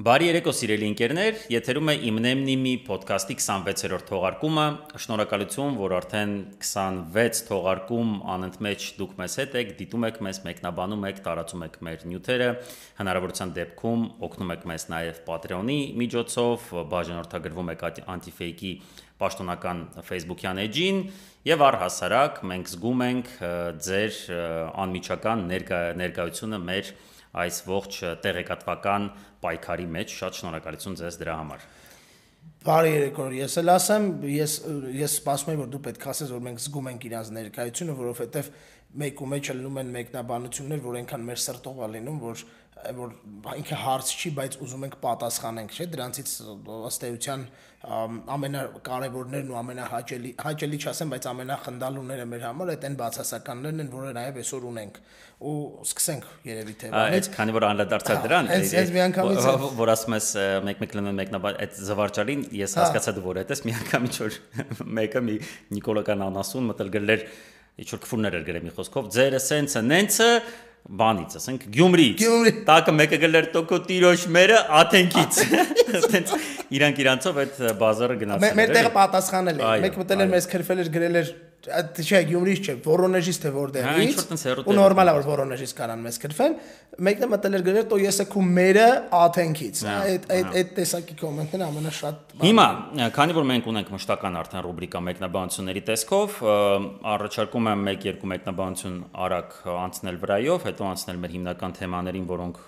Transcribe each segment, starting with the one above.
Բարի երեկո սիրելի ընկերներ, եթերում է Իմնեմնիմի ոդքասթի 26-րդ թողարկումը։ Շնորհակալություն, որ արդեն 26 թողարկում անընդմեջ դուք մեզ հետ եք, դիտում եք մեզ, մեկնաբանում եք, տարածում եք մեր նյութերը։ Հնարավորության դեպքում օգնում եք մեզ նաև Patreon-ի միջոցով, բաժանորդագրվում եք Antifake-ի պաշտոնական Facebook-յան էջին եւ առհասարակ մենք զգում ենք ձեր անմիջական ներկա, ներկայությունը մեր այս ողջ տեղեկատվական պայքարի մեջ։ Շատ շնորհակալություն ձեզ դրա համար։ Բարի երեկո, ես էլ ասեմ, ես ես սպասում եմ որ դու պետք ասես որ մենք զգում ենք իրանց ներկայությունը, որովհետև մեկ ու մեջ լինում են մեկնաբանություններ, որ այնքան մեր սրտով է լինում, որ որ ինքը հարց չի, բայց ուզում ենք պատասխանենք, չէ՞։ Դրանցից ըստ էության ամենակարևորներն ու ամենահաճելի հաճելի չասեմ, բայց ամենախնդալուները մեր համար այդ այն բացասականներն են, որը նաև այսօր ունենք։ Ու սկսենք երևի թե Այդ քանի որ անդրադարձա դրան, որ ասում ես մեկ-մեկ լնում մեկնաբան այդ զվարճալին, ես հա։ հասկացա դու որ այդպես միանգամից որ մեկը մի Նիկոլական անասուն մտել գրել ինչ որ քֆուրներ էր գրել մի խոսքով, ձերը սենցը, նենցը բանից, ասենք Գյումրիից։ Գյումրի։ Տակը մեկը գլեր տոկո տիրոշ մերը Աթենքից։ Տենց իրանք իրանցով այդ բազարը գնացել Մեր տեղը պատասխանել է։ Մեկ մտել էր մեզ քրֆել էր գրել էր չէ, Գյումրից չէ, Վորոնեժից թե որտեղից։ Ու նորմալ է որ Վորոնեժից կանան մեզ գրվեն։ Մեկն է մտել էր գրել, «Տո եսը քու մերը Աթենքից»։ Այդ այդ այդ տեսակի կոմենտն ամենաշատ Հիմա, քանի որ մենք ունենք մշտական արդեն ռուբրիկա մեկնաբանությունների տեսքով, առաջարկում եմ 1-2 մեկնաբանություն արագ անցնել վրայով, հետո անցնել մեր հիմնական թեմաներին, որոնք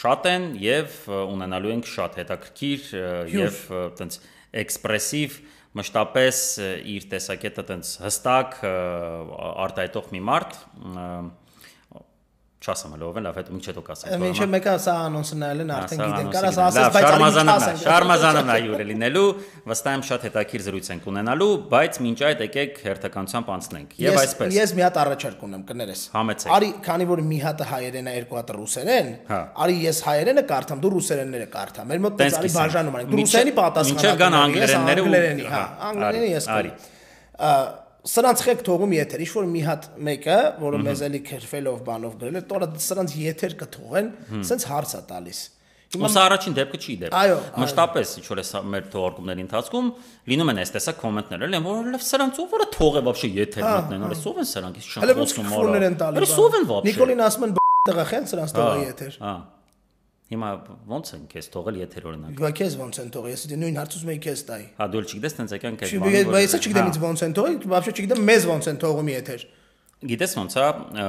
շատ են եւ ունենալու ենք շատ հետաքրքիր եւ տենց էքսպրեսիվ մշտապես իր տեսակետը տենց հստակ արտահայտող մի մարդ չասեմ հələ ով է, լավ, հետո ինչ հետո կասեմ։ Մինչև մեկը սա անոնսը նայել են, արդեն գիտեն։ Կարաս ասես, բայց շարմազանն է, շարմազանը նա յուրը լինելու, վստահ եմ շատ հետաքրիր զրույց ենք ունենալու, բայց մինչ այդ եկեք հերթականությամբ անցնենք։ Եվ այսպես։ Ես մի հատ առաջարկ ունեմ, կներես։ Համեցեք։ Արի, քանի որ մի հատը հայերեն է, երկու հատը ռուսերեն, հա։ արի ես հայերենը կարդամ, դու ռուսերենները կարդա։ Մեր մոտ արի բաժանում ենք։ ռուսերենի պատասխան։ Մինչև կան անգլերենները ու անգլերենի, հա, անգլերենի ես արի սրանց խեք թողում եթեր, ինչ որ մի հատ մեկը, որը մեզ էլի քրվելով բանով գրել է, տորը սրանց եթեր կթողեն, սենց հարց է տալիս։ Հիմա սա առաջին դեպքը չի դեպք։ Այո, մշտապես ինչ որ է մեր թողարկումների ընթացքում լինում են այս տեսակ կոմենտներ, էլ են որովհետև սրանց ով որը թող է բաբշե եթեր մտնեն, որը սով են սրանք, իսկ չեն խոսում օրը։ Հələ ո՞նց ֆոլներ են տալիս։ Հələ սով են բաբշե։ Նիկոլին ասում են տղա խեն սրանց թողը եթեր։ Հա։ Հիմա ո՞նց են քեզ թողել եթերորենակ։ Հիմա քեզ ո՞նց են թողել։ Ես դե նույն հարցում եի քեզ տայ։ Հա դու չգիտես տենց եկան քեզ բանը։ Չի, ես չգիտեմ հա։ ինձ ո՞նց են թողել, բավական չգիտեմ մեզ ո՞նց են թողում եթեր։ Գիտես ո՞նց հա, է,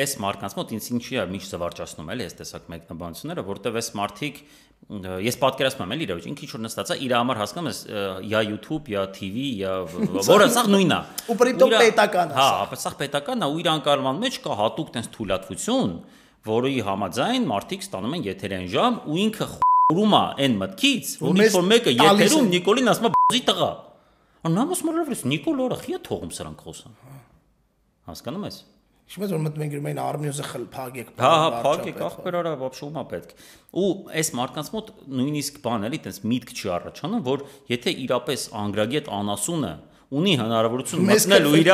այս մարդկանց մոտ ինձ ինչի է միշտ զվարճացնում էլի այս տեսակ մեկնաբանությունները, որտեվ այս մարդիկ ես պատկերացնում եմ էլի իրավիճ ինքը ինչ որ նստած է իր համար հասկանում ես յա YouTube, յա TV, յա որը սա նույնն է։ Ու պրիպտո պետական է։ Հա, սա պետական է ու իր անկարման մեջ կա հատուկ տենց թույլատվություն որի համաձայն մարդիկ ստանում են եթերային ժամ ու ինքը խորում է այն մտքից, որ ինչ որ մեկը եթերում Նիկոլին ասում է բզի տղա։ Աննամոս մռավրես Նիկոլ օրը խիա թողում սրանք խոսան։ Հասկանում ես։ Ինչպես որ մտնում ենք գրում են Armenius-ը խլփագեք։ Հա, հա, փակեք, ախպեր արա, բաբշումա պետք։ Ու այս մարդկանց մոտ նույնիսկ բան էլի, տես միտք չի առաջանում, որ եթե իրապես անգրագետ անասունը ունի հնարավորություն մտնել ու իր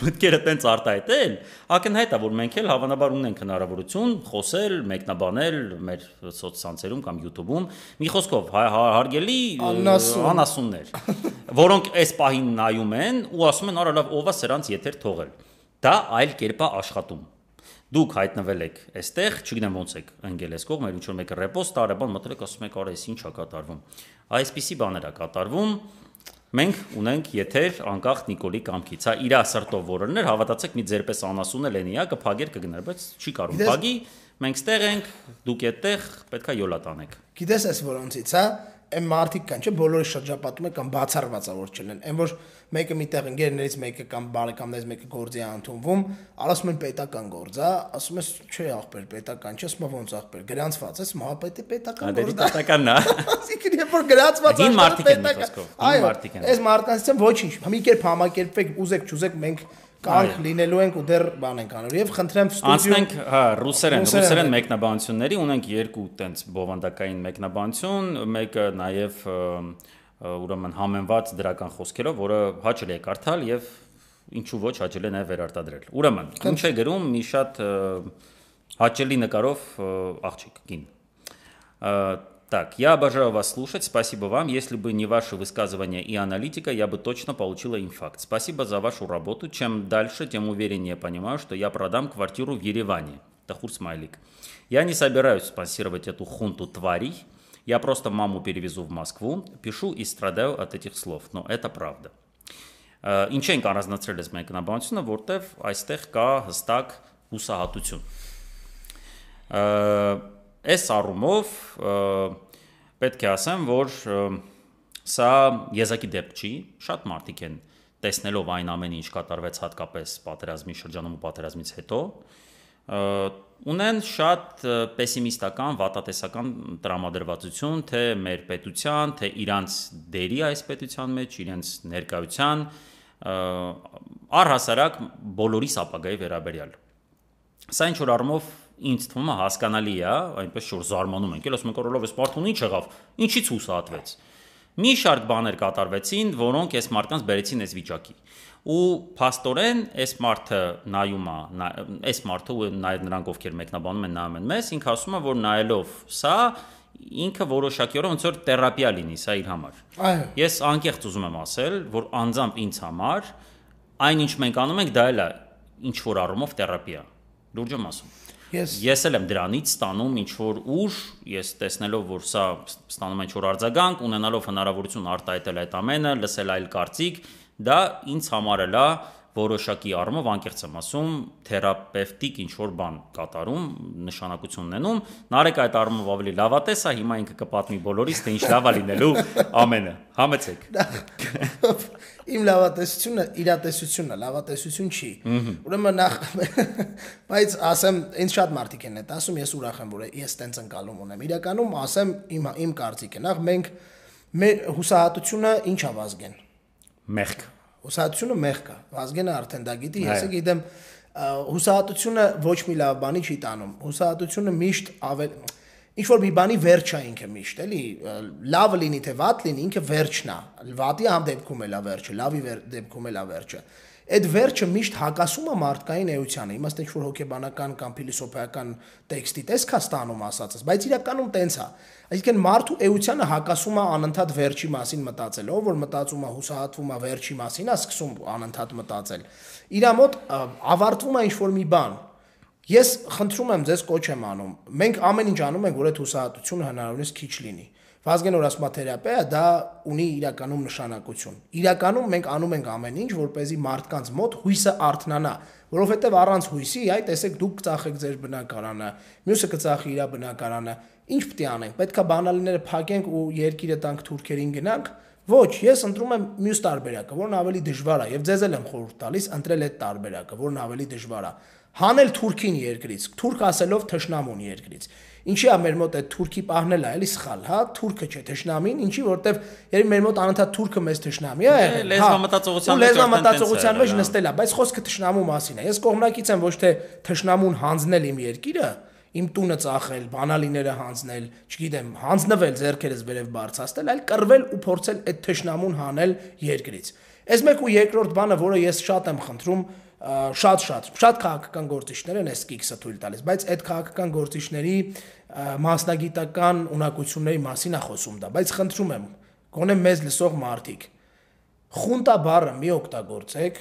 մտքերը տենց արտահայտել, ակնհայտ է որ մենք էլ հավանաբար ունենք հնարավորություն խոսել, մեկնաբանել մեր սոցցանցերում կամ YouTube-ում, մի խոսքով հա, հա, հարգելի անասուններ, որոնք այս պահին նայում են ու ասում են՝ «Արա լավ, ով է սրանց եթեր թողել»։ Դա այլ կերպ է աշխատում դուք հայտնվել եք այստեղ, չգիտեմ ոնց եք ընկել այս կողմ, ինչ որ մեկը ռեպոստ տարեբան մտել եք ասում եք, արա, այս ի՞նչ է կատարվում։ Այսպիսի բաներ է կատարվում, Մենք ունենք եթեր անկախ Նիկոլի կամքից։ Հա իր ասրտով որոներ, հավատացեք, մի ձերպես անասուն էլ էնի, հա, կփագեր կգներ, բայց չի կարող փագի։ Մենք ստեղ ենք, դուք այդտեղ պետքա յոլա տանեք։ Գիտես այս որոնցից, հա, այն մարդիկ կան, չէ, բոլորը շրջապատում են կամ բացառված որ չլեն։ Այն որ մեկը միտեղ ընկերներից մեկը կամ բարեկամներից մեկը գործի ընդունվում, ասում են պետական գործ, հա, ասում ես, չէ, աղբեր, պետական չէ, ասում ոնց աղբեր, գրանցված ես, մահապետի պետական գործ։ Դա պետականն է։ Այսինքն երբ որ գրանցված է, խոսքով։ Այո, Այս մարդկանցից ոչինչ, մի կերպ համակերպեք, ուզեք, չուզեք, մենք կանք լինելու ենք ու դեռ բան ենք անելու եւ խնդրեմ ստուդիո Անցնենք, հա, ռուսերեն, ռուսերեն մեկնաբանությունների, ունենք երկու տենց բովանդակային մեկնաբանություն, մեկը նաեւ ուրեմն համենված դրական խոսքերով, որը հաճելի է կարդալ եւ ինչու ոչ հաճելի նաեւ վերարտադրել։ Ուրեմն, ինչ է գրում մի շատ հաճելի նկարով աղջիկ կին Так, я обожаю вас слушать. Спасибо вам. Если бы не ваше высказывание и аналитика, я бы точно получила инфаркт. Спасибо за вашу работу. Чем дальше, тем увереннее понимаю, что я продам квартиру в Ереване. Тахур Смайлик. Я не собираюсь спонсировать эту хунту тварей. Я просто маму перевезу в Москву. Пишу и страдаю от этих слов. Но это правда. Ինչ ենք առանձնացրել այս մեկնաբանությունը, որտեվ այստեղ կա հստակ հուսահատություն։ Այս առումով պետք է ասեմ, որ սա եզակի դեպք չի, շատ մարդիկ են տեսնելով այն ամենը, ինչ կատարվեց հատկապես պատերազմի շրջանում ու պատերազմից հետո, ունեն շատ պեսիմիստական, վատատեսական տրամադրվածություն թե մեր պետության, թե իրանց դերի այս պետության մեջ, իրենց ներկայության առհասարակ բոլորի սապագայի վերաբերյալ։ Սա ինչ որ առումով ինձ թվում է հասկանալի է, այնպես որ զարմանում ենք, ել ասում ենք օրելով էս մարդուն ինչ եղավ, ինչից հուսահատվեց։ Մի շարք բաներ կատարվեցին, որոնք այս մարդկանց բերեցին այս վիճակի։ Ու փաստորեն այս մարդը նայում է, այս մարդը ու նաև նրանք ովքեր մեկնաբանում են նայում են մեզ, ինքը ասում է, որ նայելով սա ինքը որոշակիորեն ոնց որ թերապիա լինի սա իր համար։ Այո։ Ես անկեղծ ուզում եմ ասել, որ անձամբ ինձ համար այն ինչ մենք անում ենք, դա էլ է ինչ որ առումով թերապիա։ Լուրջ եմ ասում։ Ես Ես էլ եմ դրանից ստանում ինչ որ ուժ, ես տեսնելով որ սա ստանում ինչ որ արձագանք, ունենալով հնարավորություն արտահայտել այդ ամենը, լսել այլ կարծիք, դա ինձ համար էլ է որոշակի առումով անկեղծ եմ ասում, թերապևտիկ ինչ որ բան կատարում, նշանակություն ունենում։ Նարեկ այդ առումով ավելի լավատես է, հիմա ինքը կպատմի բոլորից, թե ինչ լավ է լինելու ամենը։ Համեցեք։ իմ լավատեսությունը իրատեսությունն է, լավատեսություն չի։ Ուրեմն նախ բայց ասեմ, ինձ շատ մարդիկ են այդ ասում, ես ուրախ եմ, որ ես տենց ընկալում ունեմ։ Իրականում ասեմ իմ իմ կարծիքը, նախ մենք մեր հուսահատությունը ինչ է վազգեն։ Մեղք։ Հուսահատությունը մեղք է։ Վազգենը արդեն դա գիտի, ես գիտեմ հուսահատությունը ոչ մի լավ բանի չի տանում։ Հուսահատությունը միշտ ավել ինչ որ մի բանի վերջ է ինքը միշտ, էլի լավը լինի թե վատ լինի, ինքը վերջն է։ Վատի համ դեպքում էլ է վերջը, լավի դեպքում էլ է վերջը։ Այդ վերջը միշտ հակասում է մարդկային էությանը։ Իմաստ ինչ որ հոգեբանական կամ փիլիսոփայական տեքստի տեսք է ստանում ասածս, բայց իրականում տենց է։ Այսինքն մարդու էությանը հակասում է անընդհատ վերջի մասին մտածելով, որ մտածում է հուսահատվում է վերջի մասին, է սկսում անընդհատ մտածել։ Իրա մոտ ավարտվում է ինչ որ մի բան, Ես խնդրում եմ ձեզ կոչ եմ անում։ Մենք ամեն ինչ անում ենք, որ այդ հուսահատությունը հնարավորինս քիչ լինի։ Վազգեն օրասմաթերապիա դա ունի իրականում նշանակություն։ Իրականում մենք անում ենք ամեն ինչ, որ เป զի մարդկանց մոտ հույսը արթնանա, որովհետև առանց հույսի, այ տեսեք դուք կծախեք ձեր բնակարանը, մյուսը կծախի իր բնակարանը։ Ինչ պետք է անենք։ Պետքա բանալիները փակենք ու երկիրը տանք թուրքերին գնանք։ Ոչ, ես ընտրում եմ մյուս տարբերակը, որն ավելի դժվար է, եւ ձեզ էլ եմ խորհուրդ տալիս ընտրել այդ տարբերակը, որն ավելի դժվար է հանել թուրքին երկրից, թուրք ասելով թշնամուն երկրից։ Ինչի՞ է մեր մոտ այդ թուրքի պահնել է, էլի սխալ, հա, թուրքը չէ, թշնամին, ինչի՞ որտեվ երբ մեր մոտ անընդհատ թուրքը մեզ թշնամի է, հա, լեզվամտածողության մեջ լեզվամտածողության մեջ նստել է, բայց խոսքը թշնամու մասին է։ Ես կողմնակից եմ ոչ թե թշնամուն հանձնել իմ երկիրը, իմ տունը ծախել, բանալիները հանձնել, չգիտեմ, հանձնվել зерքերս վերև բարձրացնել, այլ կռվել ու փորձել այդ թշնամուն հանել երկրից։ Այս մեկ ու երկրորդ բանը, որը ես շատ եմ խնդրում, շատ-շատ շատ քաղաքական գործիչներ են այս կիքսը թույլ տալիս, բայց այդ քաղաքական գործիչների մասնագիտական ունակությունների մասին է խոսում դա, բայց խնդրում եմ, գոնե մեզ լսող մարդիկ, խունտա բառը մի օգտագործեք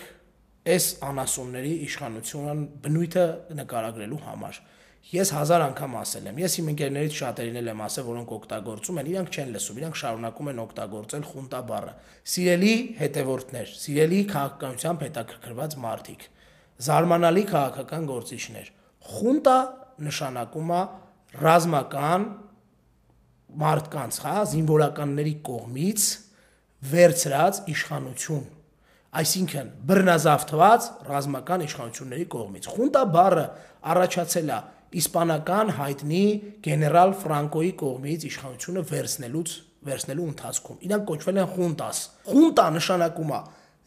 այս անասունների իշխանության բնույթը նկարագրելու համար։ Ես հազար անգամ ասել եմ, ես իմ ընկերներից շատերին եմ ասել, որոնք օգտագործում են, իրանք չեն լսում, իրանք շարունակում են օգտագործել խունտա բառը։ Սիրելի հետևորդներ, սիրելի քաղաքականությամբ հետաքրքրված մարդիկ, զարմանալի քաղաքական գործիչներ։ Խունտա նշանակում է ռազմական մարդկանց, հա, զինվորականների կողմից վերցրած իշխանություն այսինքն բռնազավթված ռազմական իշխանությունների կողմից։ Խունտա բառը առաջացել է իսպանական հայտնի գեներալ Ֆրանկոյի կողմից իշխանությունը վերցնելուց վերցնելու ընթացքում։ Իրանք կոչվել են խունտաս։ Խունտա նշանակում է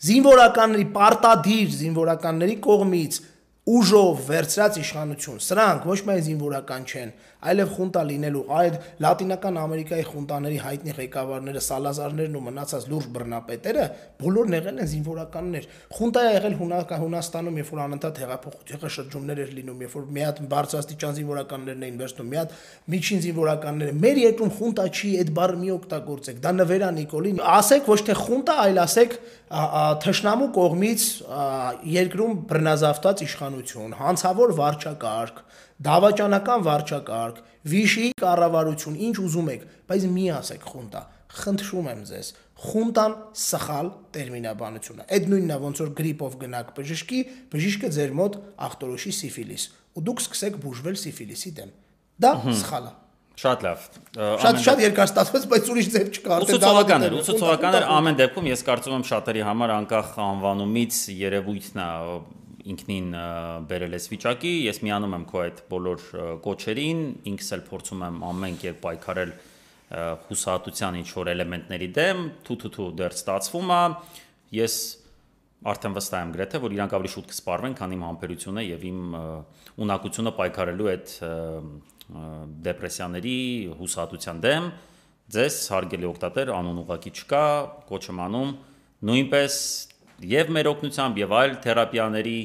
զինվորականների պարտադիր զինվորականների կողմից ուժով վերցրած իշխանություն։ Սրանք ոչ միայն զինվորական չեն, այլև խունտա լինելու այդ լատինական Ամերիկայի խունտաների հայտնի ղեկավարները, Սալազարներն ու մնացած լուրջ բռնապետերը բոլորն եղել են զինվորականներ։ Խունտա է եղել Հունաստանում, երբ որ անընդհատ հեղափոխության շրջումներ էր լինում, երբ որ մի հատ բարձրաստիճան զինվորականներն էին վերցնում, մի հատ միջին զինվորականները։ Մեր երկրում խունտա չի, այդ բառը մի օգտագործեք։ Դա նվերա Նիկոլին։ Ասեք ոչ թե խունտա, այլ ասեք թշնամու կողմից երկրում բռնազավթած իշխանություն, հանցավոր վարչակարգ, դավաճանական վարչակարգ, վիշի կառավարություն, ինչ ուզում եք, բայց մի ասեք խունտա։ Խնդրում եմ ձեզ, խունտան սխալ տերմինաբանություն է։ Այդ նույնն է ոնց որ գրիպով գնաք բժշկի, բժիշկը ձեր մոտ ախտորոշի սիֆիլիս, ու դուք սկսեք բուժվել սիֆիլիսի դեմ։ Դա սխալ է։ Շատ լավ։ Շատ շատ երկար ստացվեց, բայց ուրիշ ձև չկա։ Ուսուցողական էր, ուսուցողական էր ամեն դեպքում ես կարծում եմ շատերի համար անկախ անվանումից երևույթն է ինքնին բերել ես վիճակի, ես միանում եմ քո այդ բոլոր կոչերին, ինքս էլ փորձում եմ ամեն կերպ պայքարել հուսահատության ինչ որ էլեմենտների դեմ, թութութու դեռ ստացվում է։ Ես արդեն վստահ եմ գրեթե, որ իրանք ավելի շուտ կսպառվեն, քան իմ համբերությունը եւ իմ ունակությունը պայքարելու այդ դեպրեսիաների հուսահատության դեմ ձեզ հարգելի օկտատեր անուն ուղակի չկա կոչ եմ անում նույնպես եւ մեր օգնությամբ եւ այլ թերապիաների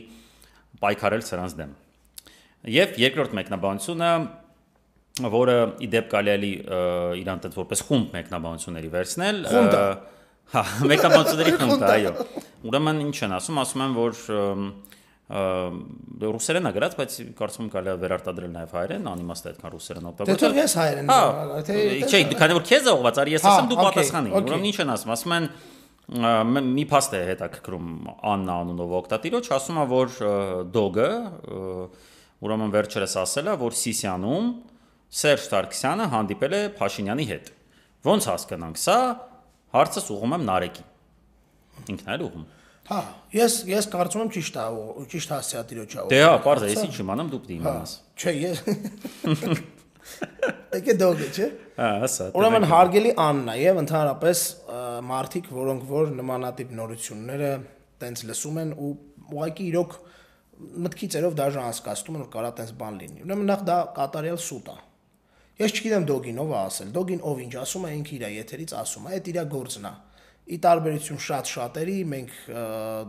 պայքարել սրանց դեմ եւ երկրորդ մեկնաբանությունը որը իդեպ կարելի է իրան տեղ որպես խումբ մեկնաբանությունների վերցնել հա մեկնաբանությունների խումբ այո ուրեմն ինչ են ասում ասում են որ ռուսերեն է գրած, բայց կարծում կարելի է վերարտադրել նաև հայերեն, անիմաստ է այդքան ռուսերեն օգտագործել։ Դե թող ես հայերեն, հա, թե Չէ, քանի որ քեզ է ուղված, արի ես ասեմ դու պատասխանի։ Ուրեմն ինչ են ասում, ասում են մի փաստ է հետաքրքրում Աննա անունով օկտատիրոջ, ասում է որ դոգը ուրեմն վերջերս ասել է, որ Սիսիանում Սերժ Սարգսյանը հանդիպել է Փաշինյանի հետ։ Ոնց հասկանանք սա, հարցս ուղում եմ Նարեկին։ Ինքն էլ ուղում։ Հա, ես ես կարծում եմ ճիշտ է, ճիշտ հասցեատիրոջ է։ Դե հա, բարձր, ես ինչ իմանամ դուք դի իմանաս։ Չէ, ես Եկե դոգը, չէ։ Հա, հսա։ Ուրեմն հարգելի Աննա եւ ընդհանրապես մարդիկ, որոնք որ նմանատիպ նորությունները տենց լսում են ու ուղղակի իրոք մտքի ծերով դաժան հասկացնում են որ կարա տենց բան լինի։ Ուրեմն նախ դա կատարյալ սուտ է։ Ես չգիտեմ դոգին ով է ասել։ Դոգին ով ինչ ասում է, ինքը իր եթերից ասում է, այդ իր գործն է։ Ի տարբերություն շատ շատերի մենք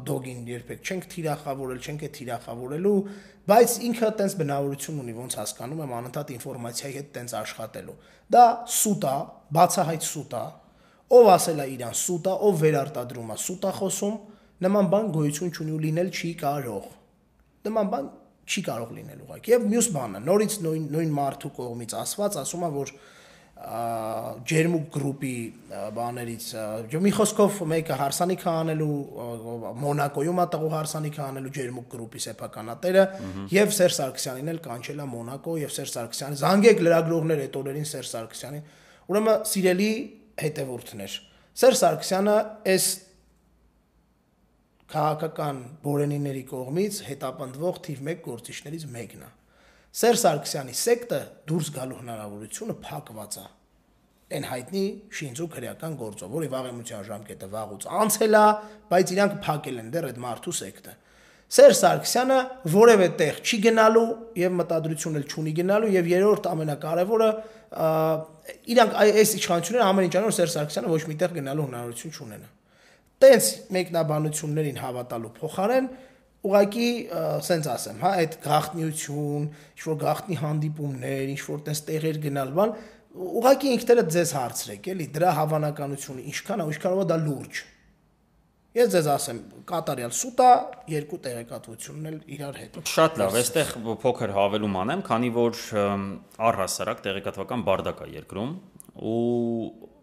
դոգին երբեք չենք թիրախավորել, չենք է թիրախավորելու, բայց ինքը տենց բնավորություն ունի, ոնց հասկանում եմ, անընդհատ ինֆորմացիայի հետ տենց աշխատելու։ Դա սուտ է, բացահայտ սուտ է։ Ով ասել է իրան սուտ է, ով վերարտադրում է, սուտ է խոսում, նման բան գոյություն չունի ու լինել չի կարող։ Նման բան չի կարող լինել ուղղակի։ Եվ մյուս բանը, նորից նույն նույն մարդու կողմից ասված, ասում է, որ ջերմուկ գրուպի բաներից մի խոսքով մեկը հարսանիք անելու Մոնակոյում է տղու հարսանիք անելու ջերմուկ գրուպի սեփականատերը եւ Սերժ Սարգսյանին էլ կանչել է Մոնակո եւ Սերժ Սարգսյանը զանգեք լրագրողներ այդ օրերին Սերժ Սարգսյանին ուրեմն սիրելի հետևորդներ Սերժ Սարգսյանը այս քաղաքական բորենիների կողմից հետապնդվող թիվ 1 գործիչներից մեկն է։ Սերժ Սարգսյանի սեկտը դուրս գալու հնարավորությունը փակված է այն հայտնի շինծու քրեական գործով, որի վաղեմության ժամկետը վաղուց անցել է, բայց իրանք փակել են դեռ այդ մարդու սեկտը։ Սերժ Սարգսյանը որևէ տեղ չի գնալու եւ մտադրություն էլ չունի գնալու եւ երրորդ ամենակարևորը իրանք այս իշխանությունները ամեն ինչ անում Սերժ Սարգսյանը ոչ միտեղ գնալու հնարավորություն չունենա տենց մեկնաբանություններին հավատալու փոխարեն ուղղակի սենց ասեմ, հա, այդ գախտնիություն, ինչ որ գախտնի հանդիպումներ, ինչ որ տես տեղեր գնալ, բան, ուղղակի ինքներդ ձեզ հարցրեք, էլի, դրա հավանականությունը ինչքան է, ինչքանով է դա լուրջ։ Ես ձեզ ասեմ, կատարյալ սուտա երկու տեղեկատվությունն էլ իրար հետ։ Շատ լավ, այստեղ փոքր հավելում անեմ, քանի որ առհասարակ տեղեկատվական բարդակ է երկրում ու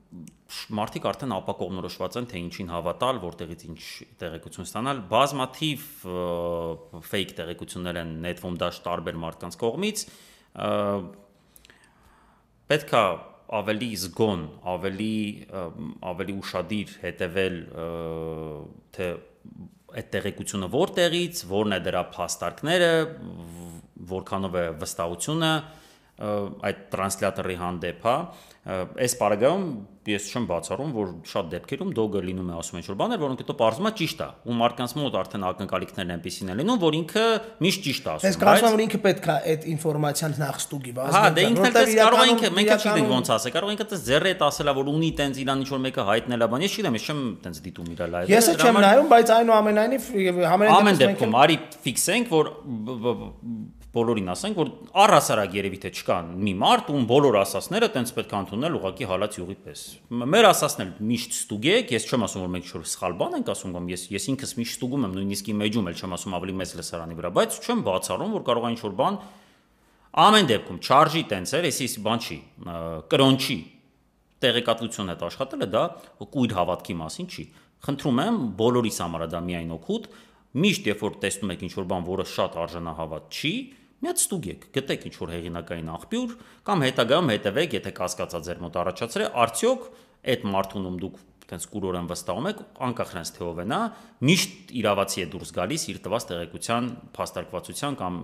մարդիկ արդեն ապակողնորոշված են թե ինչին հավատալ, որտեղից ինչ տեղեկություն ստանալ։ Բազմաթիվ ֆեյք տեղեկություններ են նետվում դաշ տարբեր մարդկանց կողմից։ Պետքա ավելի զգոն, ավելի ավելի ուրախadir հետևել թե այդ տեղեկությունը որտեղից, որն է դրա փաստարկները, որքանով է վստահությունը, այդ տրանսլյատորի հանդեպ, հա, այս պարագայում ես չեմ բացառում, որ շատ դեպքերում դոգը լինում է ասում ինչ որ բաներ, որոնք հետո բարձվում է ճիշտ է, ու մարդկանց մոտ արդեն ակնկալիքներն այնպեսին են լինում, որ ինքը միշտ ճիշտ է ասում։ Ես կարծում եմ, որ ինքը պետք է այդ ինֆորմացիան նախ ստուգի, բայց Հա, դե ինքն էլ էս կարող ինքը, մենք էլ չգիտենք ոնց ասե, կարող ինքը էս ձեռը հետ ասելա, որ ունի տենց իրան ինչ որ մեկը հայտնել է, բան ես չգիտեմ, ես չեմ տենց դիտում իր լայվը։ Ես չեմ նայում, բայց այնուամենայնիվ ամեն դեպքում արի ֆիքսենք, որ բոլորին ասենք, որ առհասարակ երևի թե չկա մի մարդ, ում բոլոր ասասները տենց պետք է ընդունել ուղակի հալած յուղի պես։ Մեր ասասն էլ միշտ ստուգեք, ես չեմ ասում որ մենք շուտ սխալ բան ենք ասում, կամ ես ես ինքս միշտ ստուգում եմ, նույնիսկ իմ էջում էլ չեմ ասում ավելի մեծ լսարանի վրա, բայց չեմ բացառում, որ կարող է ինչ-որ բան ամեն դեպքում չարժի տենց էր, էսի բան չի, կրոնչի տեղեկատվություն հետ աշխատելը դա կույր հավատքի մասին չի։ Խնդրում եմ բոլորիս համար դա միայն օգուտ, միշտ երբ որ տեսնում եք ինչ-որ բան, որը շատ արժանահավատ չի, միած ստուգեք, գտեք ինչ որ հեղինակային աղբյուր կամ հետագայում հետևեք, եթե կասկածա ձեր մոտ առաջացրե, արդյոք այդ մարդուն ում դուք տենց կուրորեն վստահում եք, անկախ նրանց թե ով է նա, միշտ իրավացի է դուրս գալիս իր տված տեղեկության, փաստարկվածության կամ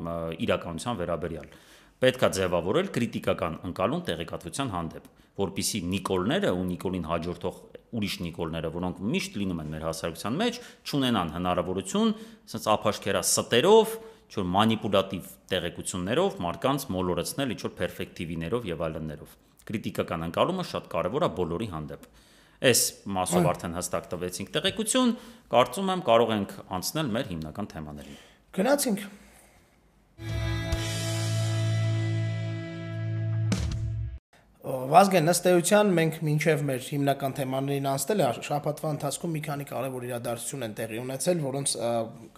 իրականության վերաբերյալ։ Պետքա ձևավորել քրիտիկական ընկալում տեղեկատվության հանդեպ, որpիսի Նիկոլները ու Նիկոլին հաջորդող ուրիշ Նիկոլները, որոնք միշտ լինում են մեր հասարակության մեջ, ճունենան հնարավորություն, ասած ափաշքերա ստերով ինչ-որ մանիպուլատիվ տեղեկություններով մարդկանց մոլորեցնել ինչ-որ պերֆեկտիվիներով եւ այլններով։ Կրիտիկական ընկալումը շատ կարեւոր է բոլորի հանդեպ։ Այս մասով արդեն հստակ տվեցինք տեղեկություն, կարծում եմ կարող ենք անցնել մեր հիմնական թեմաներին։ Գնացինք Վազգեն ըստ էության մենք մինչև մեր հիմնական թեմաներին անցնել շաբաթվա ընթացքում մի քանի կարևոր իրադարձություն են տեղի ունեցել, որոնց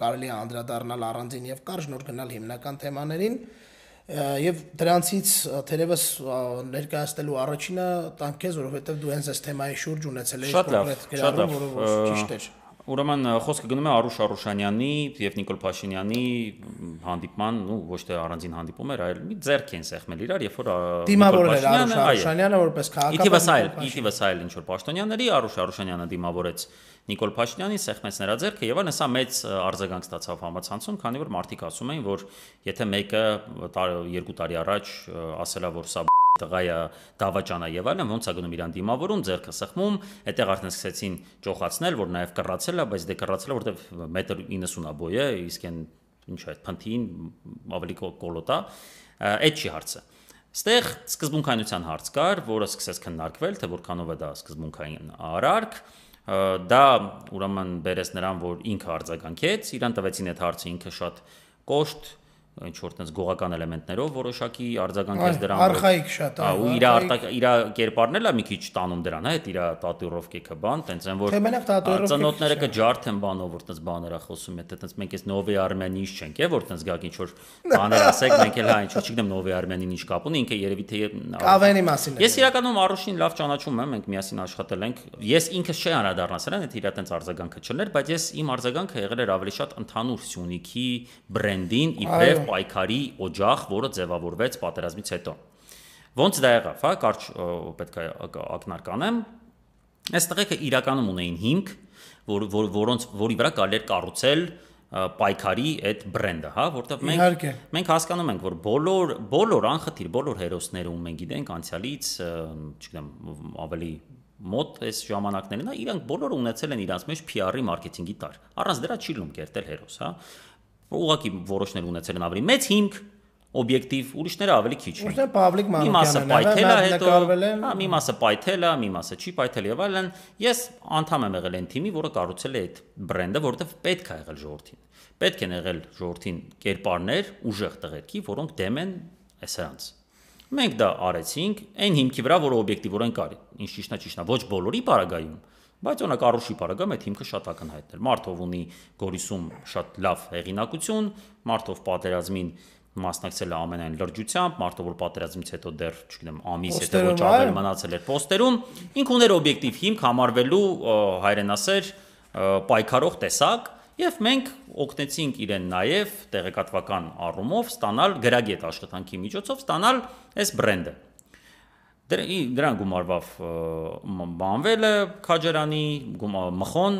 կարելի է անդրադառնալ առանձին եւ կարճ նոր գնալ հիմնական թեմաներին եւ դրանցից թերևս ներկայացնելու առաջինը տանք քեզ, որովհետեւ դու հենց այս թեմայի շուրջ ունեցել ես կոնկրետ գրառում, որը ճիշտ էր։ Ուրեմն խոսքը գնում է Արուշ Արուշանյանի եւ Նիկոլ Փաշինյանի հանդիպման, ու ոչ թե առանձին հանդիպում էր, այլ մի ձեռք են սեղմել իրար, երբ որ դիմավորել Արուշ Արուշանյանը որպես քաղաքապետ։ Իթիվս այլ, իթիվս այլ ինչ որ պաշտոնյաների Արուշ Արուշանյանը դիմավորեց Նիկոլ Փաշինյանին սեղմեց նրա ձեռքը եւ այն հեսա մեծ արձագանք ստացավ համացանցում, քանի որ մարդիկ ասում էին, որ եթե մեկը 2 տարի առաջ ասելա, որ սա տղայա դավաճանա եւ այլն ոնց է գնում իրան դիմավորում ձերքը սխմում այդտեղ արդեն սկսեցին ճոխացնել որ նաեւ կռացել է բայց դե կռացել որովհետեւ մետր 90-ա բոյ է իսկ այն ինչ է փնթին ավելի կոլոտա այդ չի հարցը Ստեղ սկզբունքայնության հարց կար, որը սկսեց քննարկվել, թե որքանով է դա սկզբունքային արարք, դա ուրեմն բերեց նրան, որ ինքը արձագանքեց, իրան տվեցին այդ հարցը ինքը շատ կոշտ ինչ որ տես գողական էլեմենտներով որոշակի արձագանքեց դրան արխայիկ շատ այո ու իր իր կերպարն էլ է մի քիչ տանում դրան հա այդ իր տատուիրովկեքը բան տենց են որ ծնոտները կջարդեն բանով որ տես բաներ է խոսում եթե տես մենք էս նովի արմենիից չենք է որ տես գաք ինչ որ բաներ ասեք մենք էլ հա ինչ որ չգիտեմ նովի արմենին ինչ կապ ունի ինքը երևի թե կավենի մասին ես իրականում Արուշին լավ ճանաչում եմ մենք միասին աշխատել ենք ես ինքս չի անդրադառնա սրան այդ իր տենց արձագանքը չներ բայց ես իմ արձագանքը եղել էր ավելի շատ ընդհանուր Սյունիքի բրենդին իբրև պայքարի օջախ, որը ձևավորվեց պատերազմից հետո։ Ոնց դա եղավ, հա, կարճ պետք է ակնարկանեմ։ Այս տղեկը իրականում ունեին հիմք, որ, որ որոնց որի վրա կարելի էր կառուցել պայքարի այդ բրենդը, հա, որտեղ մենք մենք հասկանում ենք, որ բոլոր բոլոր անխտիր բոլոր հերոսները, ում մենք գիտենք անցյալից, չգիտեմ, ավելի մոտ այս ժամանակներն, իրանք բոլորը ունեցել են իրանց մեջ PR-ի մարքեթինգի տար։ Առանց դրա չի լում կերտել հերոս, հա ուղղակի որոշներ ունեցել են ավելի մեծ հիմք, օբյեկտիվ, ուրիշները ավելի քիչ։ Ուրիշները Պավլիկ Մանուկյանն մի մասը պայթել է հա, մի մասը պայթել է, մի մասը չի պայթել եւ այլն։ Ես անդամ եմ եղել այն թիմի, որը կառուցել է այդ բրենդը, որովհետեւ պետք է եղել ժողովրդին։ Պետք են եղել ժողովրդին կերպարներ, ուժեղ տղերքի, որոնք դեմ են այսրանց։ Մենք դա արեցինք այն հիմքի վրա, որը օբյեկտիվորեն կար։ Ինչ ճիշտն է, ճիշտն է, ոչ բոլորի պարագայում, Բայց օրինակ Արուշի Պարագամ այդ հիմքը շատ ակնհայտ էր։ Մարտով ունի Գորիսում շատ լավ հեղինակություն, Մարտով պատերազմին մասնակցել է ամենայն լրջությամբ, մարդը որ պատերազմից հետո դեռ, չգիտեմ, ամիս հետո ոչ ավել մնացել էր պոստերում, ինքն ուներ օբյեկտիվ հիմք համարվելու հայրենասեր պայքարող տեսակ եւ մենք օգնեցինք իրեն նաեւ տեղեկատվական առումով ստանալ գրագետ աշխատանքի միջոցով ստանալ այս բրենդը դրան գումարվավ բանվելը քաջարանի մխոն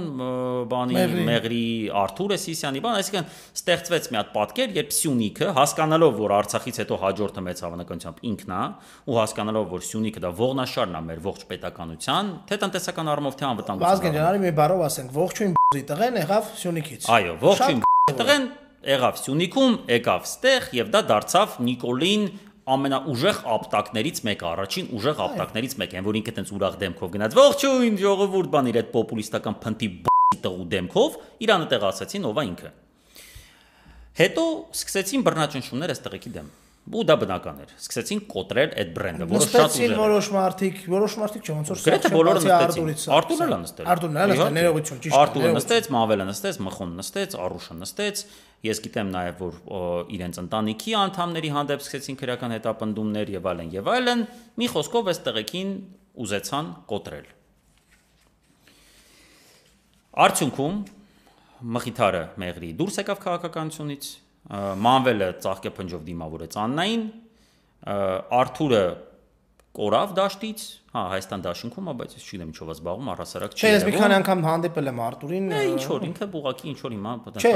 բանի մեղրի Արթուրը Սիսյանի բան այսինքն ստեղծվեց մի հատ պատկեր երբ Սյունիքը հասկանալով որ Արցախից հետո հաջորդը մեծ հավանականությամբ ինքն է ու հասկանալով որ Սյունիքը դա ողնաշարն է մեր ողջ պետականության թե տնտեսական առումով թե անվտանգության Վազգեն ջան մի բառով ասենք ողջույն տղեն եղավ Սյունիքից Այո ողջույն տղեն եղավ Սյունիքում եկավ ստեղ եւ դա դարձավ Նիկոլին ամենաուժեղ ապտակներից մեկը, առաջին ուժեղ ապտակներից մեկը, այն որ ինքը տենց ուրախ դեմքով գնաց։ Ողջույն, ժողովուրդ, բան իր այդ պոպուլիստական փնտի տղու դեմքով իրանը տեղ ասացին ով է ինքը։ Հետո սկսեցին բռնաճնշումներ այս տղեկի դեմ ու դա բնական էր։ Սկսեցին կոտրել այդ բրենդը, որը շատ ուժեղ էր։ որոշ մարդիկ, որոշ մարդիկ չէ, ոնց որ գրեթե բոլորը նստեցին։ Արտուրն էլ նստել։ Արտուրն էլ նստել, ներողություն, ճիշտ Արտուրը նստեց, Մավելը նստեց, Մխոն նստեց, Արուշը նստեց, Ես գիտեմ նաև որ իրենց ընտանիքի անդամների հանդեպ սկսեցին քրական հետապնդումներ եւ այլն եւ այլն, մի խոսքով այս տղեկին ուզեցան կոտրել։ Արդյունքում մխիթարը մեղրի դուրս եկավ քաղաքականությունից, Մանվելը ծաղկե փնջով դիմավորեց Աննային, Արթուրը կորավ դաշտից, հա, Հայաստան դաշինքում, բայց ես չգիտեմ ինչով է զբաղվում, առհասարակ չի։ Չէ, ես մի քանի անգամ հանդիպել եմ Արտուրին։ Ինչ որ ինքը բուղակի ինչ որ հիմա Չէ,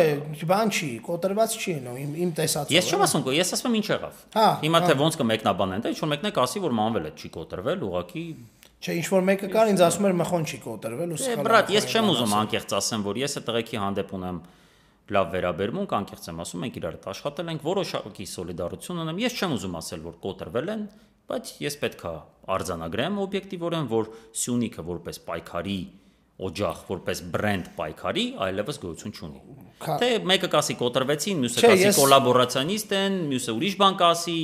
բան չի, կոտրված չի նո, իմ իմ տեսածով։ Ես չեմ ասում, ես ասում եմ ինչ եղավ։ հա, Հիմա թե հա։ ոնց կմեկնաբանեն, դա ինչ որ մեկն է ասի, որ մանվել է չի կոտրվել, ուղակի Չէ, ինչ որ մեկը կար, ինձ ասում էր մխոն չի կոտրվել ու սխալ։ Բրատ, ես չեմ ուզում անկեղծ ասեմ, որ ես այդ տղեկի հանդեպ ունեմ լավ վերաբերմունք, անկեղծ եմ ասում, մենք իրար հետ աշխատել ենք, որոշակի սոլիդարություն ունեմ։ Ես չեմ ուզում ասել, որ կոտրվել են, բայց ես պետքա արձանագրեմ օբյեկտիվորեն, որ Սյունիքը որպես պայքարի օջախ, որպես բրենդ պայքարի, այլևս գոյություն չունի։ Թե մեկը կասի կոտրվեցին, մյուսը կասի կոլաբորացիոնիստ են, մյուսը ուրիշ բան կասի,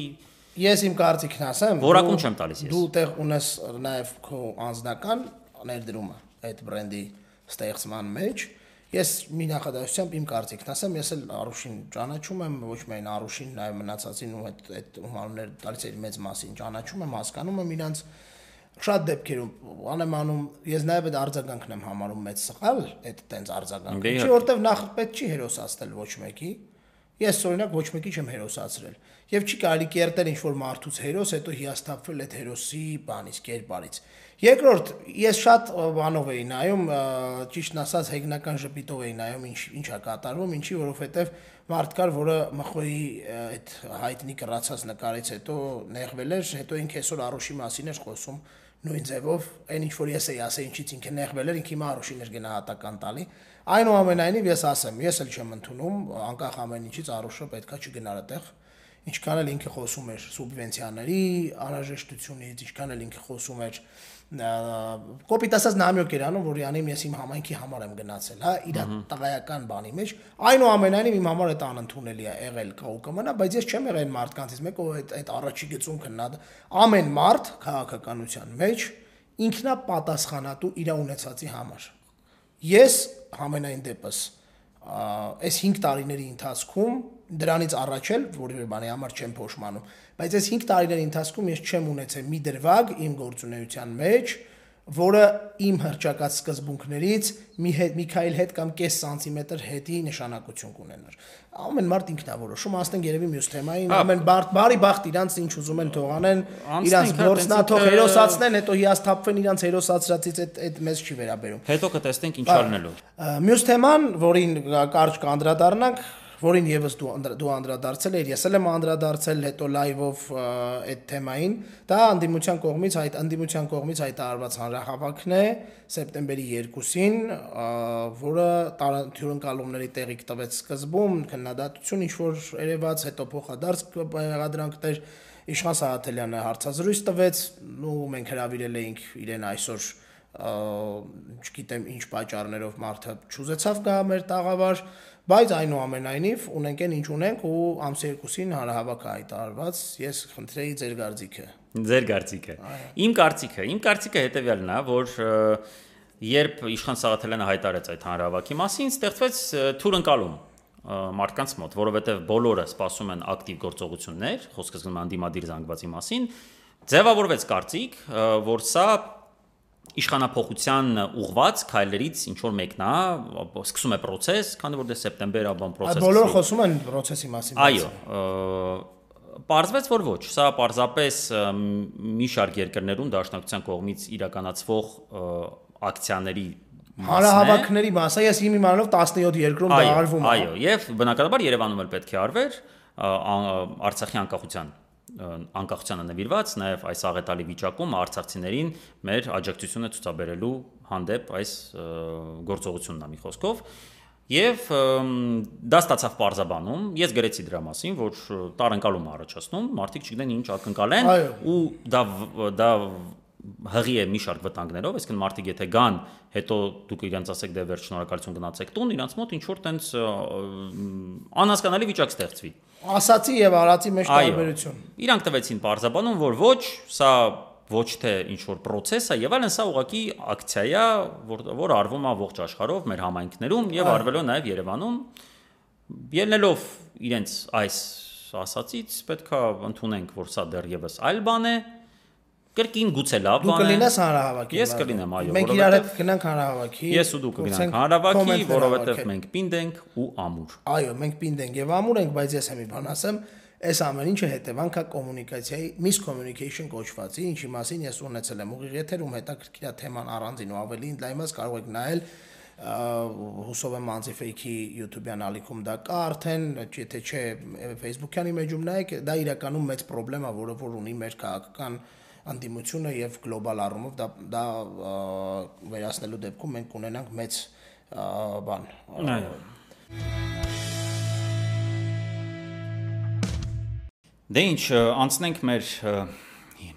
Ես իմ կարծիքն ասեմ, որակում չեմ տալիս ես։ Դու տեղ ունես նաև քո անձնական ներդրումը այդ բրենդի ստեղծման մեջ, Ես մի նախադասությամբ իմ կարծիքն ասեմ, ես էլ Արուշին ճանաչում եմ, ոչ միայն Արուշին, նաև մնացածին ու այդ այդ հումաններ տալիս էր մեծ մասին ճանաչում եմ, հասկանում եմ իրանց շատ դեպքերում անեմ անում ես նաև այդ արձագանքն եմ համարում մեծ սխալ այդ տենց արձագանքը չի որտեվ նախ պետք չի հերոսացնել ոչ մեկի Ես օրինակ ոչ մեկի չեմ հերոսացրել։ Եվ չի կարելի կերտել ինչ որ մարդուց հերոս, հետո հիասթափվել այդ հերոսի բանից, կերպարից։ Երկրորդ, ես շատ բանով էի նայում, ճիշտն ասած, հեգնական ժպիտով էի նայում, ինչ ինչա կատարվում, ինչի, որովհետև մարդ կար, որը մխոյի այդ հայտնի կռացած նկարից հետո նեղվել էր, հետո ինքը այսօր Արոշի մասին էր խոսում նույն ձևով, այն ինչ որ ես էի ասել, ինչից ինքը նեղվել էր, ինքը հիմա Արոշին էր գնահատական տալի։ Այնուամենայնիվ ես ասեմ, ես էլ չեմ ընդունում, անկախ ամեն ինչից Արոշը պետքա չգնար այդտեղ ինչքան էլ ինքը խոսում էր սուբվենցիաների անհրաժեշտությունից, ինչքան էլ ինքը խոսում էր կոպիտ ասած նամյոկ էր անում, որ յանի ես իմ համայնքի համար եմ գնացել, հա, իր տղայական բանի մեջ։ Այնուամենայնիվ իմ համար այդ անընդունելի է եղել կա ու կմնա, բայց ես չեմ եղել մարդկանցից մեկը, ով այդ այդ առաջի գծունքն նա ամեն մարդ քաղաքականության մեջ ինքնա պատասխանատու իր ունեցածի համար։ Ես համենայն դեպս այս 5 տարիների ընթացքում դրանից առաջ էլ որևէ բանի համար չեմ փոշմանում, բայց այս 5 տարիների ընթացքում ես չեմ ունեցել մի դրվագ իմ գործունեության մեջ, որը իմ հրճակած սկզբունքներից մի հետ մի քայլ հետ կամ կես սանտիմետր հետի նշանակություն կունենար։ Ամեն մարդ ինքնավորոշում, ասենք երևի մյուս թեմային, ամեն բարդ բարի բախտ իրանց ինչ ուզում են թողանեն, իրանց գործնա թող հերոսացնեն, հետո հիասթափվեն իրանց հերոսացրածից այդ այդ մեզ չի վերաբերում։ Հետո կտեսնենք ինչ արնելու։ Մյուս թեման, որին կարճ կանդրադառնանք, որին եւս դու դու անդրադարձել ես, ես էլ եմ անդրադարձել հետո լայվով այդ թեմային։ Դա անդիմության կողմից հայտ անդիմության կողմից հայտարարված հանրահավաքն է սեպտեմբերի 2-ին, որը թյուրընկալումների տեղիք տվեց սկզբում, քննադատություն ինչ որ երևաց, հետո փոխադարձ եղադրանքներ Իշխան Սահաթելյանը հարցազրույց տվեց, ու մենք հրավիրել էինք իրեն այսօր չգիտեմ ինչ պատճառներով մարդը չուզեցավ գա մեր տաղավար, Բայց այնուամենայնիվ ունենք այն ինչ ունենք ու ամսի 2-ին հանրահավաք հայտարարված, ես խնդրեի ձեր կարծիքը։ Ձեր կարծիքը։ Իմ կարծիքը, իմ կարծիքը հետեւյալն է, որ երբ Իշխան Սաղաթելյանը հայտարարեց այդ հանրահավաքի մասին, ստեղծվեց թուրընկալում մարդկանց մոտ, որովհետև բոլորը սպասում են ակտիվ գործողություններ, խոսքը զգում անդիմադիր զանգվածի մասին, ձևավորվեց կարծիք, որ սա իշխանապողության ուղված քայլերից ինչ որ մեկն է, սկսում է process, քանի որ դե սեպտեմբեր աբան process։ Բոլորը խոսում են process-ի մասին։ Այո, Պարզվեց, որ ոչ, սա պարզապես մի շարք երկրներում դաշնակցության կողմից իրականացվող ակցիաների Հանրահավաքների մասը, ես իմ իմանալով 17 երկրում դա արվում է։ Այո, եւ բնականաբար Երևանում էլ պետք է արվեր Արցախի անկախության անկախությանը նվիրված, նաև այս աղետալի վիճակում արցախցիներին մեր աջակցությունը ցուցաբերելու հանդեպ այս գործողությունն է մի խոսքով։ Եվ դա ստացավ parzabanum, ես գրեցի դրա մասին, որ տարընկալում առաջացնում, մարդիկ չգիտեն ինչ ակնկալ են ու դա դա հղի է մի շարք վտանգներով, այսինքն մարդիկ եթե գան, հետո դուք իրենց ասեք դե վերջ շնորհակալություն գնացեք տուն, իրանց մոտ ինչ որ տենց անհասկանալի վիճակ ստեղծվի։ Ասացի եւ արածի մեջ տարբերություն։ Իրանք տվեցին parzabanum, որ ոչ, սա ոչ թե ինչ որ process է եւ այլն, սա ուղղակի ակցիա է, որ որ արվում է ողջ աշխարհով, մեր համայնքներում եւ արվելով նաեւ Երևանում։ Ելնելով իրենց այս ասացից պետքա ընդունենք, որ սա դեռևս այլ բան է, կրկին գուցե լավ բան է։ Դու կլինես հանրահավաքի։ Ես կլինեմ, այո, մենք իրար հետ կգնանք հանրահավաքի։ Ես ու դու կգնանք հանրահավաքի, որովհետև մենք պինդ ենք ու ամուր։ Այո, մենք պինդ ենք եւ ամուր ենք, բայց ես հեմի բան ասեմ, այս ամեն ինչը հետևանք է կոմունիկացիայի miscommunication կոչվածի, ինչի մասին ես ունեցել եմ ուղիղ եթերում հետաքրքիր է թեման առանձին ու ավելի ընդլայնված կարող եք նայել հուսով եմ Անձիֆեյքի YouTube-յան ալիքում դա կա արդեն, եթե չէ Facebook-յանի մեջում նայեք, դա իրականում մեծ խնդրեմ է, որը որ ունի մեր քաղաքական անդիմությունը եւ գլոբալ առումով դա դա վերացնելու դեպքում մենք ունենանք մեծ բան։ Այո Դե ինչ, անցնենք մեր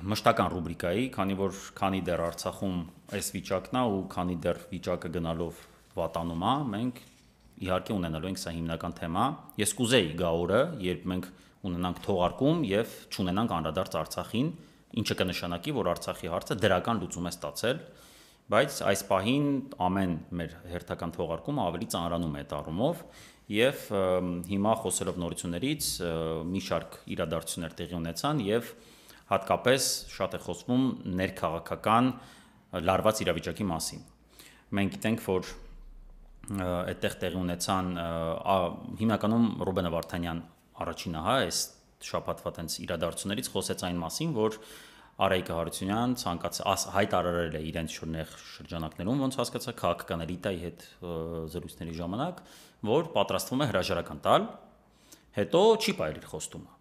մշտական ռուբրիկայի, քանի որ քանի դեռ Արցախում այս վիճակն է ու քանի դեռ վիճակը գնալով վատանում է, մենք իհարկե ունենալու ենք սա հիմնական թեմա։ Ես կուզեի գա օրը, երբ մենք ունենանք թողարկում եւ ճունենանք անդրադարձ Արցախին, ինչը կնշանակի, որ Արցախի հարցը դրական լուծում է ստացել, բայց այս պահին ամեն մեր հերթական թողարկումը ավելի ծանրանում է այդ առումով եւ հիմա խոսելով նորություններից մի շարք իրադարձություններ տեղի ունեցան եւ հատկապես շատ է խոսվում ներքաղաքական լարված իրավիճակի մասին։ Մենք գիտենք, որ այդտեղ տեղի ունեցան հիմնականում Ռուբեն Վարդանյան առաջինը, հա, այս շաբաթվա տենց իրադարձություններից խոսեց այն մասին, որ Արայիկը Հարությունյան ցանկաց հայտարարել է իրենց շուրջ շրջանակներում, ոնց հասկացա քաղաքական էլիտայի հետ զրույցների ժամանակ, որ պատրաստվում է հրաժարական տալ, հետո չի բայր իր խոստումը։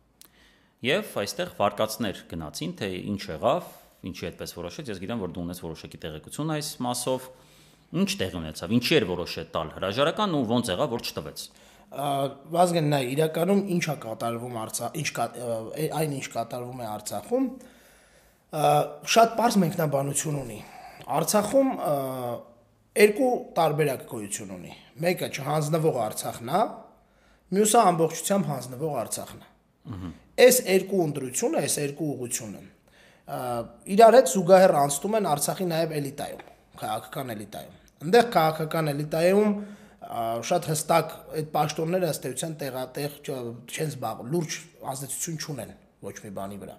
Եվ այստեղ վարկածներ գնացին, թե ինչ եղավ, ինչի այդպես որոշեց, ես գիտեմ, որ դու ունես որոշակի տեղեկություն այս մասով, ինչ տեղ ունեցավ, ինչի էր որոշել տալ հրաժարական ու ոնց եղավ, որ չտվեց Վազգեն նա իրականում ինչ է կատարվում Արցախ, ինչ այն ինչ կատարվում է Արցախում, շատ པարզ մեկնաբանություն ունի։ Արցախում երկու տարբերակ գոյություն ունի մեկը չհանձնվող Արցախն է, մյուսը ամբողջությամբ հանձնվող Արցախն է։ Այս երկու ընտրությունը, այս երկու ուղությունը իրար հետ զուգահեռ անցնում են Արցախի նաև էլիտայում, քաղաքական էլիտայում։ Այնտեղ քաղաքական էլիտայում շատ հստակ այդ պաշտոնները ըստ էության տեղատեղ չեն զբաղվում, լուրջ ազդեցություն չունեն ոչ մի բանի վրա։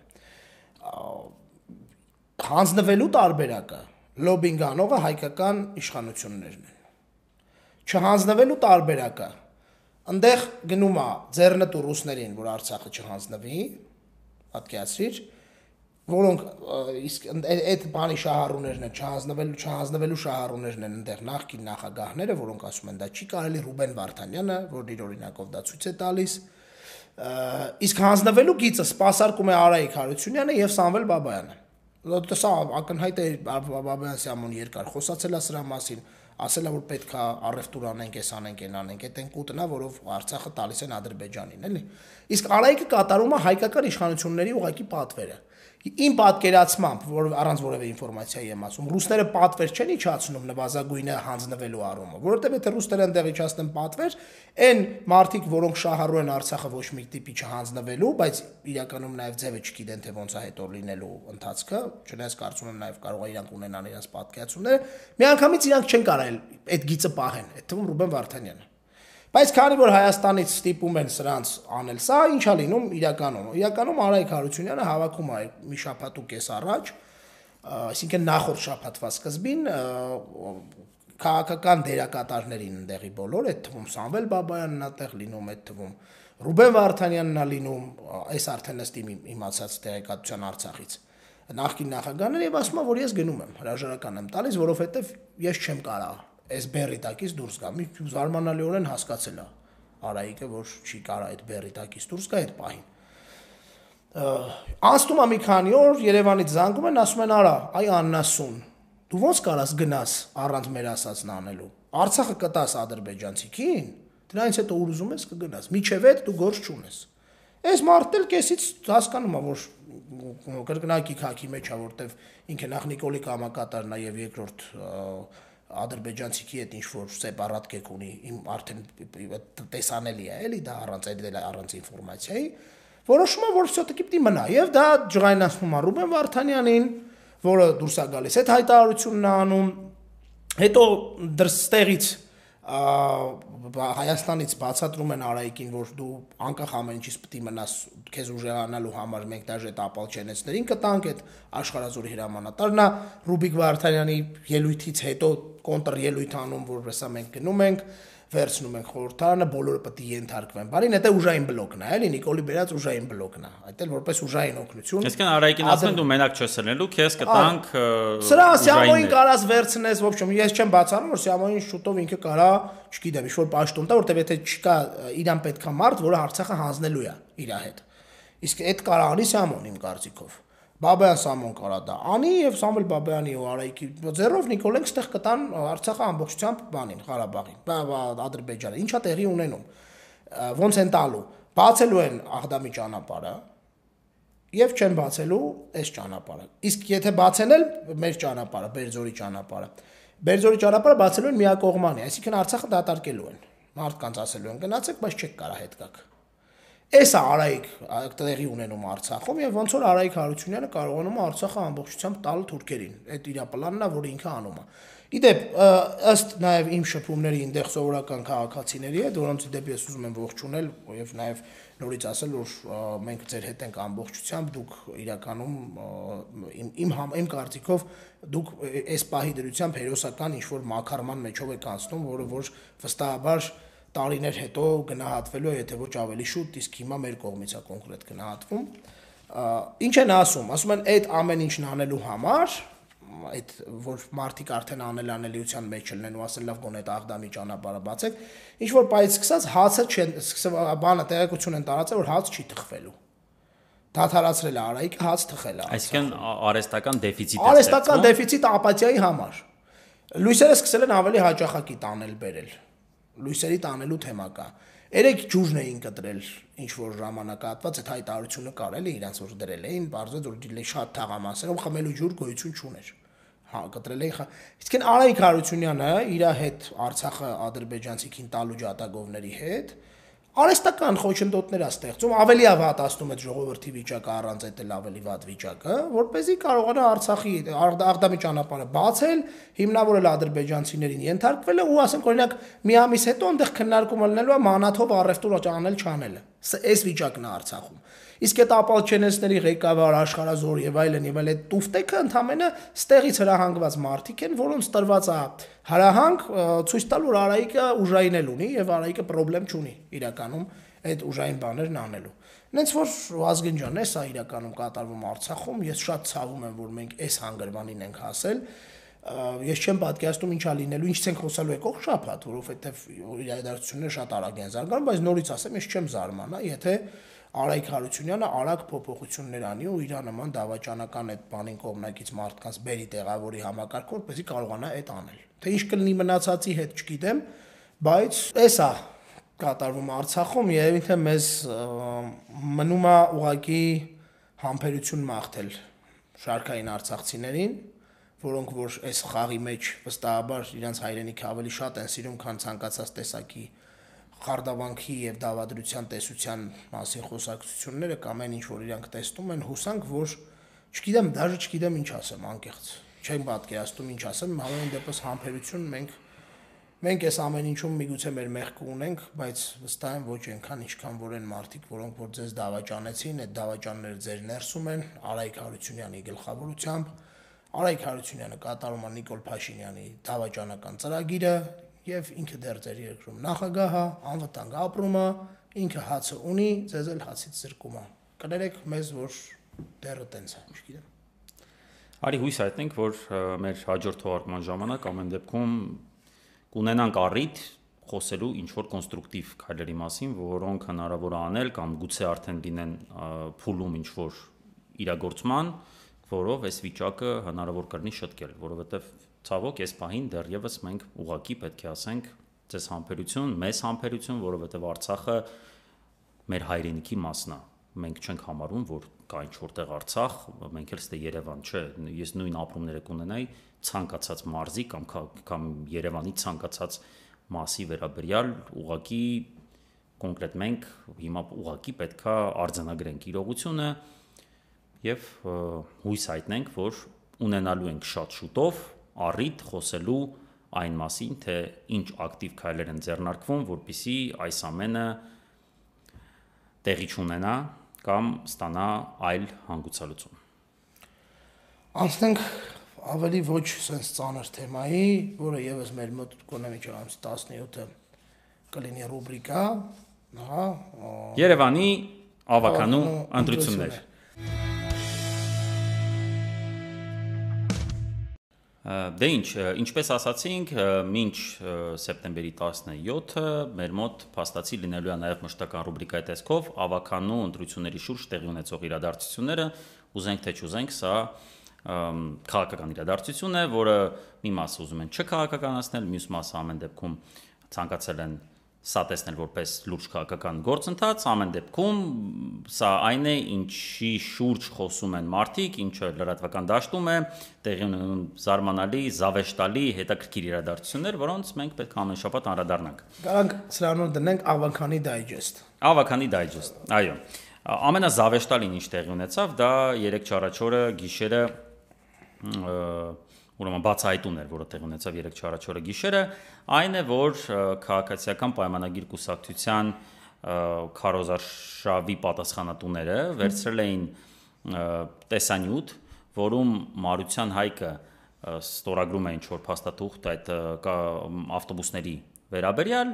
Հանձնվելու տարբերակը լոբինգ անողը հայկական իշխանություններն են չհանձնվելու տարբերակը այնտեղ գնում է ձեռնտու ռուսներին, որ Արցախը չհանձնվի, պատկերացրիր, որոնք իսկ այդ բանի շահառուներն են, չհանձնվելու չհանձնվելու շահառուներն են այնտեղ նախկին նախագահները, որոնք ասում են դա չի կարելի Ռուբեն Վարդանյանը, որ իր օրինակով դա ցույց է տալիս։ Իսկ հանձնվելու գիծը սпасարկում է Արայիկ Հարությունյանը եւ Սամվել Բաբայանը։ Դա սա ակնհայտ է Բաբայան Սիմոն երկար խոսացել է սրա մասին, ասել է որ պետք է առևտուր անենք, էս անենք, այն անենք, այդ են կուտնա, որով Արցախը տալիս են Ադրբեջանին, էլի։ Իսկ Արայիկը կատարում է հայկական իշխանությունների ուղակի պատվերը իմ պատկերացմամբ, որ առանց որևէ ինֆորմացիայի եմ ասում, ռուսները պատվեր չեն իջացնում նվազագույնը հանձնվելու առումով, որովհետև եթե ռուսները ընդեղ իջացնեն պատվեր, այն մարդիկ, որոնք շահառու են Արցախը ոչ մի տիպի չհանձնվելու, բայց իրականում նաև ձևը չգիտեն թե ոնց է հետո լինելու ընթացքը, չնայած կարծում եմ նաև կարող է իրանք ունենան իրենց պատկերացումները, միանգամից իրանք չեն կարել այդ գիծը պահեն, այդ թվում Ռուբեն Վարդանյանը Բայց քանի որ Հայաստանից ստիպում են սրանց անել սա, ինչա լինում իրականում։ Իրականում Արայք Հարությունյանը հավաքում է մի շաբաթ ու կես առաջ, այսինքն նախորդ շաբաթվա սկզբին քաղաքական դերակատարներին ընդեղի բոլոր, այդ թվում Սամվել Բաբայանն ատեղ լինում, այդ թվում Ռուբեն Վարդանյանն է լինում, այս արդեն ըստ իմ իմացած տեղեկատվության Արցախից նախկին նախագահն եւ ասում է որ ես գնում եմ հրաժարական եմ տալիս որովհետեւ ես չեմ կարող այս բերի տակից դուրս գամ մի զարմանալիորեն հասկացել է Արայիկը որ չի կարող այդ բերի տակից դուրս գա այդ պահին անցնում է մի քանի օր Երևանից զանգում են ասում են արա այ աննասուն դու ո՞նց կարաս գնաս առանց մեր ասածն անելու Արցախը կտաս ադրբեջանցիքին դրանից հետո ուր ուզում ես կգնաս միջև այդ դու գործ չունես այս մարդը էլ կեսից հասկանում է որ կրկնակի քաքի մեջ է որտեվ ինքը նախ Նիկոլի կամակատարն է եւ երկրորդ ադրբեջանցիքի հետ ինչ որ սեպարատ կեկ ունի իմ արդեն տեսանելի է էլի դա առանց այդ առանց ինֆորմացիայի որոշումը որ всё-таки պիտի մնա եւ դա ջղայնացնում է Ռուբեն Վարդանյանին որը դուրս է գալիս այդ հայտարարությունն է անում հետո դրստեղից Հայաստանից բացատրում են Արայիկին, որ դու անկախ ամեն ինչից պետք է մնաս քեզ ուժեղանալու համար մենք դաժե տապալ չենեսներին կտանք այդ աշխարհազոր հրամանատարն է Ռուբիկ Վարդանյանի ելույթից հետո կոնտր ելույթ անում, որովհետեւ մենք գնում ենք վերցնում ենք խորհրդարանը, բոլորը պետք է ենթարկվեն։ Բարին, դա ուժային բլոկն է, էլի Նիկոլի բերած ուժային բլոկն է։ Այդ էլ որպես ուժային օգնություն։ Այսինքն Արայիկին ասում են դու մենակ չես լնելու, քեզ կտանք Սրա Սյամոին կարաս վերցնես, ոչ ոք, ես չեմ բացառում, որ Սյամոին շուտով ինքը կարա, չգիտեմ, ինչ-որ պաշտոն տա, որտեվ եթե չկա իրան պետքա մարդ, որը Արցախը հանձնելու է իր հետ։ Իսկ այդ կարա անի Սյամոն իմ կարծիքով։ Բաբայան Սամոն կարա դա անի եւ Սամվել Բաբայանի ու Արայքի ձեռով Նիկոլենք ստեղ կտան Արցախը ամբողջությամբ բանին Ղարաբաղին, Ադրբեջանը։ Ինչա տեղի ունենում։ Ոնց են տալու։ Բացելու են Աղդամի ճանապարհը եւ չեն բացելու այս ճանապարհը։ Իսկ եթե բացեն էլ մեր ճանապարհը, Բերձորի ճանապարհը, Բերձորի ճանապարհը բացելու են միակողմանի, այսինքն Արցախը դատարկելու են։ Մարդկանց ասելու են գնացեք, բայց չեք կարա հետ գաք։ Էս է Արայիկ տեղի ունենում Արցախում եւ ոնց որ Արայիկ Հարությունյանը կարողանում է Արցախը ամբողջությամբ տալ թուրքերին։ Այդ իր պլանն է, որը ինքը անում է։ Իդեպ ըստ նաեւ իմ շփումների ինտեղ սովորական քաղաքացիների հետ, որոնց դեպի ես ուզում եմ ողջունել եւ նաեւ նորից ասել, որ մենք ձեր հետ ենք ամբողջությամբ, դուք իրականում իմ իմ իմ կարծիքով դուք այս պահի դրությամբ հերոսական ինչ որ մակարման մեջով եք անցնում, որը որ վստահաբար տարիներ հետո գնահատվելու է, եթե ոչ ավելի շուտ, իսկ հիմա մեր կողմից է կոնկրետ գնահատվում։ Ինչ են ասում, ասում են այդ ամեն ինչն անելու համար այդ որ մարտիկ արդեն անել անելիության մեջ չլնեն ու ասել լավ գոնե այդ աղդամի ճանապարհը բացեք ինչ որ պայից սկսած հացը չեն բանը տեղեկություն են տարածել որ հաց չի թխվելու դաթարացրել է արայիկը հաց թխել է այսինքն արեստական դեֆիցիտ է արեստական դեֆիցիտ ապաթիայի համար լույսերը սկսել են ավելի հաճախակի տանել բերել լույսերի տանելու թեմա կա։ Երեք ջուրն էին կտրել ինչ որ ժամանակահատված այդ հայտարարությունը կար էլի իրանց որ դրել էին, բարձր որ դիլե շատ թաղամասերով խմելու ջուր գոյություն չուներ։ Հա, կտրել էին։ Իսկ այն Արայիկ Հարությունյանը իր հետ Արցախը ադրբեջանցիքին տալու ջատագովների հետ արեստական խոչընդոտներ է ստեղծում, ավելի է վատացնում այդ ժողովրդի վիճակը առանց այդ էլ ավելի վատ վիճակը, որ เป զի կարողանա Արցախի Աղդամի ճանապարհը բացել, հիմնավորել ադրբեջանցիներին ենթարկվել ու ասենք օրինակ մի ամիս հետո այնտեղ քննարկումը լինելու է մանաթով առևտուր անել չանելը։ Այս վիճակն է Արցախում։ Իսկ այդ ապալչենեսների ղեկավար աշխարազոր եւ այլն եւ այլ այդ տուֆտեքը ընդամենը ստեղից հրահանգված մարդիկ են, որոնց տրված է հրահանգ ցույց տալ որ Արայիկը ուժային էլ ունի եւ Արայիկը խնդրեմ չունի իրականում այդ ուժային բաներն անելու։ Նենց որ Ազգին ջան, էս է իրականում կատարվում Արցախում, ես շատ ցավում եմ, որ մենք այս հանգրվանին ենք հասել ես չեմ պատկերացնում ինչա լինելու, ինչից ենք խոսալու եկող շփաթ, որովհետև իրադարձությունները շատ արագ են զարգանում, բայց նորից ասեմ, ես չեմ զարմանա, եթե Արայք Հարությունյանը արագ փոփոխություններ անի ու իր նման դավաճանական այդ բանին կողմնակից մարդկանց բերի տեղավորի համակարգ, որպեսզի կարողանա այդ անել։ Թե ինչ կլինի մնացածի հետ չգիտեմ, բայց էսա կատարվում Արցախում եւ ինքը մեզ մնում է ուղակի համբերություն մաղթել շարքային արցախցիներին, որոնք որ այս խաղի մեջ վստահաբար իրենց հայրենիքը ավելի շատ են սիրում, քան ցանկացած տեսակի խարդավանքի եւ դավադրության տեսության մասին խոսակցությունները կամ այն ինչ որ իրանք տեսնում են, հուսանք, որ չգիտեմ, դաժե չգիտեմ ինչ ասեմ, անկեղծ։ Չեմ պատկերացնում ինչ ասեմ, համեն դեպս համբերություն մենք մենք այս ամեն ինչում միգուցե մեր մեղքը ունենք, բայց վստահ եմ ոչ այնքան ինչքան որ են մարդիկ, որոնք որ ձեզ դավաճանեցին, այդ դավաճանները ձեր ներսում են Արայք Հարությունյանի գլխավորությամբ Արայք Հարությունյանը կատարում է Նիկոլ Փաշինյանի դավաճանական ծրագիրը, եւ ինքը դեռ ձեր երկրում նախագահ է, անվտանգ ապրում է, ինքը հացը ունի, ձեզ էլ հացից զրկում է։ Կներեք մեզ, որ դեռը տենց է, չգիտեմ։ Արի հույս հայտնենք, որ մեր հաջորդ թողարկման ժամանակ ամեն դեպքում կունենանք առիթ խոսելու ինչ որ կոնստրուկտիվ քայլերի մասին, որոնք հնարավոր է անել կամ գուցե արդեն լինեն փուլում ինչ որ իրագործման, որով այս վիճակը հնարավոր կլինի շտկել, որովհետև ցավոք այս պահին դեռևս մենք ուղակի պետք է ասենք ձեզ համբերություն, մեզ համբերություն, որովհետև Արցախը մեր հայրենիքի մասն է։ Մենք չենք համարում, որ կա ինչ որտեղ Արցախ, մենք էլ ստե Երևան, չէ, ես նույն ապրումները կունենայի ցանկացած մարզի կամ կամ Երևանի ցանկացած մասի վերաբերյալ ուղակի կոնկրետ մենք հիմա ուղակի պետքա արձանագրենք իրողությունը եւ հույս հայտնենք, որ ունենալու ենք շատ շուտով առիթ խոսելու այն մասին, թե ինչ ակտիվ քայլեր են ձեռնարկվում, որpիսի այս ամենը տեղի չունենա կամ ստանա այլ հանգուցալուծում։ Անցնենք ավելի ոչ sense ծանր թեմայի, որը եւս մեր մոտ կոնե միջև ամս 17-ը կլինի ռուբրիկա, հա, Երևանի ավականու ընտրություններ։ Դե ինչ, ինչպես ասացինք, մինչ սեպտեմբերի 17-ը մեր մոտ փաստացի լինելու է նաև մշտական ռուբրիկայի տեսքով ավականու ընտրությունների շուրջ տեղի ունեցող իրադարձությունները, ուզենք թե չուզենք, սա քաղաքական իրադարձություն է, որը մի մասը ուզում են չքաղաքականացնել, մյուս մասը ամեն դեպքում ցանկացել են սա տեսնել որպես լուրջ քաղաքական գործընթաց, ամեն դեպքում սա այն է, ինչի շուրջ խոսում են մարդիկ, ինչը լրատվական դաշտում է, տեղի ունենում զարմանալի, զավեշտալի, հետաքրքիր իրադարձություններ, որոնց մենք պետք է ամեն շաբաթ անդրադառնանք։ Կարանք սրանով դնենք Ավականի դայջեստ։ Ավականի դայջեստ, այո։ Ամենազավեշտալին ինչ տեղի ունեցավ, դա 3-4 օրը գիշերը ուրեմն բացահայտուն էր, որը տեղ ունեցավ 3-4 օրը գիշերը, այն է, որ քաղաքացիական պայմանագիր կուսակցության քարոզարշավի պատասխանատուները վերցրել էին տեսանյութ, որում Մարության հայկը ստորագրում է ինչ որ փաստաթուղթ այդ ավտոբուսների վերաբերյալ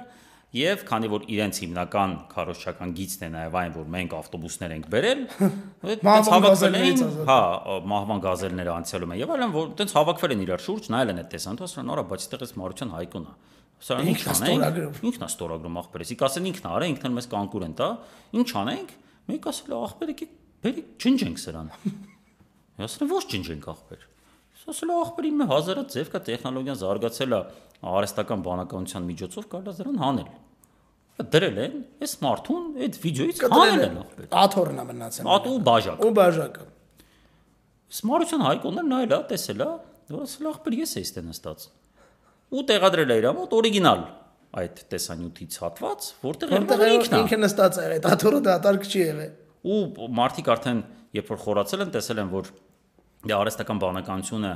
Եվ քանի որ իրենց հիմնական քարոշչական գիծն է նաև այն, որ մենք ավտոբուսներ ենք բերել, այդպես հավաքվել էին, հա, մահվան գազելները անցյալում են եւ այլն, որ այդպես հավաքվել են իրար շուրջ, նայել են այդ տեսանթը, ասել նորա, բայց այդտեղից Մարության հայկուն է։ Սա ինչ անենք։ Ինքն է ստորագրում ախպերս։ Իք ասեն ինքն արա, ինքն էլ մեզ կանկուրենտ, հա։ Ինչ անենք։ Մենք ասել ախպեր եկեք, բերիկ ջնջենք սրան։ Ասել ոչ ջնջենք ախպեր։ Ասել ախպեր իմը հազարը ձև կա տեխնոլոգիան զարգացել է արհեստական բանականության միջոցով է դրան հանել դրել են այս մարդուն այդ վիդեոից հանել են ախպեր աթորն է մնացել ատու բաժակ ու բաժակը Սմարության հայկոնը նայել է տեսել է որ ասել ախպեր ես էի ստե նստած ու տեղադրել է իր մոտ օրիգինալ այդ տեսանյութից հատված որտեղ ինքն ինքը նստած էր այդ աթորը դատարկ չի եղել ու մարդիկ արդեն երբ որ խորացել են տեսել են որ դե արհեստական բանականությունը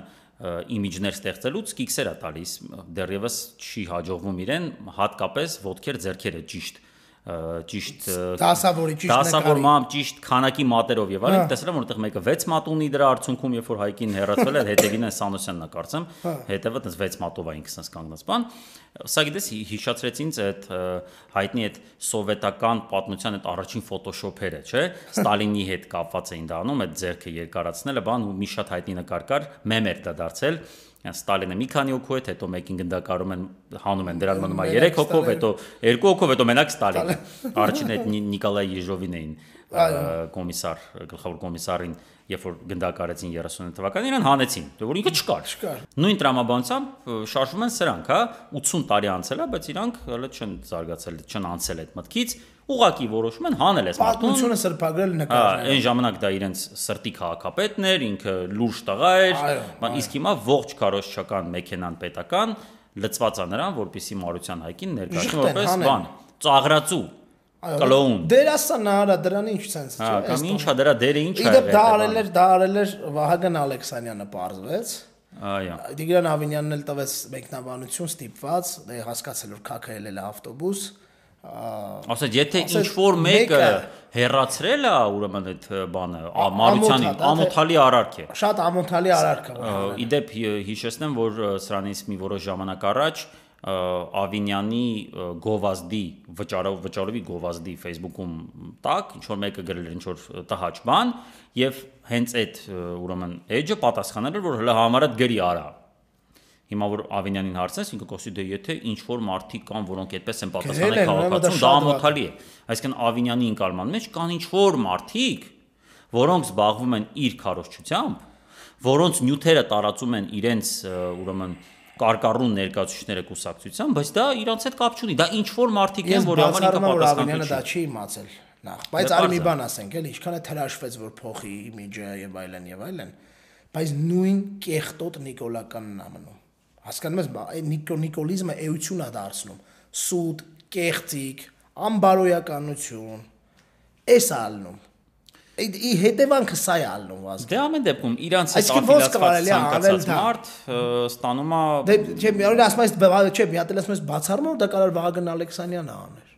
իմիջներ ստեղծելուց կիքսեր է տալիս դեռևս չի հաջողվում իրեն հատկապես ոդքեր ձերքերը ճիշտ ճիշտ դասավորի ճիշտ դասավորմամբ ճիշտ քանակի մատերով եւ այլն տեսել եմ որտեղ մեկը 6 մատ ունի դրա արդյունքում երբ որ հայկին հերացվել է հետևին են Սանոսյանն է կարծեմ հետևը տես 6 մատով է ինքսնս կանգնած բան սա գիտես հիշացրեց ինձ այդ հայտնի այդ սովետական պատմության այդ առաջին ֆոտոշոփերը չէ Ստալինի հետ կապված էին դառնում այդ ձերքը երկարացնելը բան ու մի շատ հայտնի նկար կար մեմ էր դա դարձել Ստալինը մի քանի հոգու հետ, հետո մեկին գնդակարում են, հանում են դրան մնում է 3 հոգով, հետո 2 հոգով, հետո մենակ Ստալինը։ Առաջին այդ Նիկոլայ Եժովին էին կոմիսար, գլխավոր կոմիսարին, երբ որ գնդակարեցին 30 թվականին, իրան հանեցին, որ ինքը չկար։ Չկար։ Նույն տրամաբանությամբ շարժում են սրանք, հա, 80 տարի անցել է, բայց իրանք հələ չեն զարգացել, չեն անցել այդ մտքից ուղակի որոշում են հանել այս մարդուն։ Պատմությունը սրբագրել նկարել։ Այն ժամանակ դա իրենց սրտի քաղաքապետն էր, ինքը լուրջ տղա էր, իսկ հիմա ողջ քարոշչական մեքենան պետական լծված է նրան, որպիսի Մարության հայկին ներկայացնի որպես բան, ծաղրացու կլոուն։ Դերասան արա դրան ինչ sense չէ։ Հա, կամ ինչա դրա դերը ինչ է։ Իդեպ դա արել էր, դա արել էր Վահագն Ալեքսանյանը պարզվեց։ Այո։ Տիգրան Ավինյանն էլ տվեց մեկնաբանություն ստիպված, դե հասկացել որ քաքը ելել է ավտոբուս, ասած եթե ինչ որ մեկը հերացրել է ուրեմն այդ բանը մարությանի ամոթալի արարք է շատ ամոթալի արարք է իդեպ հիշեցնեմ որ սրանից մի որոշ ժամանակ առաջ Ավինյանի գովազդի վճարով վճարովի գովազդի Facebook-ում տակ ինչ որ մեկը գրել էր ինչ որ տհաճ բան եւ հենց այդ ուրեմն edge-ը պատասխանել էր որ հələ համարդ գրի արա Հիմա որ Ավինյանին հարցնես, ինքը կոսի դե եթե ինչ որ մարդիկ կան, որոնք այդպես են պատասխանել քաղաքացուն, դա ամոթալի է։ Այսինքն Ավինյանի ինկալման մեջ կան ինչ որ մարդիկ, որոնք զբաղվում են իր քարոշչությամբ, որոնց նյութերը տարածում են իրենց ուրեմն կարկառուն ներկայացուցիչները կուսակցության, բայց դա իրանց հետ կապ չունի։ Դա ինչ որ մարդիկ են, որ համար ինքը պատասխանատու չի։ Դա չի իմացել նախ, բայց արի մի բան ասենք, էլի, ինչքան է թրաշվեց, որ փոխի իմիջը եւ այլն եւ այլն, բայց նույն կեղտոտ նիկոլականն է մնում հասկանում ես, նիկո նիկոլիզմը էություն է դարձնում, սուտ, կեղծիկ, անբարոյականություն, էս ալնում ի հետևանքը սա է ալնում վազք։ Դե ամեն դեպքում իրանց հետ աֆիլիացված ցանկացած մարդ ստանում է Դե չէ, մի օր ասում ես չէ, մի հատ էլ ասում ես բացառում դա կարող Վահագն Ալեքսանյանը աներ։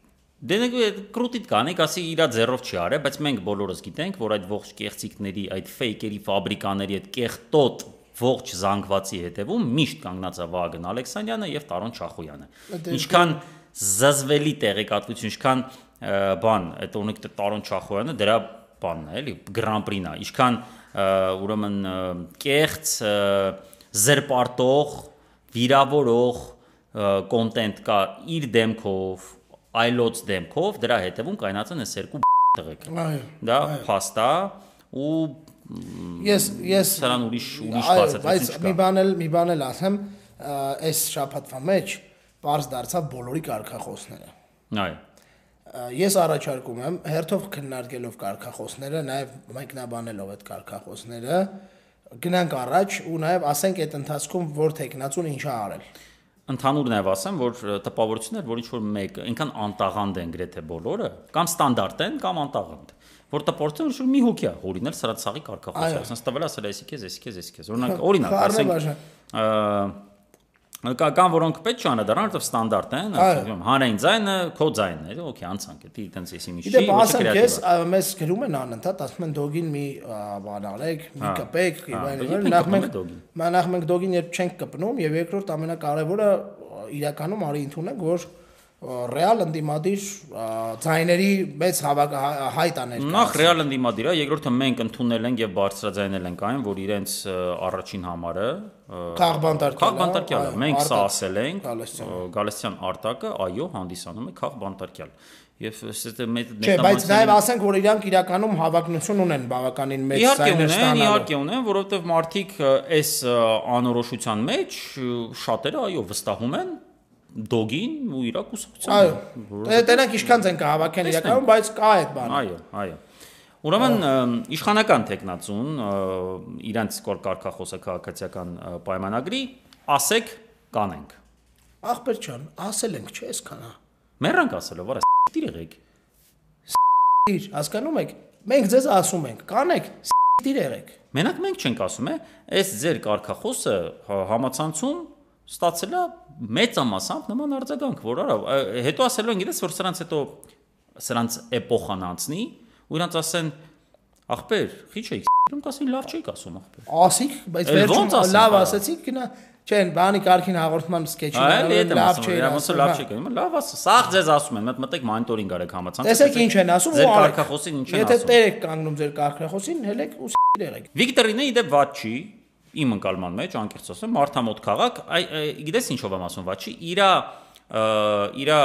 Դե նեք կրուտիտ կանեք, ասի իրա ձեռով չի արել, բայց մենք բոլորս գիտենք, որ այդ ողջ կեղծիկների, այդ ֆեյքերի ֆաբրիկաների այդ կեղտոտ ողջ զանգվածի հետևում միշտ կանգնած է Վագն Ալեքսանյանը եւ Տարոն Չախոյանը։ դե, Ինչքան զզվելի տեղեկատվություն, ինչքան բան, այդ օրինակ Տարոն Չախոյանը դրա բանն է, էլի, Grand Prix-ն է։ Ինչքան ուրեմն կեղծ զրպարտող, վիրավորող կոնտենտ կա իր դեմքով, այլոց դեմքով, դրա հետևում կայնած են այս երկու տղեկ։ Այո։ Դա փաստա ու Ես ես սրան ուրիշ ուրիշ բացատրություն չկա։ Բայց մի բան էլ մի բան էլ ասեմ, այս շփաթվա մեջ པարզ դարձավ բոլորի կարկախոսները։ Այո։ Ես առաջարկում եմ հերթով քննարկելով կարկախոսները, նաև մեկնաբանելով այդ կարկախոսները, գնանք առաջ ու նաև ասենք այդ ընթացքում որ տեխնացուն ինչ է արել ընդհանուր նաև ասեմ, որ տպավորություններ, որ ինչ որ մեկ, այնքան անտաղանդ են գրեթե բոլորը, կամ ստանդարտ են, կամ անտաղանդ որ տպորտը որ մի հոգի է հորինել սրանց սաղի կարկախոսը ասես տվել ասել էսի քեզ էսի քեզ էսի քեզ օրինակ օրինակ ասենք կան որոնք պետք չի անդրադառնան, որովհետև ստանդարտ են, ասում հանրային ձայնը քո ձայնն է, օքեյ, անցանք է, դի տենց էսի մի չի, ոչ քրեատիվ։ Ես մեզ գրում են անընդհատ, ասում են դոգին մի բան արեք, մի կպեք, եւ այլն։ Նախ մենք նախ մենք դոգին երբ չենք կպնում եւ երկրորդ ամենակարևորը իրականում արի ընդունենք, որ ռեալ ընդդիմադիր ձայների մեծ հայտ աներ։ Նախ ռեալ ընդդիմադիր է, երկրորդը մենք ընդունել ենք եւ բարձրաձայնել ենք այն, որ իրենց առաջին համարը քաղբանտարկյալ է։ Քաղբանտարկյալ է։ Մենք սա ասել ենք Գալստյան Արտակը, այո, հանդիսանում է քաղբանտարկյալ։ Եվ ստե մեծ Չէ, բայց նաև ասենք, որ իրանք իրականում հավակնություն ունեն բավականին մեծ սայներ ստանալու։ Իհարկե ունեն, որովհետև մարդիկ այս անորոշության մեջ շատերը այո վստահում են դոգին ու իր կուսակցությանը։ Այո։ Տենակ ինչքան են կհավաքեն իրականում, բայց կա այդ բանը։ Այո, այո։ Ուրեմն իշխանական տեխնացուն իրանց կոր կարկախոսը քաղաքացիական պայմանագրի ասեք կանենք։ Ախպեր ջան, ասել ենք, չէ՞ այսքանա։ Մեռանք ասելով, արա դիր եղեք։ Դիր, հասկանում եք։ Մենք ձեզ ասում ենք, կանեք, դիր եղեք։ Մենակ մենք չենք ասում, է, այս ձեր կարկախոսը համացանցում ստացել է մեծամասամբ նման արձագանք, որ արա հետո ասելու են գիտես որ սրանց հետո սրանց էպոխան անցնի ու իրանց ասեն ախպեր քիչ եք ում կասին լավ չեք ասում ախպեր ասիք բայց վերջում լավ ասացիք գնա չեն բանի կարքին հաղորդման սկեչին լավ չէ ոնց լավ չէ գնում լավ ասա սաղ ձեզ ասում են մտմտեք մոնիտորինգ արեք համացանցը տեսեք ինչ են ասում ձեր կարգախոսին ինչ են ասում եթե տերեք կանգնում ձեր կարգախոսին հելեք ու եղեք Վիկտորինը իդե ված չի իմ ընկալման մեջ անկեղծ ասեմ մարդամոտ քաղաք գիտես ինչով եմ ասում վաչի իրա իրա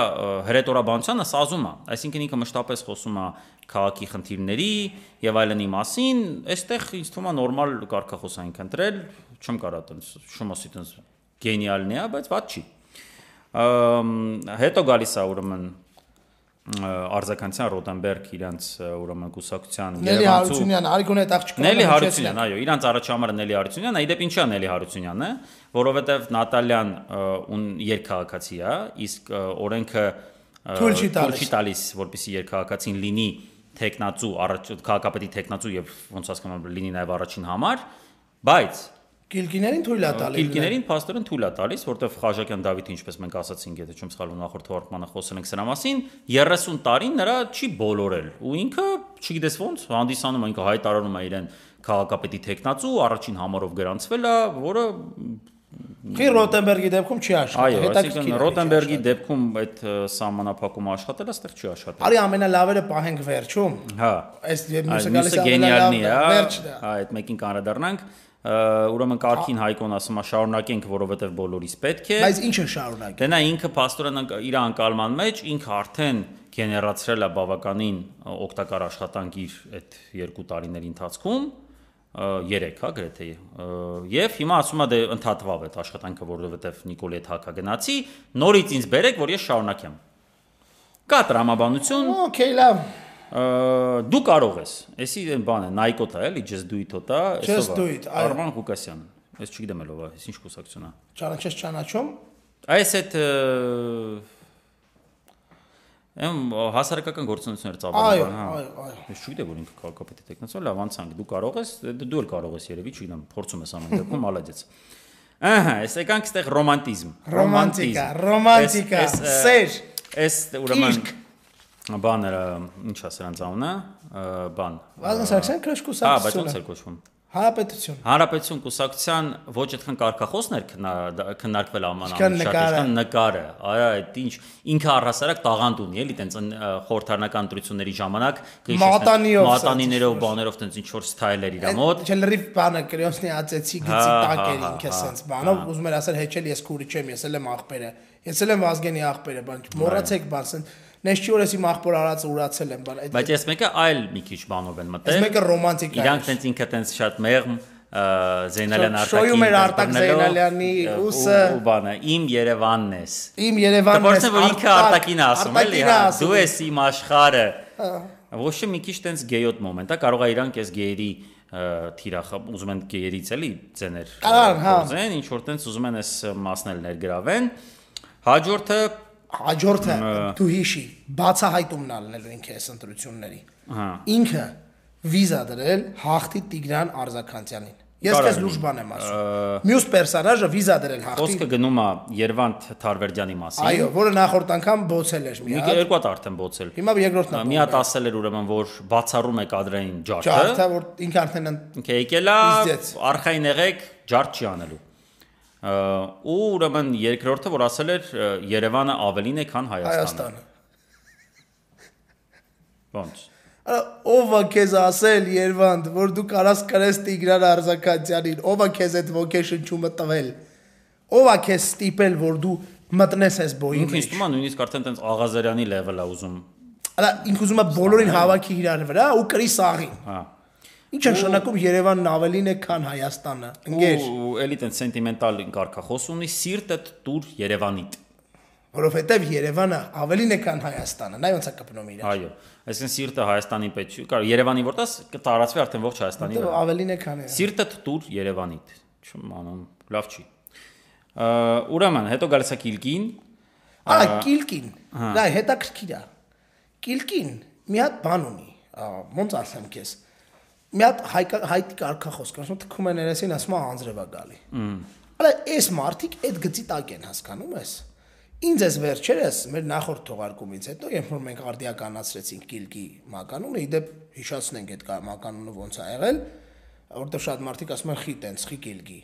հրետորաբանությանը սազում է այսինքն ինքը մշտապես խոսում է քաղաքի խնդիրների եւ այլնի մասին այստեղ ինձ թվում է նորմալ կարգախոսային քնտրել չեմ կարա տենց շումոսի տենց գենիալն է բայց ված չի հետո գալիս է ուրեմն Արձականցյան Ռոդենբերգ իրանց ուրեմն կուսակցության Նելի Հարությունյան, Արիգոն այդ աղջիկը Նելի Հարությունյան, այո, իրանց առաջ համարը Նելի Հարությունյանն է, իդեպ ինչա Նելի Հարությունյանն է, որովհետև Նատալյան ուն երկհաղացի է, իսկ օրենքը թույլ չի տալիս, որպեսի երկհաղացին լինի տեխնացու, առաջ քաղաքապետի տեխնացու եւ ոնց հասկանում եմ լինի նաեւ առաջին համար, բայց Կիլկիներին թույլ է տալիս։ Կիլկիներին փաստորեն թույլ է տալիս, որտեվ Խաժակյան Դավիթը, ինչպես մենք ասացինք, եթե չեմ սխալվում նախորդ թվարկմանը խոսել ենք սրա մասին, 30 տարին նրա չի բոլորել։ Ու ինքը, չգիտես ոնց, հանդիսանում է ինքը հայտարարում է իրեն քաղաքապետի տեխնացու, առաջին համարով գրանցվել է, որը Խի Ռոտենբերգի դեպքում չի աշխատել։ Այո, այսինքն Ռոտենբերգի դեպքում այդ սահմանափակումը աշխատել է, այստեղ չի աշխատել։ Արի ամենալավերը պահենք վերջում։ Հա։ Այս մյուսը գալիս է գենիալնի, հա։ Վերջն է։ Հա, այդ մեկին կանրադառնանք ուրեմն Կարքին Հայկոն ասում է շարունակենք, որովհետև բոլորիս պետք է։ Բայց ինչ է շարունակել։ Դե նա ինքը աստորեն իր անկալման մեջ ինքը արդեն գեներացրել է բավականին օգտակար աշխատանք իր այդ երկու տարիների ընթացքում 3, հա, գրեթե։ Եվ հիմա ասում է դե ընդհատվավ այդ աշխատանքը, որովհետև Նիկոլի հետ հակա գնացի, նորից ինձ բերեք, որ ես շարունակեմ։ Կա տրամաբանություն։ Okay, լավ դու կարող ես։ Էսի այն բանը Nike-ը էլի just do it-ը, Just do it, Արման Ղուկասյան։ Ես չգիտեմ ով է, ես ինչ կուսակցություն է։ Ճանաչես ճանաչում։ Այս այդ Եմ հասարակական գործունեություններ ծավալում, հա։ Այո, այո, այո։ Ես չգիտեմ որ ինքը քաղաքապետի տեխնացիա, լավ անցանք, դու կարող ես, դու էլ կարող ես երևի, չգիտեմ, փորձում ես ամեն դեպքում, մալադեց։ Ահա, այս եկանք այստեղ ռոմանտիզմ։ Ռոմանտիկա, ռոմանտիկա, սեր։ Այս ուրեմն բաները, ինչ է սրանց անունը, բան։ Վազգեն Սարգսյան քրոշկուսակցությունը։ Հա, բայց ո՞նց է կոչվում։ Հանրապետություն։ Հանրապետություն կուսակցության ոչ այդքան կարգախոսներ քննարկվել ամանամիշատ, նկարը, այո, այդ ինչ ինքը առհասարակ տաղանդ ունի, էլի տենց խորհրդարանական ընտրությունների ժամանակ մատանիներով, բաներով տենց ինչ որ սթայլեր իր մոտ։ Չէ, լրիվ բանը կրյոնսնի ածեցի գծի տակ էր ինքը սենց բանով, ուզում էր ասել հեչել ես քուրի չեմ, ես էլ եմ աղբերը։ Ես էլ եմ Վազգենի աղբերը, բան մոռացեք բան սենց Նես չի որ էսի մախբոր արած ուրացել են, բան այդ Բայց այս մեկը այլ մի քիչ բանով են մտել։ Այս մեկը ռոմանտիկ է։ Իրանք տենց ինքը տենց շատ մեղմ Զեյնալյան արտակին շոյում էր Արտակ Զեյնալյանի ուսը ու բանը իմ Երևանն ես։ Իմ Երևանն ես։ Որտեղ որ ինքը Արտակին ասում էլի, հա, դու ես իմ աշխարհը։ Ոչ մի քիչ տենց գեյոտ մոմենտ է, կարող է իրանք այս գեյերի թիրախ ուզում են գեյերից էլի ձեներ։ հա։ Ուզեն ինչ որ տենց ուզում են այս մասնել ներգրավեն։ Հաջորդը հաջորդը դու հիշի բացահայտումն ալնելու ինքը այս ընտրությունների ինքը վիզա դրել հաղթի Տիգրան Արզականյանին Ես քեզ լուրջ բան եմ ասում։ Մյուս պերսոնաժը վիզա դրել հաղթի։ Խոսքը գնում է Երևանտ Թարվերդյանի մասին։ Այո, որը նախորդ անգամ բոցել էր մի հատ։ Երկու հատ արդեն բոցել։ Հիմա երկրորդն է։ Մի հատ ասել էր ուրեմն, որ բացառում է կադրային ջարդը։ Ջարդը, որ ինքը արդեն ինքը եկել է արխային եղեք ջարդ չի անելու ու ուրեմն երկրորդը որ ասել էր Երևանը ավելին է քան Հայաստանը։ Հայաստանը։ Ոնց։ Ո՞վ է քեզ ասել Երևանդ, որ դու կարաս կրես Տիգրան Արզականյանին, ով է քեզ այդ ոգեշնչումը տվել։ Ով է քեզ ստիպել, որ դու մտնես այս բոյի մեջ։ Ինքն իստում է նույնիսկ արդեն տենց Աղազարյանի level-ը ուզում։ Արա ինք ուզում է բոլորին հավաքի իրար վրա ու կրի սաղին։ Հա։ Ինչ է նշանակում Երևանն ավելին է, քան Հայաստանը։ Ընկեր։ Ու էլի տեն սենտիմենտալ կարգախոս ունի սիրտը դուր Երևանիդ։ Որովհետև Երևանը ավելին է, քան Հայաստանը։ Նա ոնց է կպնում իրար։ Այո։ Այսինքն սիրտը Հայաստանի պետք չի։ Կարող Երևանի որտես կտարածվի արդեն ողջ Հայաստանի վրա։ Ավելին է, քան Սիրտը դուր Երևանիդ։ Չեմ անում, լավ չի։ Ուրեմն, հետո գալիս է Կիլկին։ Ահա Կիլկին։ Դա հետաքրքիր է։ Կիլկին մի հատ բան ունի։ Ոնց ասեմ քեզ մի հատ հայտի կարգախոս կա, ասում թքում են երեսին, ասում է անձրևա գալի։ Հələ այս մարտիկ այդ գծի տակ են հասկանում ես։ Ինձ էս վերջերս մեր նախորդ թողարկումից հետո, երբ որ մենք արդիականացրեցինք Կիլկի մականունը, իդեպ հիշացնենք այդ մականունը ոնց է եղել, որտեղ շատ մարդիկ ասում են խի տենց, խի Կիլկի,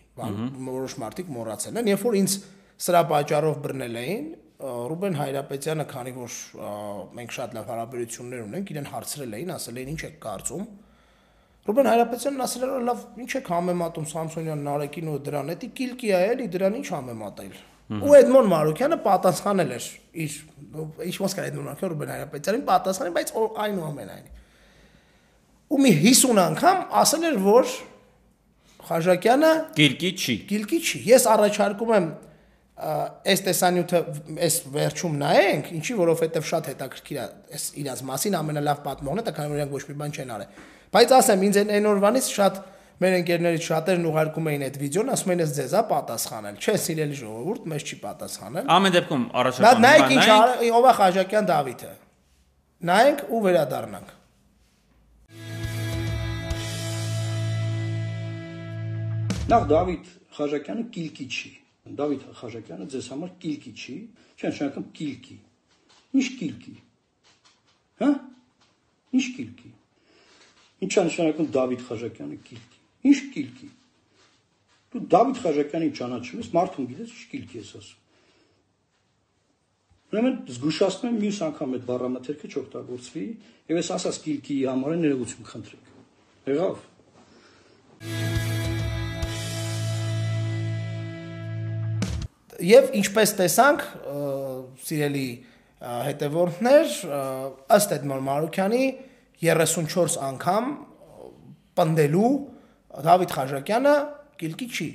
որոշ մարդիկ մոռացել են, երբ որ ինձ սրա պատճառով բռնել էին, Ռուբեն Հայրապետյանը, քանի որ մենք շատ լավ հարաբերություններ ունենք, իրեն հարցրել էին, ասել էին ինչ եք կարծում, Ռուբեն Հայրապետյանն ասել էր լավ, ինչ եք համեմատում Սամսոնյան Նարեկին ու դրան, դա կիլկի է էլի, դրան ինչ համեմատել։ Ու Էդմոն Մարուկյանը պատասխանել էր իր ինչ ոնց կա Էդմոն Մարուկյանը Ռուբեն Հայրապետյանին պատասխանել, բայց այնուամենայն։ Ու մի 50 անգամ ասել էր, որ Խաժակյանը կիլկի չի։ Կիլկի չի։ Ես առաջարկում եմ այս տեսանյութը այս վերջում նայենք, ինչի որովհետև շատ հետաքրքիր է այս իրաց մասին ամենալավ պատմողն է, դա քանի որ իրենք ոչ մի բան չեն արել։ Բայց ասեմ, ինձ այն օրվանից շատ մեր ընկերներից շատերն ուղարկում էին այդ վիդեոն, ասում էին, ես ձեզ է պատասխանել։ Չէ, սիրելի ժողովուրդ, մեզ չի պատասխանել։ Ամեն դեպքում առաջարկում եմ։ Նայեք ինչ ով է Խաչակյան Դավիթը։ Նայենք ու վերադառնանք։ Նախ Դավիթ Խաչակյանը կիլկի չի։ Դավիթ Խաչակյանը ձեզ համար կիլկի չի, չէ, նշանակում կիլկի։ Ինչ կիլկի։ Հա? Ինչ կիլկի։ Ինչ է նշանակում Դավիթ Խաչակյանը կիլկի։ Ինչ կիլկի։ Դու Դավիթ Խաչատյանին ճանաչում ես, մարդուն գիտես, ինչ կիլքի ես ասում։ Ուրեմն զգուշացնում եմ մյուս անգամ այդ բառամթերքը չօգտագործվի, եւ ես ասած կիլքի համար ներողություն խնդրեք։ Եղավ։ Եվ ինչպես տեսանք, սիրելի հետևորդներ, ըստ Էդմոն Մարուկյանի 34 անգամ պնդելու Դավիթ Խաչակյանը կիլկի չի։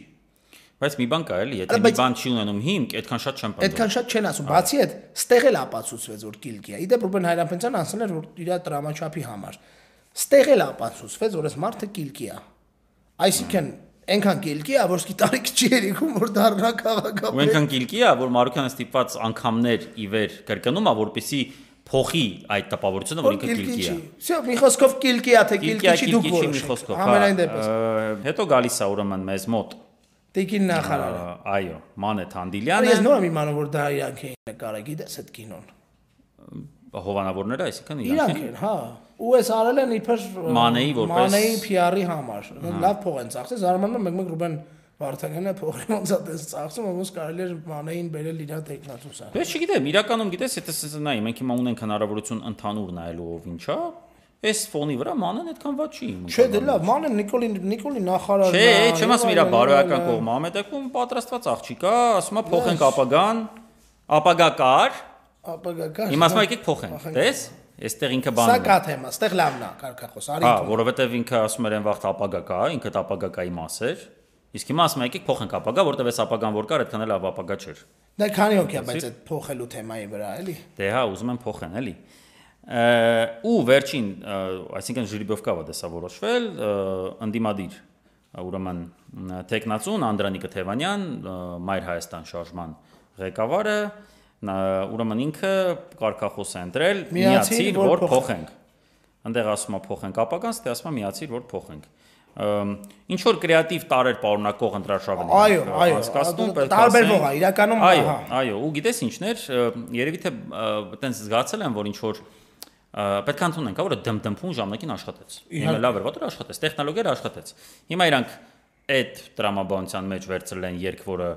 Բայց մի բան կա էլի, եթե մի բան չի ունենում հիմք, այդքան շատ չեն պնդում։ Այդքան շատ չեն ասում, բացի այդ, ստեղ էլ ապացուցվեց որ կիլկի է։ Իդեպ Ռուբեն Հայրապետյան ասել էր որ իր տրամաչափի համար։ Ստեղ էլ ապացուցվեց որ այս մարդը կիլկի է։ Այսինքն այնքան կիլկի է, որ սկի տարիք չի երիկում, որ դառնա քաղաքապետ։ Ու այնքան կիլկի է, որ Մարուկյանը ստիպված անգամներ ի վեր կրկնում է, որպեսի փոխի այդ տպավորությունը, որ ինքը կիլկի է։ Всё, մի խոսքով կիլկի է, թե կիլկի չի դուք որոշ։ Ամենայն դեպս։ Հետո գալիս է ուրեմն մեզ մոտ Տիկին նախարարը։ Այո, Մանե Թանդիլյանը։ Ես նոր եմ իմանում, որ դա իրանք էին նկարը, գիտես այդ կինոն։ Հովանավորները, այսինքն իրանք են, հա։ Ու էս արել են իբր Մանեի որպես Մանեի PR-ի համար։ Լավ փող են ծախսել, զարմանում եմ մեկ-մեկ Ռուբեն Վարդանյանը փողի ոնց է տես ծախսում, ոնց կարելի է Մանեին բերել իր տեխնատուսը։ Ես չգիտեմ, իրականում գիտես, եթե նայի, մենք հիմա ունենք հնարավորություն ընդհանուր նայելու ով ինչա, Այս ֆոնի վրա մանեն այդքան ված չի իմում։ Չէ, դե լավ, մանեն Նիկոլի Նիկոլի նախարարն է։ Չէ, չեմ ասում իրա բարոյական կողմը, ամետակում պատրաստված աղջիկ է, ասում է փոխենք ապագան, ապագա կար, ապագա կար։ Հիմա ասում եկեք փոխենք։ Տես, այստեղ ինքը բանը։ Սա կա թեմա, այստեղ լավն է, կարկախոս, արի։ Հա, որովհետև ինքը ասում էր այն վաղ ապագա կա, ինքը ապագակայի մաս էր։ Իսկ հիմա ասում եկեք փոխենք ապագա, որտեվ այս ապագան որ կար, այդքան էլ լավ ապագա չէր։ Դա քանի հոգի է, բայց այդ փոխելու թեմայի վրա, էլի։ Դե հա, ուզում եմ փոխեն, էլի ու վերջին, այսինքն Ժիրիբովկավը դեսա որոշվել, ընդիմադիր ուրեմն տեխնացուն Անդրանիկը Թևանյան, Մայր Հայաստան շարժման ղեկավարը, ուրեմն ինքը կարկախոս է ընտրել, միացիր, որ փոխենք։ Այնտեղ ասում է փոխենք ապագան, ստե ասում է միացիր, որ փոխենք ինչ որ կրեատիվ տարեր պարունակող ընտրաշավն այո այո հասկացնում է տարբերվող է իրականում այո այո ու գիտես ինչներ երևի թե այտենց զգացել եմ որ ինչ որ պետք է ընդունենք, որը դմդմփուն ժամանակին աշխատեց։ Հիմա լավ էր, որը աշխատեց, տեխնոլոգիան աշխատեց։ Հիմա իրանք այդ տրամաբանության մեջ վերցրել են երկ, որը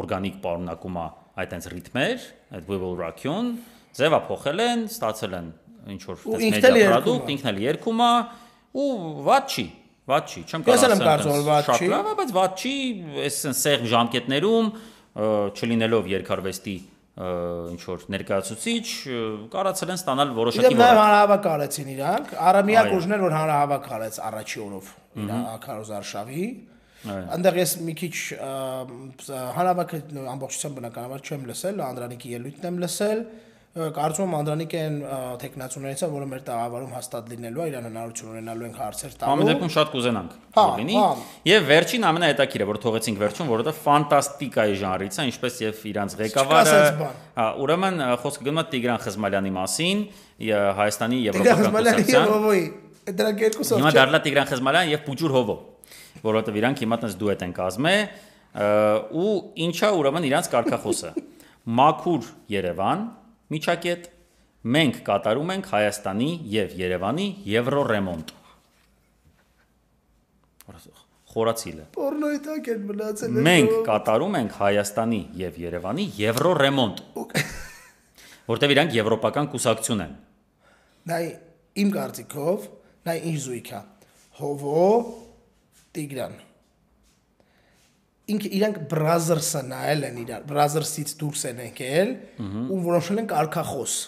օրգանիկ պարունակում է այդ այնց ռիթմեր, այդ we will rock you-ն, ձևա փոխել են, ստացել են ինչ որ մեդիա product, ինքն էլ երգում է ու ված չի, ված չի, չեմ կարող ասել։ Ես եմ կարծում, որ ված չի։ Շատ լավ է, բայց ված չի, այս սեղ ժամկետներում չլինելով երկարվեստի ինչ որ ներկայացուցիչ կարացել են ստանալ որոշակի որակ։ Իդեպ հանրահավաք արեցին իրանք, Արամիակ ուժներ որ հանրահավաք արեց առաջի օրով իր Ակարոզ Արշավի։ Այնտեղ ես մի քիչ հանրահավաքը ամբողջությամբ բնականաբար չեմ լսել, Անդրանիկի ելույթն եմ լսել, կարծում եմ Անդրանիկեն տեխնացուներից է, որը մեր տաղավարում հաստատ լինելու է, իրան հնարավորություն ունենալու ենք հարցեր տալու։ Ամեն դեպքում շատ կուզենանք հա, լինի։ հա։ Եվ վերջին ամենահետաքրիրը, որ թողեցինք վերջում, որովհետև ֆանտաստիկայի ժանրից է, ինչպես եւ իրանց ղեկավարը։ Հա, ուրեմն խոսքը գնում է Տիգրան Խզմալյանի մասին, Հայաստանի Եվրոպական կուսակցության։ Դրանք երկուսով։ Հիմա դառնա Տիգրան Խզմալյան եւ Պուջուր Հովո, որովհետև իրանք հիմա տես դուետ են կազմե ու ինչա ուրեմն իրանց կարկախոսը։ Մաքուր Երևան, միջակետ մենք կատարում ենք Հայաստանի եւ Երևանի եվրո ռեմոնտ։ Խորացիլը։ Պորնոյի տակ են մնացել։ Մենք կատարում ենք Հայաստանի եւ Երևանի եվրո ռեմոնտ։ Որտեւ իրանք եվրոպական կուսակցություն են։ Նայ իմ կարծիքով, նայ ինչ զույգ է։ Հովո Տիգրան ինքը իրանք browser-ը նայել են իրար, browser-ից դուրս են եկել ու որոշել են կարկախոս։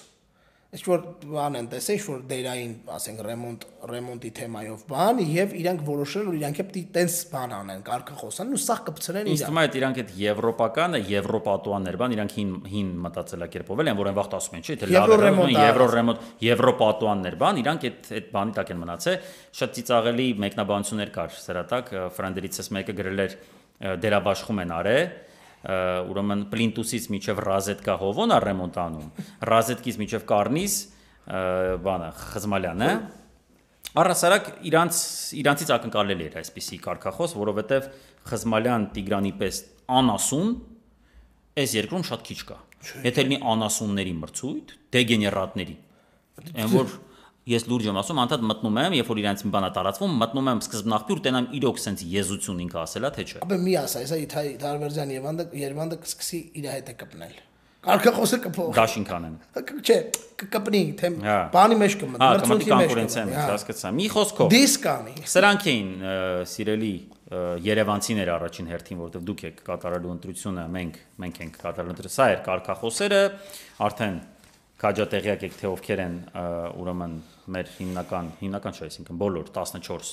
Ինչ որ բան են տեսել, ինչ որ դերային, ասենք ռեմոնտ, ռեմոնտի թեմայով բան եւ իրանք որոշել որ իրանք պետք է տենց բան անեն, կարկախոսան ու սա կպցրեն իրար։ Իսկ այդ իրանք այդ եվրոպականը, եվրոպատուաններ բան, իրանք հին հին մտածելակերպով են, որ այն վաղտ ասում են, չէ՞, թե լավ է, եվրո ռեմոնտ, եվրոպատուաններ բան, իրանք այդ այդ բանի տակ են մնացել։ Շատ ծիծաղելի մեկնաբանություններ կար սրա տակ, ֆրենդերիցս մեկը գրել էր դերաբաշխում են արել ուրեմն պլինտուսից միջև ռազետկա հովոն է ռեմոնտ անում ռազետկից միջև կարնիզ բանը խզմալյանը առասարակ իրանց իրանցից ակնկալել էր այսպիսի կարկախոս որովհետև խզմալյան տիգրանի պես անասուն այս երկրում շատ քիչ կա եթե լինի անասունների մրցույթ դեգեներատների այն որ ես լուրջ եմ ասում, անդադ մտնում եմ, երբ որ իրենց մի բանա տարածվում, մտնում եմ սկզբնաղբյուր տենամ իրոք sense եզություն ինքը ասելա թե չէ։ Ապա մի ասա, հեսա իթայ Դարվերձյան Երևանը Երևանը կսկսի իր հետ է կպնել։ Կարգախոսը կփոխ։ Դաշինք անեն։ Չէ, կկպնի, թե Հա։ բանի մեջ կմտնի, Հա, կմտի մրցույթի մեջ հա։ հասկացա։ Մի խոսքով Դիսկ անի։ Սրանք էին սիրելի Երևանցիներ առաջին հերթին, որովհետև դուք եք կատարելու ընտրությունը, մենք մենք ենք կատարելու ընտրությունը։ Սա էր կարկախոսերը, արդեն քաջատեղյակ եք թե ովքեր են ուրեմն մեր հիմնական հիմնական չէ, այսինքն բոլոր 14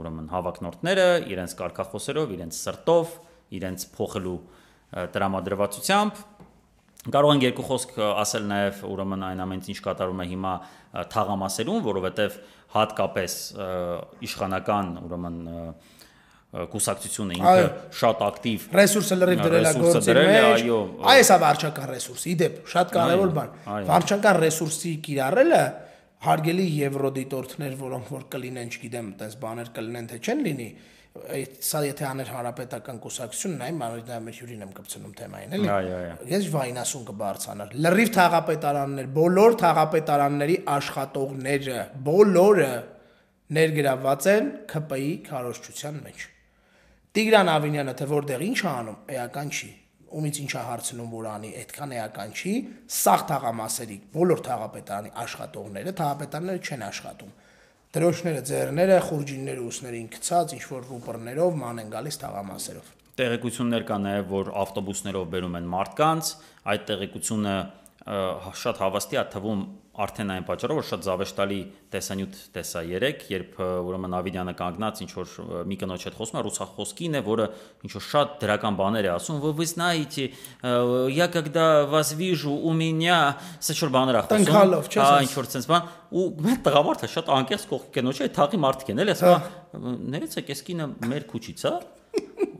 ուրեմն հավակնորդները իրենց կարկախոսերով, իրենց սրտով, իրենց փոխելու տրամադրվածությամբ Կարող ենք երկու խոսք ասել նաև ուրեմն այն ամենից ինչ կատարում է հիմա թաղամասերում, որովհետև հատկապես իշխանական ուրեմն կուսակցությունը ինքը շատ ակտիվ ռեսուրսը լրիվ դրել է գործի մեջ։ այո, Այս է վարչական ռեսուրս։ Իդեպ, շատ կարևոր բան։ Վարչական ռեսուրսի կիրառելը հարգելի եվրոդիտորդներ, որոնք որ կլինեն, չգիտեմ, այդպես բաներ կլինեն թե չեն լինի, այդ սա եթե աներ հանրապետական կուսակցությունն այն մանրիդ մեր հյուրին եմ կպցնում թեմային, էլի։ Այո, այո։ Ես վայնասուն կբարձանար։ Լրիվ թաղապետարաններ, բոլոր թաղապետարանների աշխատողները, բոլորը ներգրաված են ԿՊ-ի քարոշչության մեջ։ Տիգրան Ավինյանը թե որտեղ ինչ անում, էական չի։ Ումից ինչա հարցնում որ անի, այդքան էական չի։ Սաղ թաղամասերի բոլոր թաղապետարանի աշխատողները, թաղապետարանները չեն աշխատում։ Դրոշները, ձեռները, խուրջինները ուսներին գցած, ինչ որ ռուպորներով ման են գալիս թաղամասերով։ Տեղեկություններ կա նաև, որ ավտոբուսներով բերում են մարդկանց, այդ տեղեկությունը շատ հավաստի է թվում արդեն այն պատճառով, որ շատ զավեշտալի տեսանյութ տեսա երեք, երբ ը, ուրեմն Ավիդյանը կանգնած ինչ որ ը, մի կնոջ հետ խոսում է ռուսախոսքին է, որը ինչ որ շատ դրական բաներ է ասում, вы вы знаете, э, я когда вас вижу, у меня սա ինչ որ բաներ է խոսում։ Տնքալով, չես Հա, ասում։ ինչ որ sense բան, ու մեր տղամարդը շատ անկեղծ կողքի կնոջ է, թաղի մարդիկ են, էլի, ասում, է, ներեցեք, այս կինը մեր քուչից է,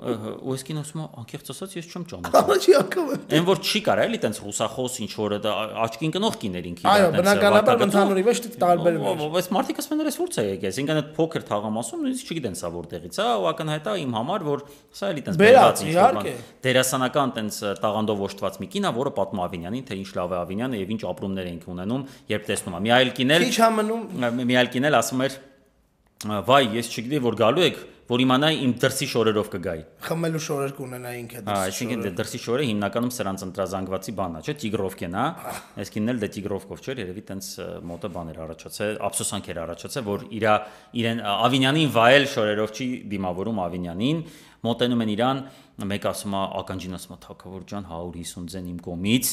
կինը ասում է, անկեղծ ասած ես չեմ ճանաչում։ Առաջի անգամ։ Այն որ չի կարա էլի տենց ռուսախոս ինչ որ դա աչքին կնող կիներ ինքի Այո, բնականաբար ընդհանուրի մեջ տարբերվում է։ Բայց մարդիկ ասում են ես ո՞րց է եկես, ինքան այդ փոքր թաղամասում նույնիսկ չգիտեն սա որտեղից է, ու ակնհայտ է իմ համար, որ սա էլի տենց Բերած, իհարկե։ բան։ Դերասանական տենց տաղանդով ոչտված մի կին է, որը պատմում Ավինյանին, թե ինչ լավ է Ավինյանը եւ ինչ ապրումներ ենք ունենում, երբ տեսնում է։ Մի այլ կին էլ Քիչ համնում մի այլ կին էլ ասում էր վայ, ես չգիտեի որ գալու եք, որ իմանայի իմ դրսի շորերով կգայի։ խմելու շորեր կունենա ինքը Հա, այսինքն դե դրսի շորը հիմնականում սրանց ընտրազանգվածի բանն է, չէ՞, Տիգրովկեն, հա։ Այս կինն էլ դե Տիգրովկով չէր, երևի տենց մոտը բաներ առաջացել, ափսոսանքեր առաջացել, որ իր իրեն Ավինյանին վայել շորերով չի դիմավորում Ավինյանին, մոտենում են իրան, մեկ ասում է ականջին ասում է թակավոր ջան 150 ձեն իմ կողմից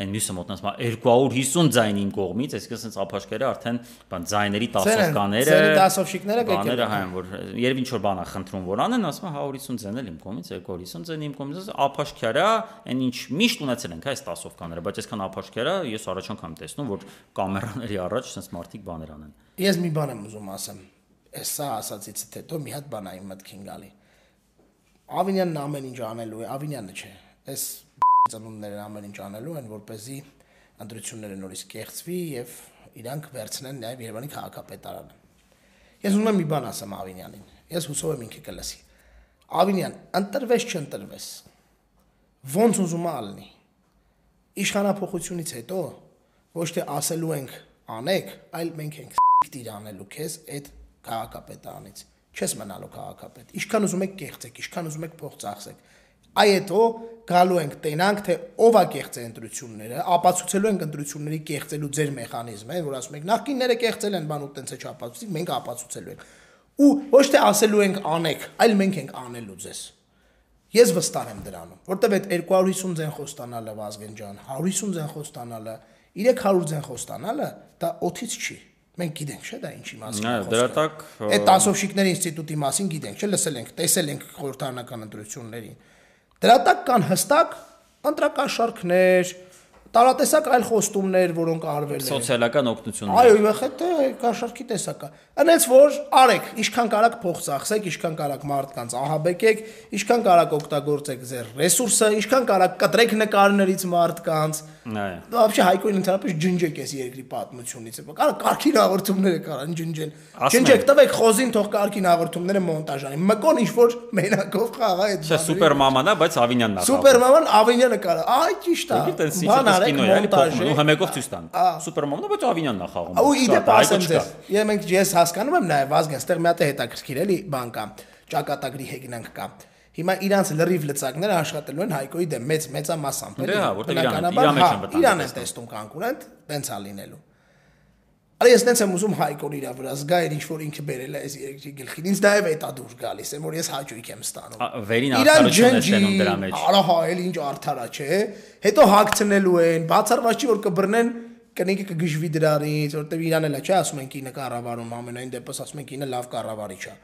այն մյուսը մոտնած մա 250 ձայն իմ կողմից, այսինքն sense ափաշկերը արդեն բան ձայների տասովկաները, Ձերի տասովշիկները կեկել բաները են։ հա են, որ երբ ինչ որ բան է խնդրում որ անեն, ասում է 150 ձեն էլ իմ կողմից, 250 ձեն իմ կողմից, ափաշկերա, այն ինչ միշտ ունեցել ենք, հա, այս տասովկաները, բայց այսքան ափաշկերա ես առաջ անգամ տեսնում, որ կամերաների առաջ sense մարդիկ բաներ անեն։ Ես մի բան եմ ուզում ասեմ։ Այս սա ասացից հետո մի հատ բան այն մտքին գալի։ Ավինյանն ամեն ինչ անելու է, Ավինյանը չէ։ Այս ծնունդները ամեն ինչ անելու են, որ เป զի ընտրությունները նորից կեղծվի եւ իրանք վերցնեն նաեւ Երևանի քաղաքապետարանը։ Ես ուզում եմ մի բան ասեմ Ավինյանին։ Ես հուսով եմ ինքը կլսի։ Ավինյան, ընտրվես չընտրվես։ Ոնց ուզում ա ալնի։ Իշխանապողությունից հետո ոչ թե ասելու ենք անեք, այլ մենք ենք դիր անելու քեզ այդ քաղաքապետարանից։ Չես մնալու քաղաքապետ։ Ինչքան ուզում եք կեղծեք, ինչքան ուզում եք փող ծախսեք։ Այ հետո գալու ենք տենանք թե ով է կեղծե ընտրությունները, ապացուցելու ենք ընտրությունների կեղծելու ձեր մեխանիզմը, որ ասում եք նախկինները կեղծել են բան ու տենց է չապացուցիկ, մենք ապացուցելու ենք։ Ու ոչ թե ասելու ենք անեք, այլ մենք ենք անելու ձեզ։ Ես վստահ եմ դրանում, որտեվ այդ 250 ձեն խոստանալը Վազգեն ջան, 150 ձեն խոստանալը, 300 ձեն խոստանալը դա օթից չի։ Մենք գիտենք, չէ՞ դա ինչի մասին խոսքը։ դրա տակ, Այդ տասովշիկների ինստիտուտի մասին գիտենք, չէ՞, լսել ենք, տեսել ենք խորհրդարանական ընտրություններին։ Դրա տակ կան հստակ ընտրակաշարքներ, տարատեսակ այլ խոստումներ, որոնք արվել են։ Սոցիալական օգնություն։ Այո, իհարկե կաշարքի տեսակա։ Անից որ արեք, ինչքան կարաք փող ծախսեք, ինչքան կարաք մարդկանց ահաբեկեք, ինչքան կարաք օգտագործեք ձեր ռեսուրսը, ինչքան կարաք կտրեք նկարներից մարդկանց։ Այո։ Вообще հայկոին ընդհանրապես ջնջեք այս երկրի պատմությունից։ Կարա կարքին հաղորդումները կարան ջնջեն։ Ասում Ջնջեք, եմ։ տվեք խոզին թող կարքին հաղորդումները մոնտաժ անի։ Մկոն ինչ որ մենակով խաղա այդ։ Չէ, սուպեր մաման է, բայց Ավինյանն է։ Սուպերմանն Ավինյանը կարա։ Այ ճիշտ է։ Գիտես, ինչ Բան է, կինո է, էլի փոխում, ու հմեկով ցույց տան։ Սուպերմանն է, բայց Ավինյանն է խաղում։ Ու իդեպ ասեմ ձեզ, ես մենք ես հասկանում եմ նաև Վազգեն, ստեղ մի հատ է հետաքրքիր էլի բան կա, ճակատագրի հեգնանք կա։ Հիմա իրանց լրիվ լծակները աշխատելու են Հայկոյի դեմ մեծ մեծամասամբ Դե, որտեղ Իրանը Իրան են տեսնում կոնկուրենտ, տենց է լինելու։ Այ ես տենց եմ ուզում Հայկոն իրա վրա զգայր ինչ որ ինքը բերել է այս երկրի գլխին։ Ինձ նաև է դա դուր գալիս, եմ որ ես հաճույք եմ ստանում։ Վերին արդարություն է ստանում դրա մեջ։ Արա հա, էլ ինչ արդարա չէ։ Հետո հագցնելու են, բացառված չի որ կբռնեն կնիկը կգժվի դրանից, որտեվ իրան էլ է, չէ, ասում են կինը կառավարում, ամենայն դեպս ասում են կինը լավ կառավարիչ է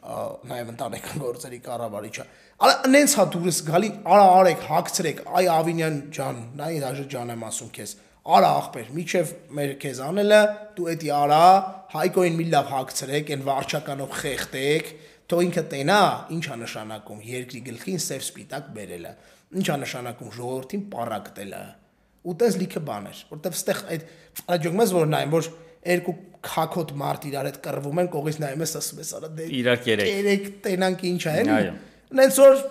նաև ընտանեկան գործերի կառավարիչ է։ Արա նենց հա դուրս գալի, արա արեք, հագցրեք, այ Ավինյան ջան, նայ դաժե ջան եմ ասում քեզ արա ախպեր, միչև մեր քեզ անելը, դու էդի արա, հայկոին մի լավ հագցրեք, այն վարչականով խեղտեք, թող ինքը տենա, ինչա նշանակում երկրի գլխին սև սպիտակ բերելը, ինչա նշանակում ժողովրդին պարակտելը։ Ու տես լիքը բաներ, որտեվ ստեղ այդ աջոք մեզ որ նայեմ, որ երկու քակոտ մարդ իրար հետ կռվում են, կողից նայում ես ասում ես, արա դե իրար կերեք։ Կերեք տենանք ինչա է։ Այո։ Նենց որ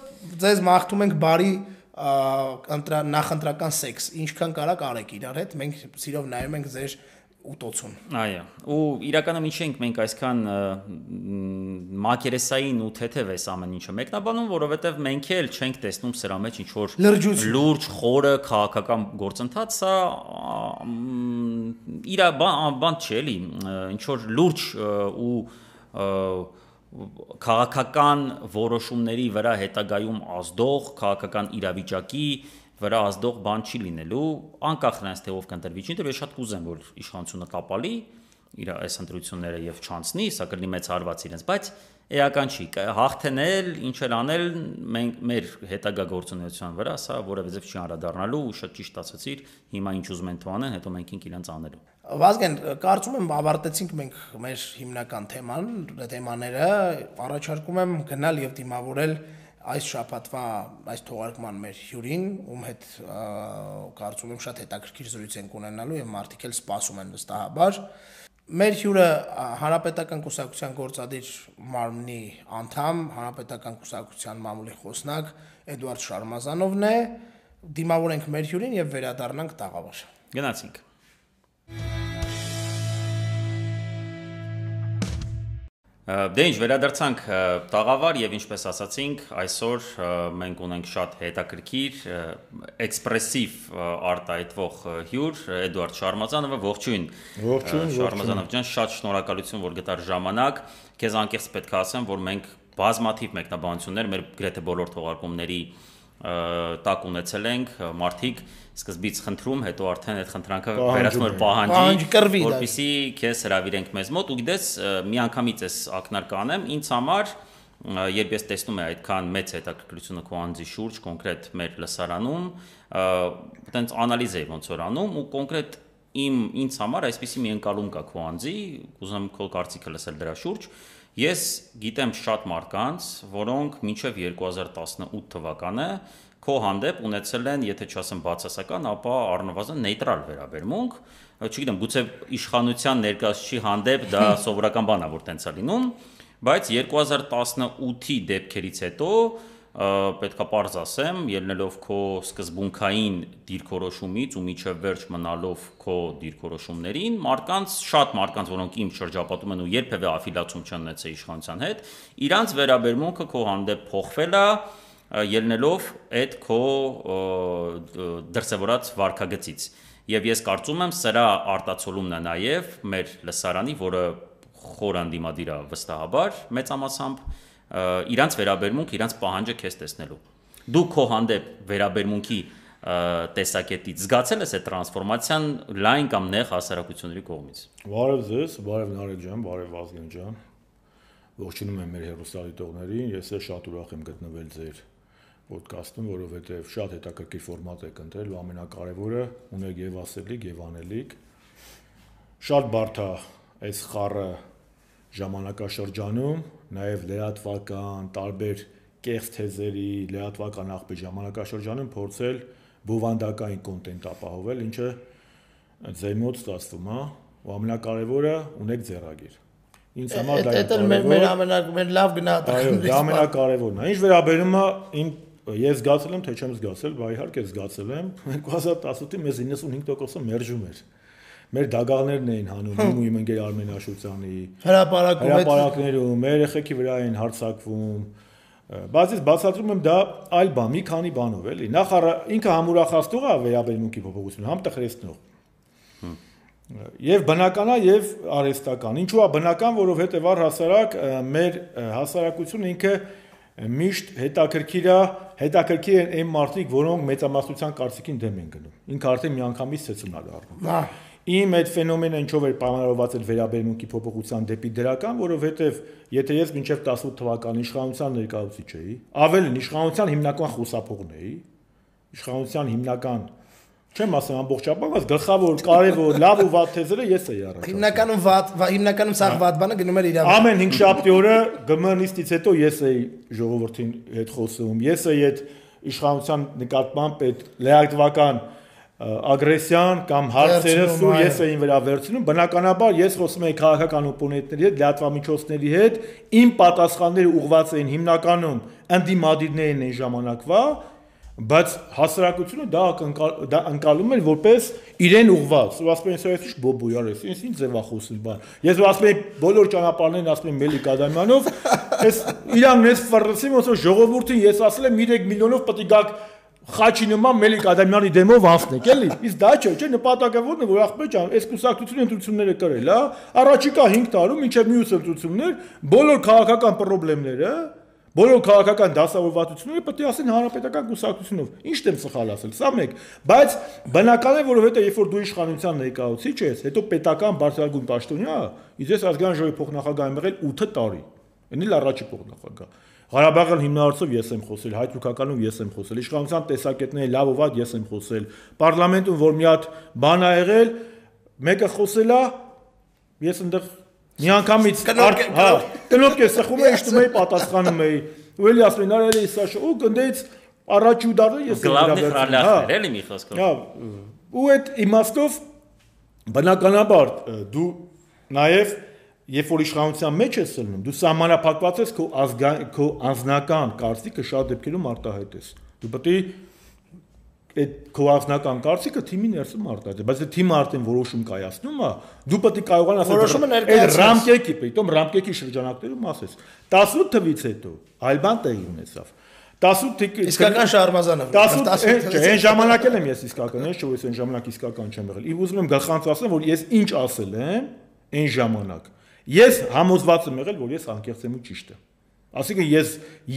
ձեզ մաղթում ենք բարի ընտրա նախընտրական սեքս ինչքան կարակ արեք իրար հետ մենք սիրով նայում ենք ձեր ուտոցուն այո ու իրականում ինչ ենք մենք այսքան մակերեսային ու թեթև էս ամեն ինչը մեկնաբանում որովհետև մենք էլ չենք տեսնում սրա մեջ ինչ որ լուրջ խորը քաղաքական գործընթաց սա իր բան չէ էլի ինչ որ լուրջ ու քաղաքական որոշումների վրա հետագայում ազդող քաղաքական իրավիճակի վրա ազդող բան չի լինելու անկախ նրանից թե ով կընտրվի չի ես շատ կուզեմ որ իշխանությունը կապալի իր այս ընտրությունները եւ չանցնի սա կլինի մեծ հարված իրենց բայց էական չի հաղթենել ինչ էլ անել մենք մեր հետագա գործունեության վրա սա որևէ ձև չի անդրադառնալու ու շատ ճիշտ ասացիր հիմա ինչ ուզում են թողանեն հետո մենք ենք իրենց անելու Վազգեն կարծում եմ ավարտեցինք մենք մեր հիմնական թեման թեմաները առաջարկում եմ գնալ եւ դիմավորել այս շաբաթվա այս թողարկման մեր հյուրին, ում հետ կարծում եմ շատ հետաքրքիր զրույց ենք ունենալու եւ մարդիկ էլ սպասում են վստահաբար։ Մեր հյուրը Հանրապետական կուսակցության գործադիր մարմնի անդամ, Հանրապետական կուսակցության մամուլի խոսնակ Էդուարդ Շարմազանովն է։ Դիմավորենք մեր հյուրին եւ վերադառնանք տաղավար։ Գնացինք։ Դե ինչ վերադարձանք տաղավար եւ ինչպես ասացինք, այսօր մենք ունենք շատ հետաքրքիր, էքսպրեսիվ արտահայտվող հյուր Էդուարդ Շարմազանովը, ողջույն։ Ողջույն, Շարմազանով ջան, շատ շնորհակալություն, որ գտար ժամանակ։ Քեզ անկեղծ պետք է ասեմ, որ մենք բազմաթիվ մեկնաբանություններ մեր գրեթե բոլոր թողարկումների տակ ունեցել ենք մարդիկ սկզբից խնդրում, հետո արդեն այդ խնդրանքը վերածվում էր պահանջի, որպեսի քեզ հravirենք մեզ մոտ ու գիտես մի անգամից էս ակնարկ անեմ, ինձ համար երբ ես տեսնում եմ այդքան մեծ հետաքրքրությունը քո անձի շուրջ, կոնկրետ մեր լսարանում, այտենց անալիզ էի ոնց որ անում ու կոնկրետ իմ ինձ համար այսպեսի մի ընկալում կա քո անձի, ուզում քո կարծիքը լսել դրա շուրջ, Ես գիտեմ շատ մարդկանց, որոնք մինչև 2018 թվականը քո հանդեպ ունեցել են, եթե չասեմ բացասական, ապա առնվազն նեյտրալ վերաբերմունք, չգիտեմ, գուցե իշխանության ներկայացուցիչի հանդեպ դա սովորական բան է, որ տենց է լինում, բայց 2018-ի դեպքերից հետո պետքա པարզ ասեմ, ելնելով քո սկզբունքային դիրքորոշումից ու միջև վերջ մնալով քո դիրքորոշումներին, մարդկանց, շատ մարդկանց, որոնք իմ շրջապատում են ու երբևէ աֆիլիացիա չեն ունեցել իշխանության հետ, իրանց վերաբերմունքը քո հանդեպ փոխվել է ելնելով այդ քո դրսևորած վարկագծից։ Եվ ես կարծում եմ սրա արտացոլումն է նաև մեր լսարանի, որը խոր անդիմադիր է վստահաբար մեծամասամբ իրանց վերաբերմունք, իրանց պահանջը քեզ տեսնելու։ Դու քո հանդեպ վերաբերմունքի տեսակետից զգացել ես այդ տրանսֆորմացիան լայն կամ նեղ հասարակությունների կողմից։ Բարև ձեզ, բարև Նարեկ ջան, բարև Վազգեն ջան։ Ողջունում եմ մեր հերոստատիտողներին։ Ես էլ շատ ուրախ եմ գտնվել ձեր ոդկասթում, որովհետև շատ հետաքրքիր ֆորմատ եք ընտրել ու ամենակարևորը ունեք եւ ասելիք եւ անելիք։ Շատ բարդ է այս խառը ժամանակաշրջանում, նաև լրատվական, տարբեր կեղծ թեզերի, լրատվական աղբի ժամանակաշրջանում փորձել բովանդակային կոնտենտ ապահովել, ինչը ձեր մոտ ստացվում է, ու ամենակարևորը ունեք ձեռագիր։ Ինձ համար դա է Դա մեր ամենակ մեր լավ գնահատականներից։ Այո, դա ամենակարևորն է։ Ինչ վերաբերում է իմ ես զգացել եմ, թե չեմ զգացել, բա իհարկե զգացել եմ 2018-ի մեզ 95%-ը մերժում էր մեր դագաղներն էին հանում իմ ու իմ ընկեր Արմեն Աշոտյանի հրաապարակում հրաապարակներում մեր երեխեքի վրա էին հարցակվում բայց ես բացատրում եմ դա այլ բան մի քանի բանով էլի նախ ինքը համուրախացնող է վերաբերմունքի փոփոխություն համ տխրեցնող եւ բնական է եւ արհեստական ինչու է բնական որովհետեւ առհասարակ մեր հասարակությունը ինքը միշտ հետաքրքիր է հետաքրքիր են այն մարդիկ որոնք մեծամասնության կարծիքին դեմ են գնում ինքը արդեն միանգամից ցեցում է դառնում հա Իմ այդ ֆենոմենը ինչով էր պայմանավորված այդ վերաբերմունքի փոփոխության դեպի դրական, որովհետև եթե ես մինչև 18 թվականի իշխանության ներկայացուցիչ էի, ավելին իշխանության հիմնական խուսափողն էի, իշխանության հիմնական չեմ ասեմ ամբողջական, բայց գլխավոր, կարևոր, լավ ու վատ թեզերը ես էի առաջ։ Հիմնականում վատ, հիմնականում սաղ վատ բանը գնում էր իրավունք։ Ամեն 5 շաբթի օրը գմնիստից հետո ես էի ժողովրդին հետ խոսում, ես էի այդ իշխանության նկատմամբ այդ լեակտվական ագրեսիան կամ հարցերը սուր ես էին վրա վերցնում բնականաբար ես խոսում եի քաղաքական օպոնենտների հետ լրատվամիջոցների հետ իմ պատասխանները ուղղված էին հիմնականում ընդդիմադիրներին այն ժամանակվա բայց հասարակությունը դա դա անցալում էր որպես իրեն ուղված ու ասում են սա ինչ բոբո արես ինձ ինչ ձևա խոսել բան ես որ ասում եմ բոլոր ճանապարհներն ասում եմ Մելիք Ադամյանով ես իրանն ես ֆռլսի ոնց որ ժողովրդին ես ասել եմ 3 միլիոնով պետք է գաք խաչի նման Մելիք Ադամյանի դեմով ասնեք, էլի։ Իսկ դա չէ, չէ, նպատակը ո՞րն է, որ ախպեր ջան, այս կուսակցությունը ընտրությունները կրել, հա։ Առաջիկա 5 տարում մինչև մյուս ընտրություններ բոլոր քաղաքական խնդիրները, բոլոր քաղաքական դասավորվածությունները պետք է ասեն հանրապետական կուսակցությունով։ Ինչ դեմ սխալ ասել, սա մեկ, բայց բնական է, որովհետեւ երբ որ դու իշխանության ներկայացուցիչ ես, հետո պետական բարձրագույն պաշտոնյա, իսկ ես ազգային ժողովի փոխնախագահ եմ եղել 8 տարի։ Էնի լարաճի փոխնախագահ։ Ղարաբաղյան հիմնարարցով ես եմ խոսել, հայ-թուրքականում ես եմ խոսել, իշխանության տեսակետների լավ ու վատ ես եմ խոսել։ Պարլամենտում որ մի հատ բան ա եղել, մեկը խոսել է, ես այնտեղ միանգամից հա, կնոպ ես սխում եմ, իշտում էի, պատասխանում էի։ Ու էլի ասում են, արել էի սա ու գնդեից առաջ ու դառը ես եմ վերաբերվում։ Հա, էլի մի խոսքով։ Հա, ու այդ իմաստով բնականաբար դու նաև երբ որ իշխանության մեջ ես սլնում, դու սահմանափակված ես քո ազգային քո անձնական կարծիքը շատ դեպքերում արտահայտես։ Դու պետք է այդ քո անձնական կարծիքը թիմի ներսում արտահայտես, բայց այդ թիմը արդեն որոշում կայացնում է, դու պետք է կարողանաս որոշումը ներկայացնել։ Ռամկեկի, պիտոմ ռամկեկի շրջանակներում ասես։ 18 թվից հետո այլ բան տեղի ունեցավ։ 18 թիք իսկական շարմազանը 18 չէ այն ժամանակ էլ եմ ես իսկական չէ որ ես այն ժամանակ իսկական չեմ եղել։ Իվ ուզում եմ գլխանց ասեմ որ ես ինչ ասել եմ այն ժամանակ Ես համոզված եմ եղել, որ ես անկեղծ եմ ու ճիշտ եմ։ Այսինքն ես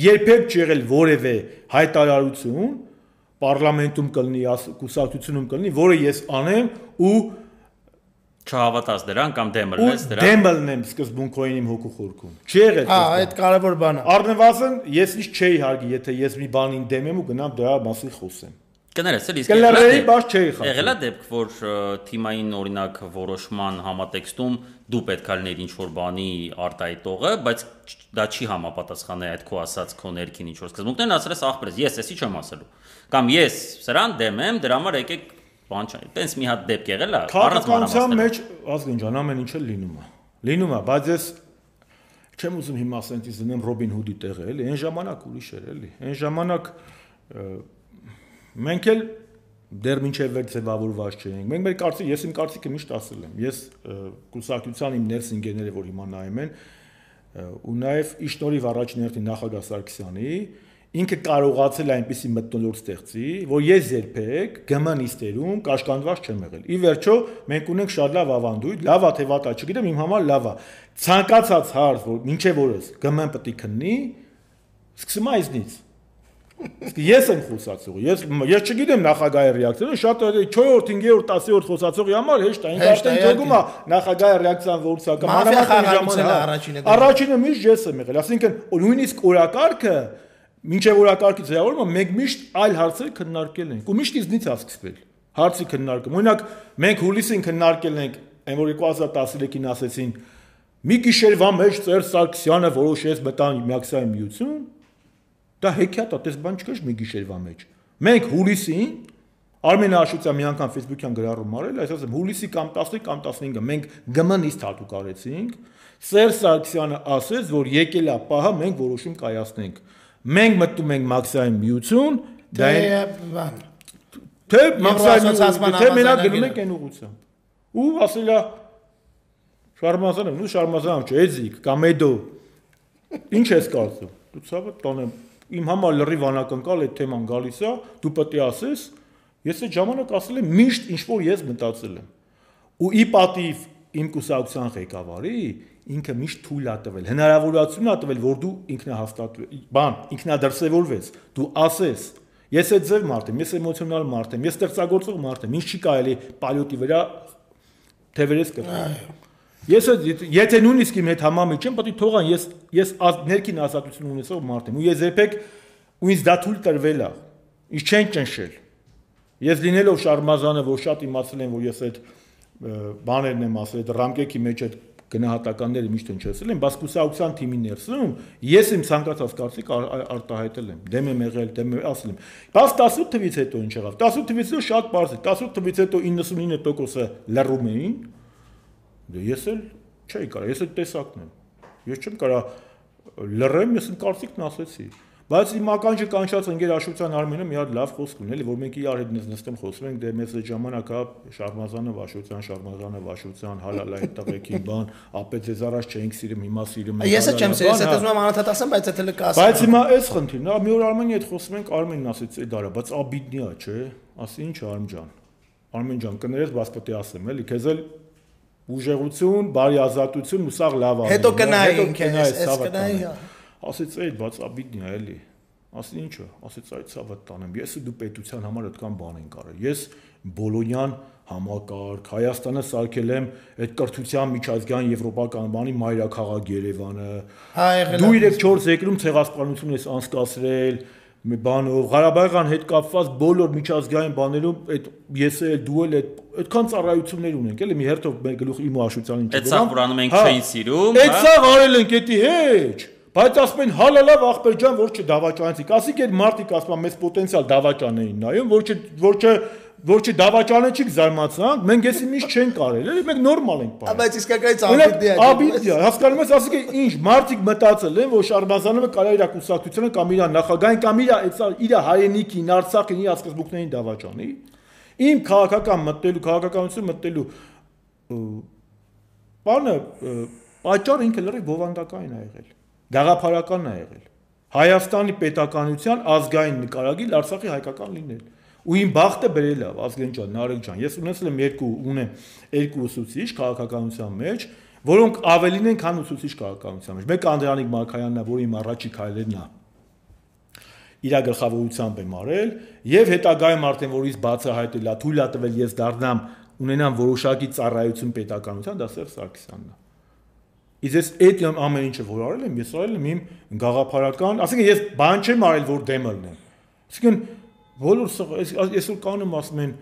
երբեք չեղել որևէ հայտարարություն պարլամենտում կլինի, կուսակցությունում կլինի, որը ես անեմ ու չհավատաս դրան կամ դեմ լնես դրան։ Դեմ լնեմ սկզբունքային իմ հոգու խորքում։ Չի եղել։ Հա, այդ կարևոր բան է։ Առնվազն ես ինչ չէի հարգի, եթե ես մի բանին դեմ եմ ու գնամ դրա մասին խոսեմ։ Կներես, էլ իսկ կլերեի, բայց չէի խախտում։ Եղել է դեպք, որ թիմային օրինակ որոշման համատեքստում դու պետքա լիներ ինչ որ բանի արտահայտողը, բայց դա չի համապատասխանել այդ քո ասած քո ներքին ինչ որ սկզբունքներն ասել ես ախպրես, ես էսի չեմ ասելու։ Կամ ես սրան դեմ եմ, դրա համար եկեք բան չէ։ Տենց մի հատ դեպք եղել է, առանց մանրամասնելու։ մեջ ազգին ջան ամեն ինչը լինում է։ Լինում է, բայց ես չեմ ուզում հիմա ասենտից դնեմ Ռոբին Հուդի տեղը, էլի, այն ժամանակ ուրիշ էր, էլի։ Այն ժամանակ Մենք էլ դեռ մինչև վեր ձևավորված չենք։ Մենք մեր կարծիք, ես իմ կարծիքը միշտ ասել եմ։ Ես կուսակցության իմ ներս ինգեները, որ հիմա նայում են, ու նաև իշնորիվ առաջին հերթին նախագահ Սարգսյանի ինքը կարողացել այնպիսի մտնոլորտ ստեղծի, որ ես երբեք գմնիստերում կաշկանդված չեմ եղել։ Ի վերջո մենք ունենք շատ լավ ավանդույթ, լավա թե վատա, չգիտեմ, իմ համար լավա։ Ցանկացած հարց, որ ինչե որս գմն պետք է քննի, սկսում է այզնից Իսկ ես եմ խոսացողը։ Ես ես չգիտեմ նախագահի ռեակցիանը, շատ 4-րդ, 5-րդ, 10-րդ խոսացողի համար հեշտ է։ Ինքը արդեն դեպքում է նախագահի ռեակցիան որսակը։ Մանավանդ առաջինը։ Առաջինը միշտ ես եմ եղել, ասինքն նույնիսկ օրակարգը մինչև օրակարգի ձևավորումը մենք միշտ այլ հարցեր քննարկել ենք ու միշտ իզնից է սկսվել հարցի քննարկում։ Օրինակ մենք հուլիսին քննարկել ենք, այն որ 2013-ին ասեցին մի գիշերվա մեջ Ծեր Սարգսյանը որոշեց մտան միակսային միություն, Դա հեքիաթ է, դες բան չկա մի գիշերվա մեջ։ Մենք հուլիսին Արմեն Աշուտյան մի անգամ Facebook-յան գրառում արել, այս ասեմ հուլիսի կամ 10 կամ 15-ը մենք գմնիստ հատուկ արեցինք։ Սերժ Սարգսյանը ասեց, որ եկել է պահը մենք որոշում կայացնենք Մենք մտնում ենք մաքսային միություն, դա Դե բան։ թե մաքսային թե մենակ գնում ենք այն ուղղությամբ։ Ու ասելա Շարմազանը, նու Շարմազանը չէ, Էզիկ կամ Էդո։ Ինչ ես կարծում։ Դու ցավը տոնեմ իմ համար լրիվ անակնկալ այդ թեման գալիս է, դու պետք է ասես, ես այդ ժամանակ ասել եմ միշտ ինչ որ ես մտածել եմ։ Ու ի պատիվ իմ կուսակցության ղեկավարի ինքը միշտ թույլ է տվել, հնարավորություն է տվել, որ դու ինքնահաստատ բան, ինքնադրսևորվես, դու ասես, ես այդ ձև մարդ եմ, ես էմոցիոնալ մարդ եմ, ես ստեղծագործող մարդ եմ, ինձ չի կարելի պալյոտի վրա թևերես կրել։ Ես եթե- նույնիսկ իմ հետ համամիջ եմ, պետք է թողան, ես ես ներքին ազատություն ունեցող մարդ եմ ու ես երբեք ու ինձ դա թույլ տրվել է։ Ինչ չեն ճնշել։ Ես լինելով շարմազանը, որ շատ իմացել եմ, որ ես այդ բաներն եմ ասել, այդ ռամկեքի մեջ այդ գնահատականները միշտ հնչեցել են, բայց կուսակցության թիմի ներսում ես իմ ցանկացած կարծիք ար- ար- արտահայտել եմ, դեմ եմ եղել, դեմ եմ ասել եմ։ Բայց 18 թվից հետո ինչ եղավ։ 18 թվից հետո շատ բարձ է։ 18 թվից հետո 99%-ը լռում էին, Դե ես էլ չէի կարա, ես էլ տեսակն եմ։ Ես չեմ կարա լռեմ, ես իմ կարծիքն ասեցի։ Բայց իմ ականջը կանչած ընկեր Աշոտյան Արմենը մի հատ լավ խոսք ունի, էլի որ մենք իրար հետ նստեմ խոսում ենք, դե մեզ այդ ժամանակա Շարմազանը Վաշոտյան, Շարմազանը Վաշոտյան, հալալային տղեկին բան, ապետ ձեզ առաջ չէինք սիրում, հիմա սիրում ենք։ Ես էլ չեմ հալալա, սիրես, բան, հետո հա։ ուզում եմ անհատատ ասեմ, բայց դա լկա ասեմ։ Բայց հիմա էս խնդիրն է, մի օր Արմենի հետ խոսում ենք, Արմենն ասեց, «Է դարա, բայց աբիդնի է, չէ»։ Ասի ինչ Արմ ջան։ Արմեն ջան, կներես, բայց պետք է ասեմ, էլի, քեզ էլ ուժեղություն, բարի ազատություն ու սաղ լավ Հետո կնայինք, հետո ես ցավը կնայի, հա։ Ասեց, «Այդ բայց աբիդնի էլի»։ Ասի ինչը, ասեց, «Այդ ցավը տանեմ»։ Ես ու դու պետության համար այդքան բան ենք արել։ Ես Բոլոնյան համակարգ Հայաստանը սարքել եմ այդ կրթության միջազգային եվրոպական բանի մայրաքաղաք Երևանը։ Հա, Դու 3-4 երկրում ցեղասպանություն ես անցկացրել մի բանով Ղարաբաղյան հետ կապված բոլոր միջազգային բաներում այդ ես էլ դու էլ այդ այդքան ծառայություններ ունենք էլի մի հերթով մեր գլուխ իմ ու Աշոտյանին Այդ սա Ղուրանը մենք չէին սիրում, Այդ հա։ սա արել ենք էդի հետ Բայց ասում են հալալավ ախպեր ջան, որ չդավաճանեցիք։ Ասիկ այդ մարտիկ ասում են մեծ պոտենցիալ դավաճան էին նայում, որ չ որ չ որ չդավաճանեցիք զարմացանք, մենք էսի միշտ չենք կարել, էլի մենք նորմալ ենք Ա, պարել։ Բայց իսկականից աբիդի է։ Աբիդիա, հասկանում ես, է ինչ, մարտիկ մտածել են, որ Շարմազանովը կարա իր կուսակցությունը կամ իր նախագահային կամ իր իր հայենիքին, Արցախին, իր ասկզբուկներին դավաճանի։ Իմ քաղաքական մտելու, քաղաքականություն մտելու բանը պատճառը ինքը լրիվ բովանդակային է եղել։ Գաղափարական է եղել։ Հայաստանի պետականության ազգային նկարագիր Արցախի հայկական լինել։ Ու իմ բախտը բերել է Ազգեն ջան, Նարեկ ջան։ Ես ունեցել եմ երկու ունեմ երկու ուսուցիչ քաղաքականության մեջ, որոնք ավելին են, քան ուսուցիչ քաղաքականության մեջ։ Մեկը Անդրանիկ Մարկայանն է, որ իմ առաջի քայլերն է իր գլխավորությամբ եմ արել եւ հետագայում արդեն որից բացահայտել է թույլ է տվել ես դառնամ ունենամ որոշակի ծառայություն պետականության դա Սերժ Սարգսյանն է Իսկ ես այդ ամեն ինչը որ արել եմ, ես արել եմ իմ գաղափարական, ասենք ես բան չեմ արել, որ դեմ ելնեմ։ Այսինքն բոլոր այսօր կանեմ ասում են,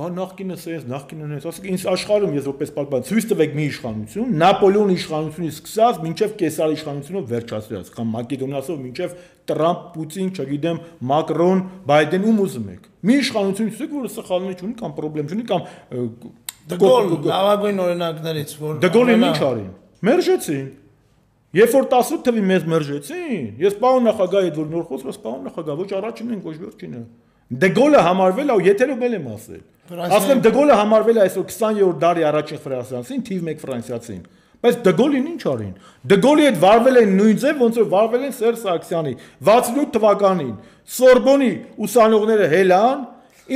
բա նախկինը սենց, նախկինը նենց, ասենք ինձ աշխարհում ես որպես պատմական ցույց տվեք մի իշխանություն, Նապոլեոն իշխանությունից սկսած մինչև Կեսար իշխանությունով վերջացրած, կամ Մակեդոնիասով մինչև Տրամփ, Պուտին, չգիտեմ, Մակրոն, Բայդեն ում ուզում եք։ Մի իշխանություն ցույց, որը սխալներ չունի կամ խնդրեմ չունի կամ Դգոլ լավագույն օրինակներից, որ Դգոլին ինչ արին։ Մերժեցին։ Երբ որ 18 թվի մեզ մերժեցին, ես պարոն նախագահի հետ որ նոր խոսում, պարոն նախագահ, ոչ առաջինն են, ոչ վերջինը։ Դեգոլը համարվել է, ու եթերով էլ եմ ասել։ Ֆրանսիա- Ասում եմ Դեգոլը համարվել է այսօր 20-րդ դարի առաջին ֆրանսիացին, թիվ 1 ֆրանսիացին։ Բայց Դեգոլին ինչ արին։ Դեգոլի հետ վարվել են նույն ձև, ոնց որ վարվել են Սերժ Սարգսյանի 68 թվականին։ Սորբոնի ուսանողները հելան,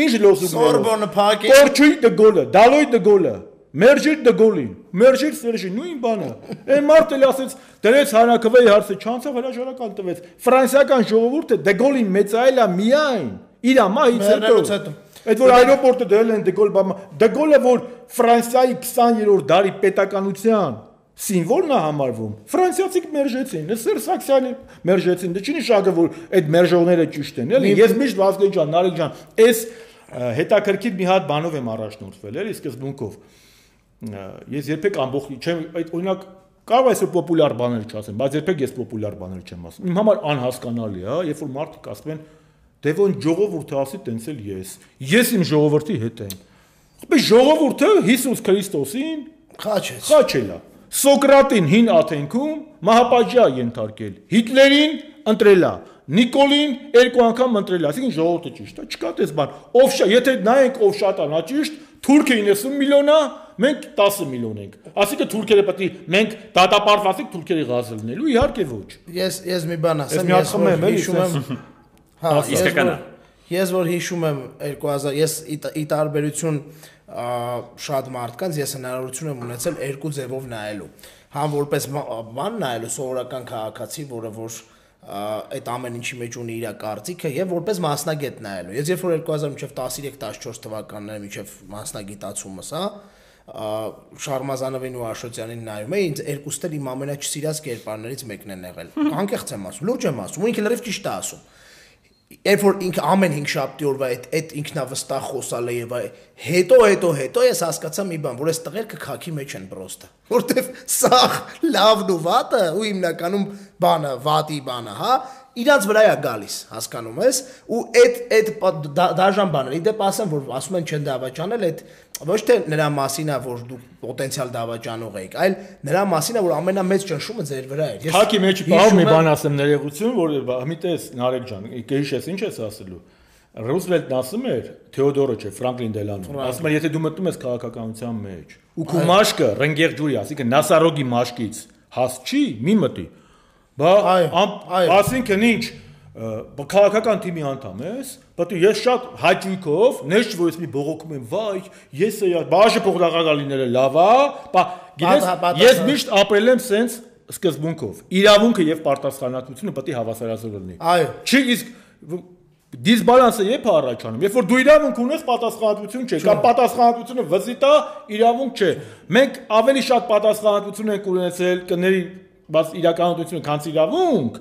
ինչ լոսում Սորբոնը փակի։ Կորչուի Դեգոլը, Դալոյ Դեգոլը, Մերջիկ դգոլին, մերջիկ սերժի, նույն բանը։ Այն մարդը էլի ասեց, դրեց հանրակրվեի հարցը, չանցավ հրաժարական տվեց։ Ֆրանսիական ժողովուրդը դգոլին մեծայելա միայն իր ամահից հետո։ Այդ որ аэроպորտը դրել են դգոլ բամա, դգոլը որ Ֆրանսիայի 20-րդ դարի պետականության սիմվոլն է համարվում։ Ֆրանսիացիք մերժեցին, Սերժ Սաքսյանը մերժեցին, դե դա չի նշանակում որ այդ մերժողները ճիշտ են, էլի։ Ես միշտ Վազգեն ջան, Նարեկ ջան, այս հետաքրքիր մի հատ բանով եմ առաջնորդվել, էլի սկզբունքով Ես երբեք ամբողջ չեմ այդ օրինակ կարող այսօր պոպուլյար բաներ չասեմ, բայց երբեք ես պոպուլյար բաներ չեմ ասում։ Իմ համար անհասկանալի է, հա, երբ որ մարդիկ ասում են դե ոնց ժողովուրդը ասի տենց էլ ես։ Ես իմ ժողովրդի հետ եմ։ Բայց ժողովուրդը Հիսուս Քրիստոսին Խաչեց։ խաչել է։ Սոկրատին հին Աթենքում մահապատժա ենթարկել։ Հիտլերին ընտրել է։ Նիկոլին երկու անգամ ընտրել, ասիկին ժողովուրդը ճիշտ է, չկա դες բան։ Ով շա, եթե նայենք ով շատ է, նա ճիշտ, Թուրքիա 90 միլիոն է, մենք 10 միլիոն ենք։ Ասիկը թուրքերը պետք է մենք դատապարտվածիկ թուրքերի գազը լինելու, իհարկե ոչ։ Ես ես մի բան ասեմ, էլի, հիշում եմ։ Հա, ես Իսկական է։ որ- Ես որ հիշում եմ 2000 ես ի տարբերություն շատ մարդկանց ես հնարավորություն եմ ունեցել երկու ձևով նայելու։ Համ որպես բան նայելու սովորական քաղաքացի, որը որ այդ ամեն ինչի մեջ ունի իր կարծիքը եւ որպես մասնագետ նայելու։ Ես երբ որ 2013-14 թվականները միջև մասնագիտացումս, հա, Շարմազանովին ու Աշոտյանին նայում էի, ինձ երկուստ էլ իմ ամենաչսիրած կերպարներից մեկն են եղել։ Անկեղծ եմ ասում, լուրջ եմ ասում, ու ինքը լրիվ ճիշտ է ասում երբ որ ինքը ամեն 5 շաբթի օրվա այդ այդ ինքնավստահ խոսալ է եւ այ հետո հետո հետո ես հասկացա մի բան որ այս տղերքը քաքի մեջ են պրոստը որտեվ սաղ լավն ու վատը ու հիմնականում բանը վատի բանը հա իրանց վրա է գալիս հասկանում ես ու այդ այդ դաժան բաները իդեպ ասեմ որ ասում են չեն դավաճանել այդ ոչ թե նրա մասին է որ դու պոտենցիալ դավաճանող եք այլ նրա մասին է որ ամենամեծ ճնշումը ձեր վրա է Ես Թակի մեջ բաղ մի բան ասեմ ներողություն, որ մի տես Նարեկ ջան, գեհիշես ինչ ես ասելու։ Ռուզվելտն ասում էր, Թեոդորը չէ, Ֆրանկլին Դելանոն։ Ասում էր, եթե դու մտնում ես քաղաքականության մեջ, ու քո մաշկը ռենգեր ջուրի, ասիկը Նասարոգի մաշկից հաս չի, մի մտի։ Բա ասինքն ինչ քաղաքական թիմի անդամ ես, բայց ես շատ հաճույքով ներշ որ ես մի բողոքում եմ, վայ, ես էա, բաժը փողնաղալիները լավ է, բա գիտես, ես միշտ ապրել եմ սենց սկզբունքով։ Իրավունքը եւ պարտասխանատվությունը պետք է հավասարազոր լինի։ Այո։ Չի իսկ դիսբալանսը երբ առաջանում։ Երբ որ դու իրավունք ունես, պատասխանատվություն չէ, կամ պատասխանատվությունը վզիտ է, իրավունք չէ։ Մենք ավելի շատ պատասխանատվություն ենք ունեցել կների, բայց իրականությունը քան իրավունք,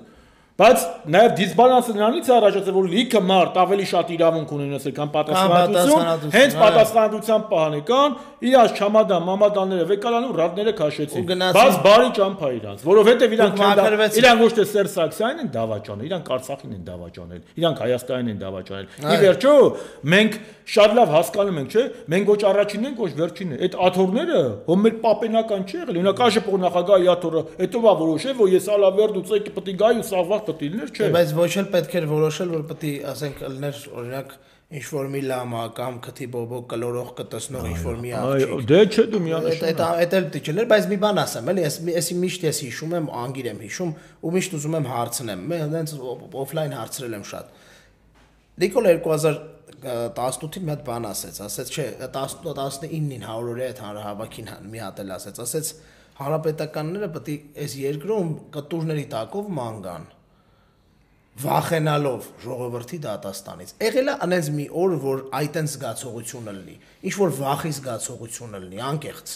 բայց նաև դիսբալանսը նրանից է առաջացել, որ լիքը մարդ ավելի շատ իրավունք ունենացել քան պատասխանատվություն, պատասխանատվություն, հենց պատասխանատվության պահան եկան, իրաց չամադան, մամադանները վեկալան ու ռադները քաշեցին։ Բայց բարի ճամփա իրանց, որովհետև իրանք իրանք ոչ թե Սերժ Սարգսյանին են դավաճանել, իրանք Արցախին են դավաճանել, իրանք Հայաստանին են դավաճանել։ Ի վերջո, մենք շատ լավ հասկանում ենք, չէ՞, մենք ոչ առաջինն ենք, ոչ վերջինն են։ Այդ աթորները հո մեր պապենական չի եղել։ Օրինակ ԱԺ նախագահի աթորը, հետո բա որոշել, որ ես ալավերդ ու ցեկի պետք է գայի ու սաղվախ պետք է լիներ, չէ։ Բայց ոչ էլ պետք էր որոշել, որ պետք է, ասենք, լներ օրինակ ինչ որ մի լամա կամ քթի բոբոկ կլորող կտեսնող ինչ որ մի Այո, աղջիկ։ դե չէ դու Այդ միանշան։ այդ այդ էլ չէ, բայց մի բան ասեմ, էլի, ես եսի միշտ ես հիշում եմ, անգիր եմ հիշում ու միշտ ուզում եմ հարցնեմ։ Մենք հենց օֆլայն հարցրել եմ շատ։ Նիկոլ 2018-ին մի հատ բան ասեց, ասեց, չէ, 19-ին 100 օրյա այդ հանրահավաքին մի հատ էլ ասեց, ասեց հանրապետականները պետք է այս երկրում կտուրների տակով ման գան վախենալով ժողովրդի դատաստանից։ Եղել է անենց մի օր, որ այտեն զգացողությունը լինի, ինչ որ վախի զգացողությունը լինի, անկեղծ։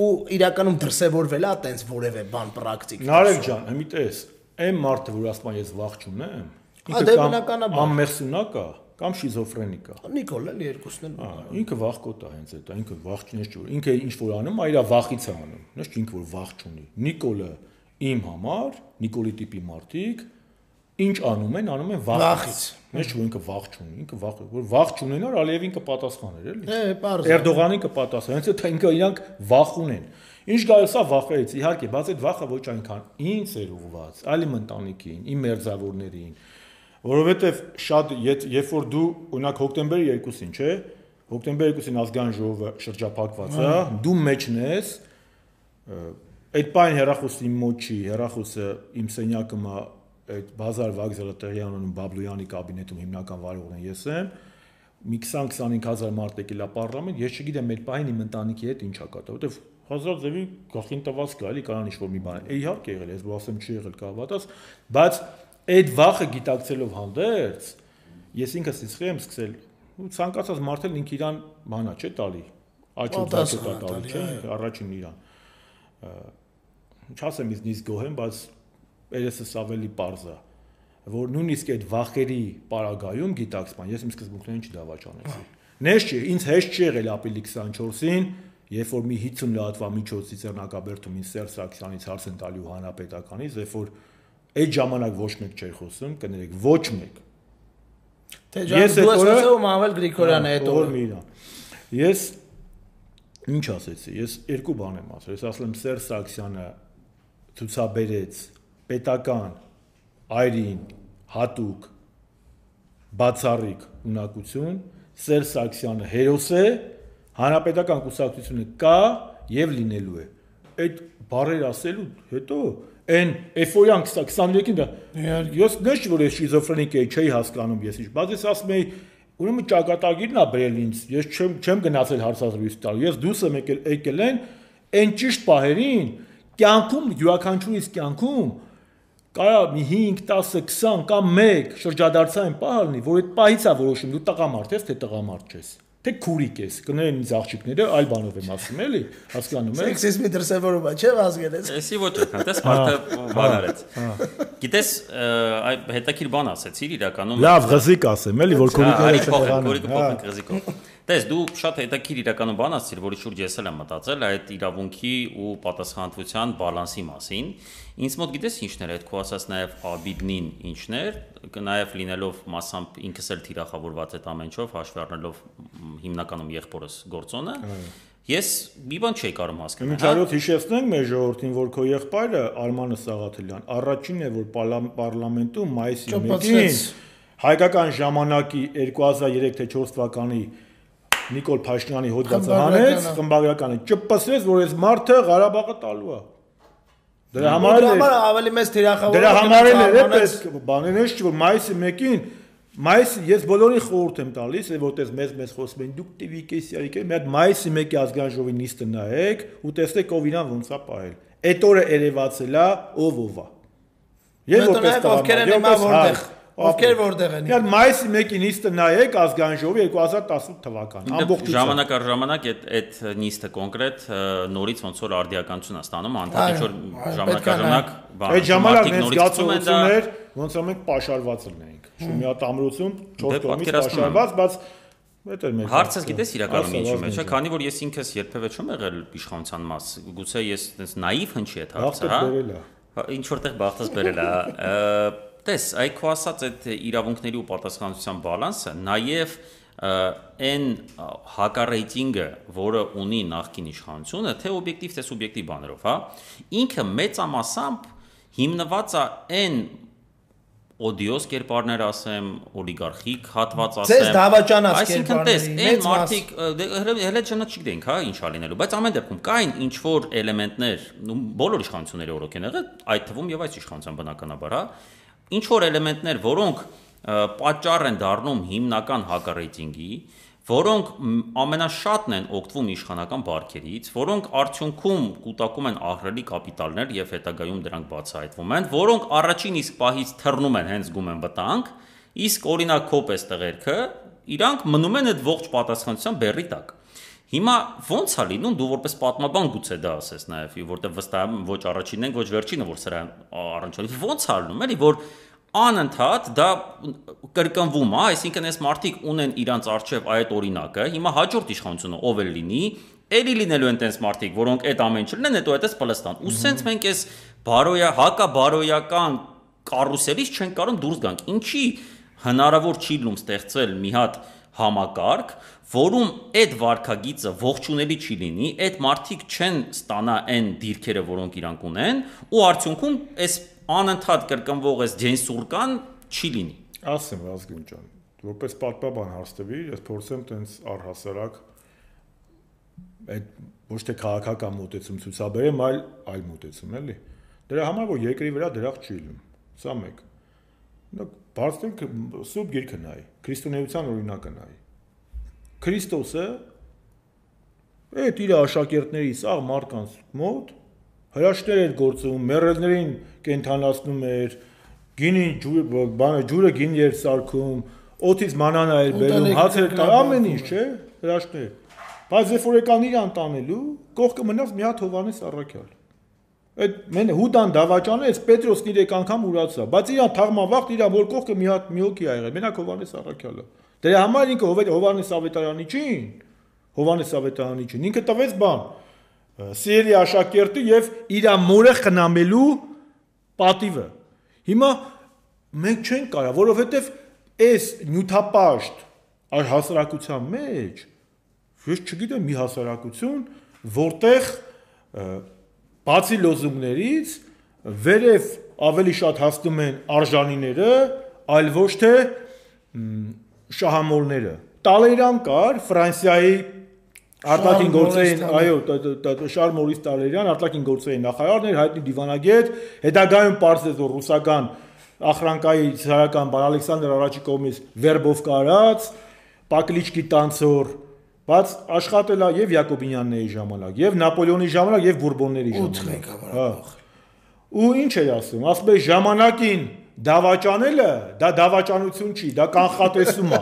ու իրականում դրսևորվել է այտենց որևէ բան պրակտիկ։ Նարեկ ջան, հիմի տես, այն մարդը, որ ասում ես վախ չունեմ, Ա, դե բնականաբար։ ամմերսունակ է կամ շիզոֆրենիկ է։ Նիկոլ էլի երկուսն էլ։ ինքը վախկոտ է հենց այդ, ինքը վախ ջուր։ Ինքը ինչ որ անում, այրա վախից է անում։ Նշ ինքը որ վախ չունի։ Նիկոլը իմ համար, Նիկոլի տիպի մարդիկ ինչ անում են, անում են վախից։ Նշ որ ինքը վախ չունի, ինքը վախ, որ վախ չունենար, Ալիևին կպատասխաներ, էլի։ Է, պարզ։ է։ Էրդողանին կպատասխան, հենց այդ ինքը իրանք վախ ունեն։ Ինչ գալիս է վախից, իհարկե, բայց այդ վախը ոչ այնքան ինձ էր ուղված, այլ իմ ընտանիքին, իմ մերձավորներին, որովհետև շատ երբ երբ որ դու օրինակ հոկտեմբերի 2-ին, չէ, հոկտեմբերի 2-ին ազգային ժողովը շրջափակված է, դու մեջն ես, այդ բան հերախոսը իմ մոտ չի, հերախոսը իմ սենյակում է այդ բազար վագզելը տեղի ունենում Բաբլոյանի կաբինետում հիմնական վարողն եմ ես եմ մի 20-25 հազար մարդ եկել է պարլամենտ, ես չգիտեմ մեր պահին իմ ընտանիքի հետ ինչա կատա, որովհետև հազար ձևի գլխին տված կա, էլի կարան ինչ-որ մի բան։ Է իհարկե եղել, ես ասեմ չի եղել կավատած, բայց այդ վախը գիտակցելով հանդերձ ես ինքս իսխի եմ սկսել ու ցանկացած մարդ էլ ինք իրան բանա չէ տալի։ Աչու դաշը Պատասխան տալի, չէ, առաջին իրան։ Չասեմ նիստ գոհ եմ, բայց երեսս ավելի པարզ է որ նույնիսկ այդ վախերի պարագայում գիտակցման ես իմ սկզբունքներին չդավաճանեցի։ Նես չի, ինձ հեշտ չի եղել ապրիլի 24-ին, երբ որ մի 50 լատվա միջոցի Ծերնակաբերդում ինձ Սերժ Սարգսյանից հարց են տալու հանրապետականից, երբ որ այդ ժամանակ ոչ մեկ չէր խոսում, կներեք, ոչ մեկ։ Թե Ես դու այդ ես ասում Մավել Գրիգորյանը այդ Թողոր օրը։ Ես ինչ ասեցի, ես երկու բան եմ ասել։ Ես ասել եմ Սերժ Սարգսյանը ցուցաբերեց պետական այրին հատուկ բացառիկ ունակություն Սերժ Սարգսյանը հերոս է, հանրապետական կուսակցությունը կա եւ լինելու է։ Այդ բարեր ասելու հետո այն էֆոյան 23-ին դա ես նշ որ ես շիզոֆրենիկ էի, չէի հասկանում ես ինչ, բայց ես ասում էի ուրեմն ճակատագիրն է բերել ինձ, ես չեմ չեմ գնացել հարցազրույց տալ, ես դուրս եմ եկել եկել են այն ճիշտ պահերին կյանքում յուրաքանչյուրիս կյանքում կարա մի 5, 10, 20 կամ 1 շրջադարձային պահ լինի, որ այդ պահից է որոշում դու տղամարդ ես, թե տղամարդ չես թե քուրիկ ես կներեն ինձ աղջիկները այլ բանով եմ ասում էլի հասկանում եք սեքսիզմի դրսևորում է չէ ազգերից էսի ոչ հատես մարդը բան արեց գիտես այ հետաքրիր բան ասեցիր իրականում լավ ղզիկ ասեմ էլի որ քուրիկները չեղան քուրիկը փոխենք ղզիկով Տես դու շատ հետաքրիր իրականում բան ասացիր, որի շուրջ ես էլ եմ մտածել այդ իրավունքի ու պատասխանատվության բալանսի մասին։ Ինձ մոտ գիտես ինչն էր այդ քո ասած նաև Աբիդնին ինչն էր, նաև լինելով մասամբ ինքս էլ թիրախավորված այդ ամենչով, հաշվի առնելով հիմնականում եղբորս գործոնը, Ես մի բան չէի կարող հասկանալ։ Միջարոտ հիշեցնենք մեր ժողովրդին, որ քո եղբայրը Արմանը Սաղաթելյան առաջինն է, որ պարլամենտում մայիսի 1-ին հայկական ժամանակի 2003 թե 4 թվականի Նիկոլ Փաշինյանի հոդվածը հանեց, խմբագրականը ճպսեց, որ այս մարդը Ղարաբաղը տալու է։ Դրա համար էլ ավելի մեծ թիրախավոր Դրա համար էլ էպես բաներս չէ որ մայիսի 1-ին մայիսի ես բոլորին խորհուրդ եմ տալիս, որտեղ մեզ մեզ խոսում են դուք տիվիկես յարիք, մի հատ մայիսի 1-ի ազգային ժողովի նիստը նայեք ու տեսեք ով իրան ոնց է պահել։ Այդ օրը երևացել է ով ով է։ Ես որպես ովքեր են հիմա որտեղ Ովքեր որտեղ են։ Իհարկե մայիսի 1-ի նիստը նայեք ազգային ժողովի 2018 թվական։ Ամբողջությամբ ժամանակ առ ժամանակ այդ այդ նիստը կոնկրետ նորից ոնց որ արդիականություն է ստանում, անդադի որ ժամանակ առ ժամանակ բան։ Այդ ժամանակ նենց զգացողություններ ոնց որ մենք պաշարված լինեինք։ Շումիատամրություն 4 կողմից պաշարված, բայց էր մեր հարցը գիտես իրականում ինչի մեջ է, քանի որ ես ինքս երբևէ չեմ եղել իշխանության մաս, գուցե ես այնպես նաիվ հնչի այդ հարցը, հա։ Ինչ որտեղ բախտս բերել է տես, այ քո ասած այդ իրավունքների ու պատասխանատվության բալանսը նաև այն հակառեյտինգը, որը ունի նախկին իշխանությունը, թե օբյեկտիվ, թե սուբյեկտիվ բաներով, հա, ինքը մեծամասամբ հիմնված է այն օդիոս կերպարներ ասեմ, օլիգարխիկ հատված ասեմ։ Ձեզ դավաճանած կերպարներ։ Այսինքն, տես, այն մարդիկ հələ ճանաչ չգիտենք, հա, ինչ ա լինելու, բայց ամեն դեպքում կային ինչ որ էլեմենտներ, բոլոր իշխանությունների օրոք են եղել, այդ թվում եւ այս իշխանության բնականաբար, հա, ինչ որ էլեմենտներ, որոնք պատճառ են դառնում հիմնական հակառեյտինգի, որոնք ամենաշատն են օգտվում իշխանական բարքերից, որոնք արդյունքում կൂട്ടակում են ահռելի կապիտալներ եւ հետագայում դրանք բացահայտվում են, որոնք առաջին իսկ պահից թռնում են հենց գումեն վտանգ, իսկ օրինակ կոպես տղերքը իրանք մնում են այդ ողջ պատասխանատվության բեռի տակ։ Հիմա ո՞նց է լինում դու որպես պատմաբան գուցե դա ասես նաև, որտեղ վստահ ոչ առաջինն են, ոչ վերջինը, որ սրա առնչվի։ Ո՞նց է լինում, էլի, որ անընդհատ դա կրկնվում է, այսինքն այս մարտիկ ունեն իրանց արժև այդ օրինակը, հիմա հաջորդ իշխանությունը ով էլ լինի, ելի լինելու են տենց մարտիկ, որոնք այդ ամեն ինչ լինեն, հետո այդպես Պլստան։ Ու սենց մենք այս բարոյա հակա բարոյական կարուսելից չենք կարող դուրս գանք։ Ինչի հնարավոր չի լինում ստեղծել մի հատ համակարգ, որում այդ վարկագիծը ողջունելի չի լինի, այդ մարդիկ չեն ստանա այն դիրքերը, որոնք իրանք ունեն, ու արդյունքում այս անընդհատ կրկնվող այս ջենսուրկան չի լինի։ Ասեմ Ազգին ջան, որպես պատմաբան հաստավի, ես փորձեմ տենց առհասարակ այդ ոչ թե քաղաքական մոտեցում ցուցաբերեմ, այլ այլ մոտեցում էլի։ Դրա համար որ երկրի վրա դրախ չի լինում։ Սա մեկ։ բարձրենք սուրբ գիրքը նայի, քրիստոնեության օրինակը նայի։ Քրիստոսը այդ իր աշակերտների սաղ մարդկանց մոտ հրաշքներ էր գործում, մեռելներին կենթանացնում էր, գինին ջուրը, բանը ջուրը գին էր սարքում, օթից մանանա էր բերում, հացեր տա, ամեն ինչ, չէ, հրաշքներ։ Բայց երբ որ եկան իրան տանելու, կողքը մնաց մի հատ Հովանես Առաքյալ։ Այդ մենը Հուդան դավաճանը էս Պետրոսն իրեք անգամ ուրացա, բայց իրան թաղմավաղտ իրա որ կողքը մի հատ մի հոգի ա եղել, մենակ Հովանես Առաքյալը։ Դրա համար ինքը Հովանես Ավետարանի չին, Հովանես Ավետարանի չին, ինքը տվեց բան, Սիրելի աշակերտը եւ իր մորը խնամելու պատիվը։ Հիմա մենք չենք կարա, որովհետեւ այս նյութապաշտ հասարակության մեջ ես չգիտեմ մի հասարակություն, որտեղ բացի լոզունգներից վերև ավելի շատ հաստում են արժանիները, այլ ոչ թե շահամոլները։ Տալերան կար Ֆրանսիայի Արտակին գործային, այո, Շարլ Մորիս Տալերյան, արտակին գործային նախարարներ, հայտնի դիվանագետ, հետագայում պարզեց որ ռուսական ախրանկայի ցարական բան Ալեքսանդր առաջի կողմից վերբով կարած, Պակլիչկի տանցոր, բայց աշխատել է եւ Յակոբինյանների ժամանակ, եւ Նապոլեոնի ժամանակ, եւ Բուրբոնների ժամանակ։ Հա։ Ու ինչ էր ասում, ասում է ժամանակին դավաճանելը, դա դավաճանություն չի, դա կանխատեսում է։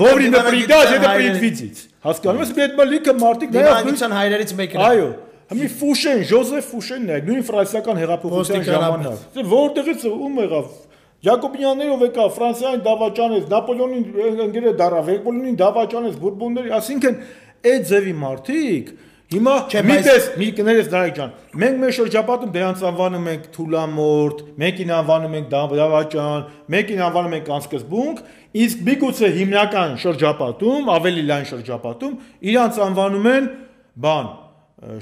Որի նպրիդած է նպրիդվիցից։ Հասկանում ես, այդ մալիկը մարտիկ դիվանության հայրերից մեկն է։ Այո, Հիմի Ֆուշեն, Ժոզեֆ Ֆուշենն է, նույն ֆրանսիական հեղափոխության ժամանակ։ որտեղից ում եղավ Յակոբյաններով եկա Ֆրանսիային դավաճանեց, Նապոլեոնին ընկերը դարավ, Նապոլեոնին դավաճանեց, Բուրբոնների, ասինքն այդ ձևի մարդիկ Հիմա մի տես, մի կներես Դարեկ ջան, մենք մեր շրջապատում դրանց անվանում ենք թուլամորտ, մեկին անվանում ենք դավաճան, մեկին անվանում ենք անսկզբունք, իսկ միգուցե հիմնական շրջապատում, ավելի լայն շրջապատում իրանց անվանում են բան,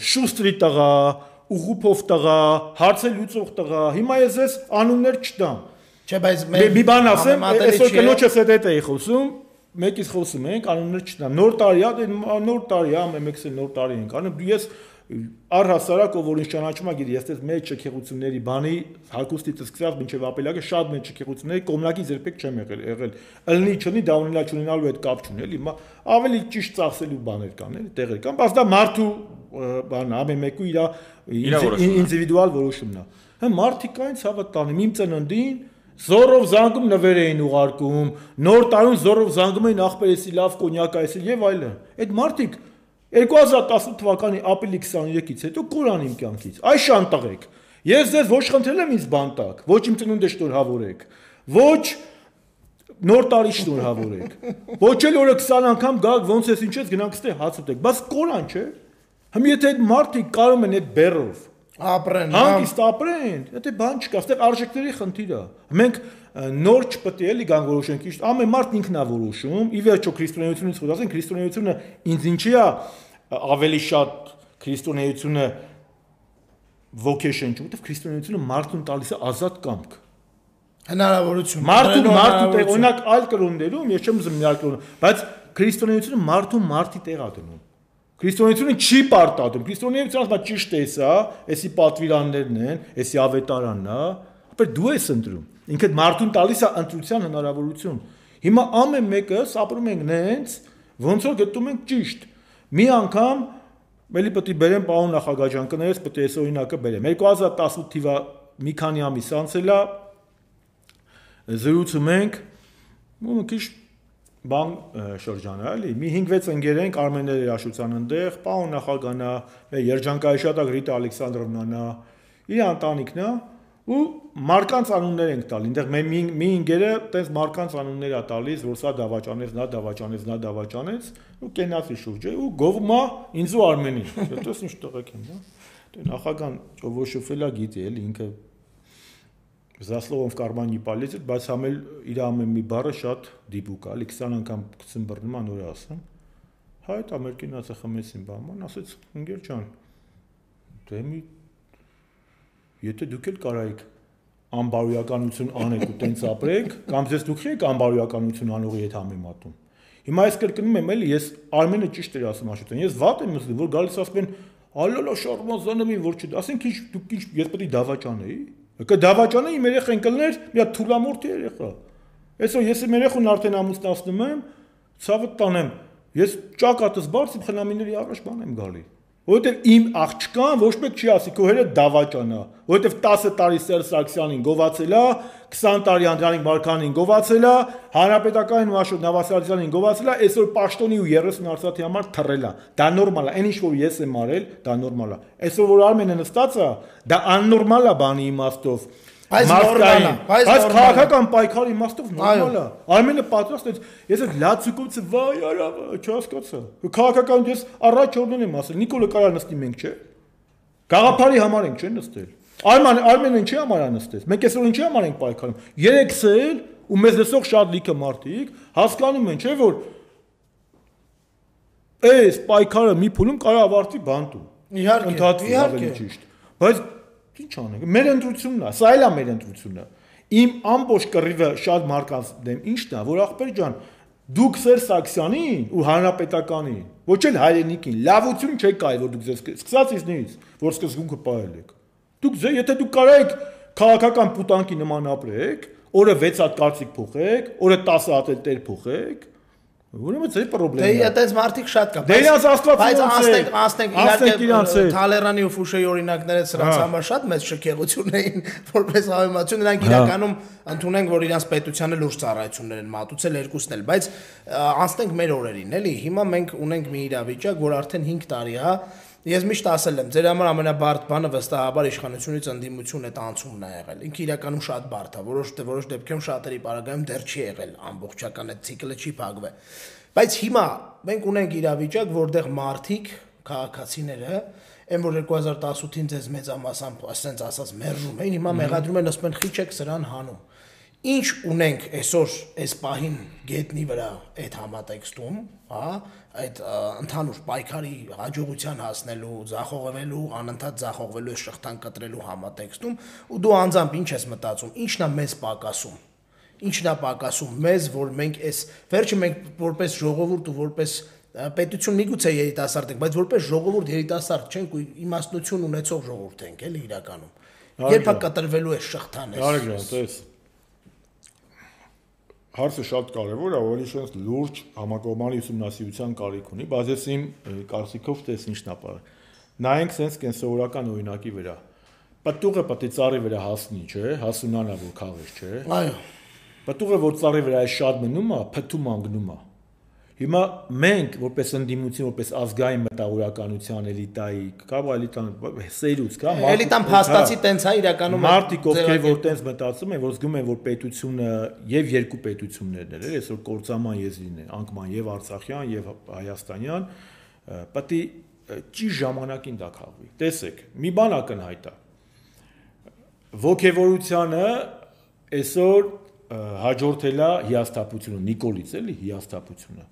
շուստրի տղա, ուղուփով տղա, հարցը լուծող տղա։ Հիմա ես ես անուններ չտամ։ Չէ, բայց մի բան ասեմ, այսօր կնոջս հետ էի խոսում, մեկից խոսում ենք, անուններ չտամ։ Նոր տարի է, նոր տարի է, մեկս էլ նոր տարի ենք անում։ Ես առհասարակ ով որ ինձ ճանաչում գիտի, ես դες մեր չքեղությունների բանի հակոստից սկսած մինչև ապելակը շատ մեր չքեղությունների կոմնակի երբեք չեմ եղել, եղել։ Ըլնի չունի դա ունենա չունենալու հետ կապ չունի, էլի, հիմա ավելի ճիշտ ծախսելու բաներ կան, էլի, տեղեր կան, բայց դա մարդու բանն է, ամեն մեկու իր ինդիվիդուալ որոշումն է։ Հա մարդիկային ցավը տանեմ իմ ծննդին Զորով զանգում նվեր էին ուղարկում, նոր տարուն զորով զանգում էին ախպերեսի լավ կոնյակ այսել եւ այլն։ Այդ մարդիկ 2018 թվականի ապրիլի 23-ից հետո կորան իմ կյանքից։ Այ շանտաղեք։ Ես ձեզ ոչ խնդրել եմ ինձ բանտակ, ոչ իմ ծնունդը շնորհավորեք։ Ոչ նոր տարի շնորհավորեք։ Ոչ էլ օրը 20 անգամ գաք ոնց էս ինչպես գնանք ստե հաց ուտեք։ Բայց կորան չէ։ Հիմա եթե այդ մարդիկ կարում են այդ բերով ապրեն, հանգիստ ապրեն, դա բան չկա, այստեղ արժեքների խնդիր է։ Մենք նոր չպետք է էլի գան որոշենք, իշտ ամեն մարդ ինքն է որոշում։ Ի վերջո քրիստոնեությունից խոսած քրիստոնեությունը ինձ ինչի է ավելի շատ քրիստոնեությունը չի, որովհետև քրիստոնեությունը մարդուն տալիս է ազատ կամք հնարավորություն մարդու մարդու տեղ օրինակ այլ կրոններում ես չեմ ուզում մի այլ կրոն բայց քրիստոնեությունը մարդու մարդի տեղ է դնում քրիստոնեությունը չի պարտադրում քրիստոնեությունը ասում ճիշտ է սա էսի պատվիրաններն են էսի ավետարանն է ապա դու ես ընտրում ինքդ մարդուն տալիս է ընտրության հնարավորություն հիմա ամեն մեկս ապրում ենք նենց ոնց որ գտնում ենք ճիշտ մի անգամ Մելի պետք է բերեմ պարոն նախագահ ջան, կներես պետք է այս օրինակը բերեմ։ 2018 թիվա մի քանի ամիս անցել է զրուցում ենք ու քիչ բան շրջանը, էլի։ Մի 5-6 ընկեր ենք Արմեններ երաշության ընդեղ, պարոն նախագահնա, մեր երջանկայի շատակ Ռիտա Ալեքսանդրովնանա, իր ընտանիքն է, ու մարկանց անուններ ենք տալ։ Այնտեղ մեր մի, մի ինգերը տես մարկանց անուններ է տալիս, որ սա դավաճանեց, նա դավաճանեց, նա դավաճանեց, ու կենացի շուրջը ու գողմա ինձ ու Արմենին։ Դες ինչ տղեկ են, հա։ Դե նախագահան ճովոշոֆելա գիտի էլի ինքը Զասլովով կարման նիպալից, բայց համել իր ամեն մի բառը շատ դիպուկ է, 20 անգամ գցում բռնում անոր ասեմ։ Հայ այդ ամերիկինացը խմեցին բաման, ասեց ընկեր ջան, դե մի Եթե դուք էլ կարայիք անբարոյականություն անեք ու տենց ապրեք, կամ ձեզ դուք եք անբարոյականություն անողի հետ համեմատում։ Հիմա ես կրկնում եմ էլի, ես Արմենը ճիշտ էր ասում Աշոտյան։ Ես վատ եմ ասում, որ գալիս ասում են «Ալալա շարմազանը մի որ չի»։ Ասենք ինչ դուք ինչ ես պետք է դավաճանեի։ Եկա դավաճանը իմ երեխեն կլներ, մի հատ թուլամորթի երեխա։ Այսօր ես իմ երեխուն արդեն ամուսնացնում եմ, ցավը տանեմ։ Ես ճակատս բարձ խնամիների առաջ բան եմ գալի որովհետև իմ աղջկան ոչ մեկ չի ասի քո հերը դավաճանա, որովհետև 10 տարի Սերժ Սարգսյանին գովացել է, 20 տարի Անդրանիկ Մարկյանին գովացել է, Հանրապետականին Մաշոտ Նավասարյանին գովացել է, այսօր Պաշտոնի ու 30 արծաթի համար թռել է։ Դա նորմալ է, այն ինչ որ ես եմ արել, դա նորմալ է։ Այսօր որ Արմենը նստած է, դա աննորմալ է բանի իմաստով Բայց նորմալ է, բայց քաղաքական պայքարի իմաստով նորմալ է։ Արմենը պատրաստ է, ես այդ լացուկոցը վայ արա, չհասկացա։ Քաղաքական ես առաջ օրնեն եմ ասել, Նիկոլը կարա նստի մենք չէ։ Գաղափարի համար ենք չէ նստել։ Արման Արմենը ինչի համար է նստես։ Մենք այսօր ինչի համար ենք պայքարում։ Երեքս էլ ու մեզ լսող շատ լիքը մարդիկ հասկանում են, չէ՞ որ այս պայքարը մի փուլում կարա ավարտվի բանտում։ Իհարկե, ավելի ճիշտ։ Բայց Ինչ անենք։ Մեր ընտրությունն է, սա էլ է մեր ընտրությունը։ Իմ ամբողջ կռիվը շատ մարկանց դեմ ինչն է, որ ախպեր ջան, դուք Սեր Սաքսյանին ու հանրապետականին, ոչ էլ հայրենիքին, լավություն չեք կայ, որ դուք ձեզ սկսած ինձնից, որ սկզբունքը ողել եք։ Դուք ձե, եթե դուք կարայիք քաղաքական պուտանկի նման ապրեք, օրը 6 հատ կարծիք փոխեք, օրը 10 հատ էլ տեր փոխեք, Ուրեմն ձեր խնդրեմն է։ Դե այդպես մարդիկ շատ կա։ Դե իրաց աստված բայց անստենք անստենք իհարկե Թալերանի ու Ֆուշեի օրինակները սրանց համար շատ մեծ շքեղություն էին որպես հավեմատություն նրանք իրականում ընդունենք որ իրանց պետությանը լուրջ ծառայություններ են մատուցել երկուսն էլ բայց անստենք մեր օրերին էլի հիմա մենք ունենք մի իրավիճակ որ արդեն 5 տարի է Ես միշտ ասել եմ, ձեր համար ամենաբարդ բանը վստահաբար իշխանությունից ընդդիմություն այդ անցումն է եղել։ Ինքը իրականում շատ բարդ է, որոշ որոշ դեպքերում շատերի պարագայում դեռ չի եղել ամբողջական այդ ցիկլը չի փակվել։ Բայց հիմա մենք ունենք իրավիճակ, որտեղ մարտիկ քաղաքացիները այն որ 2018-ին ձեզ մեծամասամբ ասենց ասած մերժում էին, հիմա մեղադրում են ասում են խիչ եք սրան հանում։ Ինչ ունենք այսօր այս պահին գետնի վրա այդ համատեքստում, հա, այդ ընդհանուր պայքարի հաջողության հասնելու, ձախողվելու, անընդհատ ձախողվելու այս շղթան կտրելու համատեքստում, ու դու անձամբ ինչ ես մտածում, ինչն է մեզ պակասում։ Ինչն է պակասում մեզ, որ մենք այս վերջը մենք որպես ժողովուրդ ու որպես պետություն միգուցե երիտասարդ ենք, բայց որպես ժողովուրդ երիտասարդ չենք ու իմաստնություն ունեցող ժողովուրդ ենք, էլի իրականում։ Երբ է կտրվելու է շղթան Արագ ջան, տես հարցը շատ կարևոր է, ավելի շանս լուրջ համակողմանի ուսումնասիրության կարիք ունի, բայց ես իմ կարծիքով տես ինչն է ապար։ Նայենք sense կենսորական օրինակի վրա։ Պտուղը պետք է ծառի վրա հասնի, չէ՞, հասունանա որ քաղես, չէ՞։ Այո։ Պտուղը որ ծառի վրա է շատ մնում է, փթում անգնում է։ Հիմա մենք որպես ընդդիմություն, որպես ազգային մտավորականության էլիտայի, կարող էլիտան սերուց, կա էլիտան փաստացի տենց է իրականում մարդիկ ովքեր որ տենց մտածում են, որ զգում են, որ պետությունը եւ երկու պետություններն էլ այսօր կորցաման եզրին է, անկման եւ Արցախյան եւ Հայաստանյան, պետք է ճիշտ ժամանակին դա քաղվի։ Տեսեք, մի բան ակնհայտ է։ Ոգևորությանը այսօր հաջորդելա հիաստապությունը, Նիկոլից էլի հիաստապությունը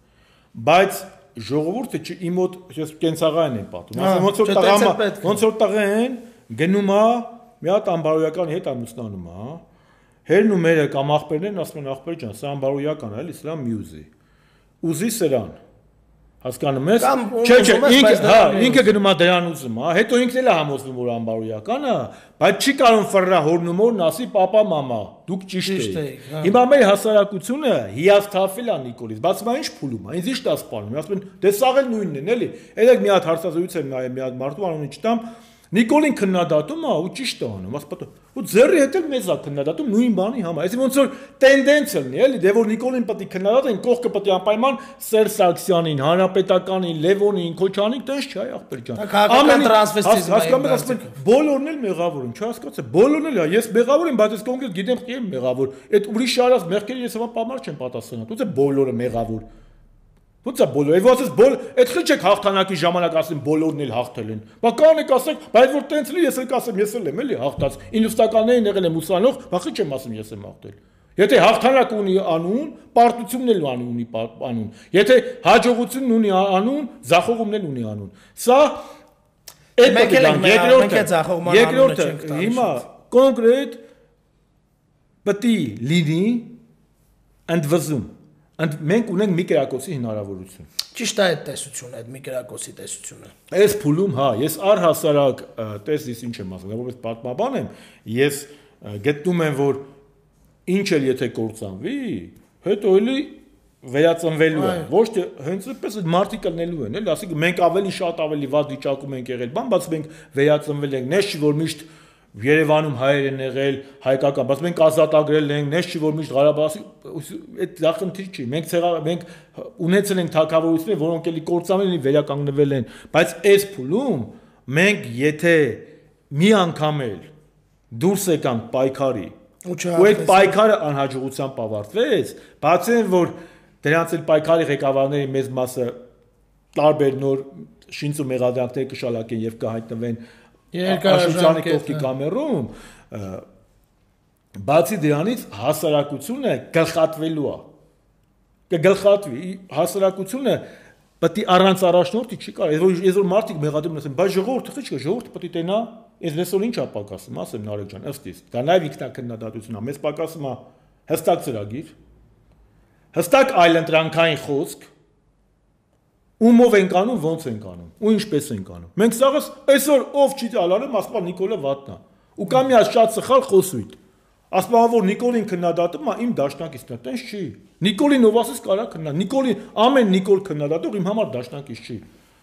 բայց ժողովուրդը չի մոտ ես կենցաղային եմ պատում ասեմ ոնց որ տղամա ոնց որ տղեն գնում է մի հատ ամբարոյական հետ ամուսնանում է հերն ու մերը կամ աղբերներն ասում են աղբեր ջան սա ամբարոյական է էլի սա մյուզի ուզի սրան Հասկանում ես։ Չէ, չէ, ինքը, հա, ինքը գնում է դրան ուզում, հա, հետո ինքն էլ է համոզվում, որ ամբարոյական է, բայց չի կարող ֆռա հորնում օրն ասի papa mama, դուք ճիշտ եք։ հա։ Հիմա մեր հասարակությունը հիասթափել է Նիկոլից, բայց մա ինչ փուլում է, ինձ ի՞նչ տա սպանում։ Ասում են, դե սաղ էլ նույնն են, էլի։ Էլեք մի հատ հարցազրույց եմ նայել մի հատ մարդու անունը չտամ, Նիկոլին քննադատում է ու ճիշտ է անում, ասպատը։ Ու ձեռի հետ էլ մեզ է քննադատում նույն բանի համար։ Այսինքն ոնց որ տենդենսը լինի, էլի, դե որ Նիկոլին պետք է քննադատեն, կողքը պետք է անպայման Սեր Սարգսյանին, Հանրապետականին, Լևոնին, Քոչանին, տես չէ, ախպեր ջան։ Ամեն տրանսվեստիզմ հասկանում եք, ասում են, բոլորն էլ մեղավոր են, չհասկացա, բոլորն էլ, ես մեղավոր եմ, բայց ես կոնկրետ գիտեմ, քի եմ մեղավոր։ Այդ ուրիշ շարած մեղքերը ես հավա պամար չեմ պատասխանատու, թե բոլորը մեղավոր Ոնց է բոլորը, եւ ասես բոլ, այդ խիչ եք հաղթանակի ժամանակ ասեմ բոլորն էլ հաղթել են։ Բա կան եք ասեք, բայց որ տենց լի ես էլ կասեմ, ես էլ եմ էլի հաղթած։ 90-ականներին եղել եմ ուսանող, բա խիչ եմ ասում ես եմ հաղթել։ Եթե հաղթանակ ունի անուն, պարտությունն էլ ունի անուն։ Եթե հաջողությունն ունի անուն, զախողումն էլ ունի անուն։ Սա այդ մեկ էլ երկրորդը երկրորդը հիմա կոնկրետ պետք է լինի ընդվզում ընդ մենք ունենք մի կերակոցի հնարավորություն։ Ճիշտ է այդ տեսությունը, այդ մի կերակոցի տեսությունը։ Այս փուլում, հա, ես առհասարակ տեսնես ինչ եմ ասում, որպես պատմաբան եմ, ես գտնում եմ, որ ինչ էլ եթե կործանվի, հետո էլի վերածնվելու է։ Ոչ թե հենց այդպես մարտի կլնելու են, էլի, ասենք մենք ավելի շատ ավելի վատ վիճակում ենք եղել, բան, բայց մենք վերածնվել ենք, չի որ միշտ Երևանում հայեր են եղել, հայկական, բայց մենք ազատագրել ենք, նես չի որ միշտ Ղարաբաղի այդ դա խնդիր չի։ Մենք ցեղա մենք ունեցել ենք թակավորություններ, որոնք էլի կործանվել են, վերականգնվել են, բայց այս փուլում մենք եթե մի անգամ էլ դուրս եկանք պայքարի ու այդ պայքարը անհաջողությամբ ավարտվեց, բացի այն որ դրանց էլ պայքարի ղեկավարների մեծ մասը տարբեր նոր շինծ ու մեղադրանքներ կշալակեն եւ կհայտնվեն Երկարաժամկետ կողքի կամերում բացի դրանից հասարակությունը գլխատվելու է կգլխատվի հասարակությունը Պետք է առանց առաջնորդի չի կարող։ Ես որ ես որ մարդիկ մեղադրում ասեմ, բայց ժողովուրդը խիչ կա, ժողովուրդը պետք է տենա, ես լեսօր ինչա պակասում, ասեմ Նարեկ ջան, ըստ իս։ Դա նաև ինքնակնդատությունն է, մեզ պակասում է հստակ ծրագիր, հստակ այլընտրանքային խոսք, ումով ենք անում, ոնց ենք անում, ու ինչպես ենք անում։ Մենք սաղս այսօր ով չի ալարում, ասպա Նիկոլը վատնա։ Ու կամ մի շատ սխալ խոսույթ։ Ասպա որ Նիկոլին քննադատում է իմ դաշնակիցն է, տենց չի։ Նիկոլին ով ասես կարա քննա։ Նիկոլին ամեն Նիկոլ քննադատող իմ համար դաշնակից չի։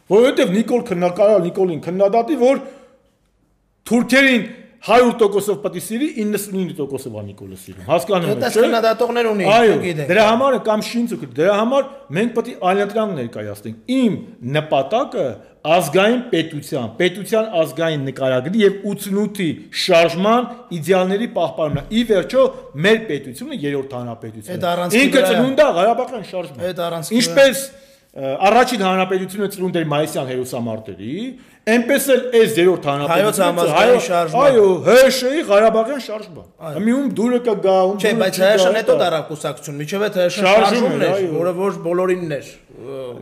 Որովհետև Նիկոլ քննակարա Նիկոլին քննադատի, որ թուրքերին 100%-ով պետք է սիրի 99%-ով է Նիկոլը սիրում։ Հասկանում եք, չէ՞։ Դա քննադատողներ ունի, գիտեք։ Դրա համար կամ շինցուկ, դրա համար մենք պետք է այլընտրանք ներկայացնենք։ Իմ նպատակը ազգային պետության, պետության ազգային նկարագրի եւ 88-ի շարժման իդեալների պահպանումն է։ Ի վերջո մեր պետությունը երրորդ հանրապետությունն է։ Ինքը ծնունդ է Ղարաբաղյան շարժման։ Ինչպես առաջին հանրապետությունը ծնունդ էր Մայիսյան հերոսամարտերի, Էնպես էլ այս երրորդ հանրապետությունը հայոց շարժման։ Այո, ՀՇ-ի Ղարաբաղյան շարժման։ Մի ում դուրը կգա, ում Չէ, բայց ՀՇ-ն հետո դարավ կուսակցություն, միջև այդ ՀՇ շարժումն էր, որը ոչ բոլորինն էր։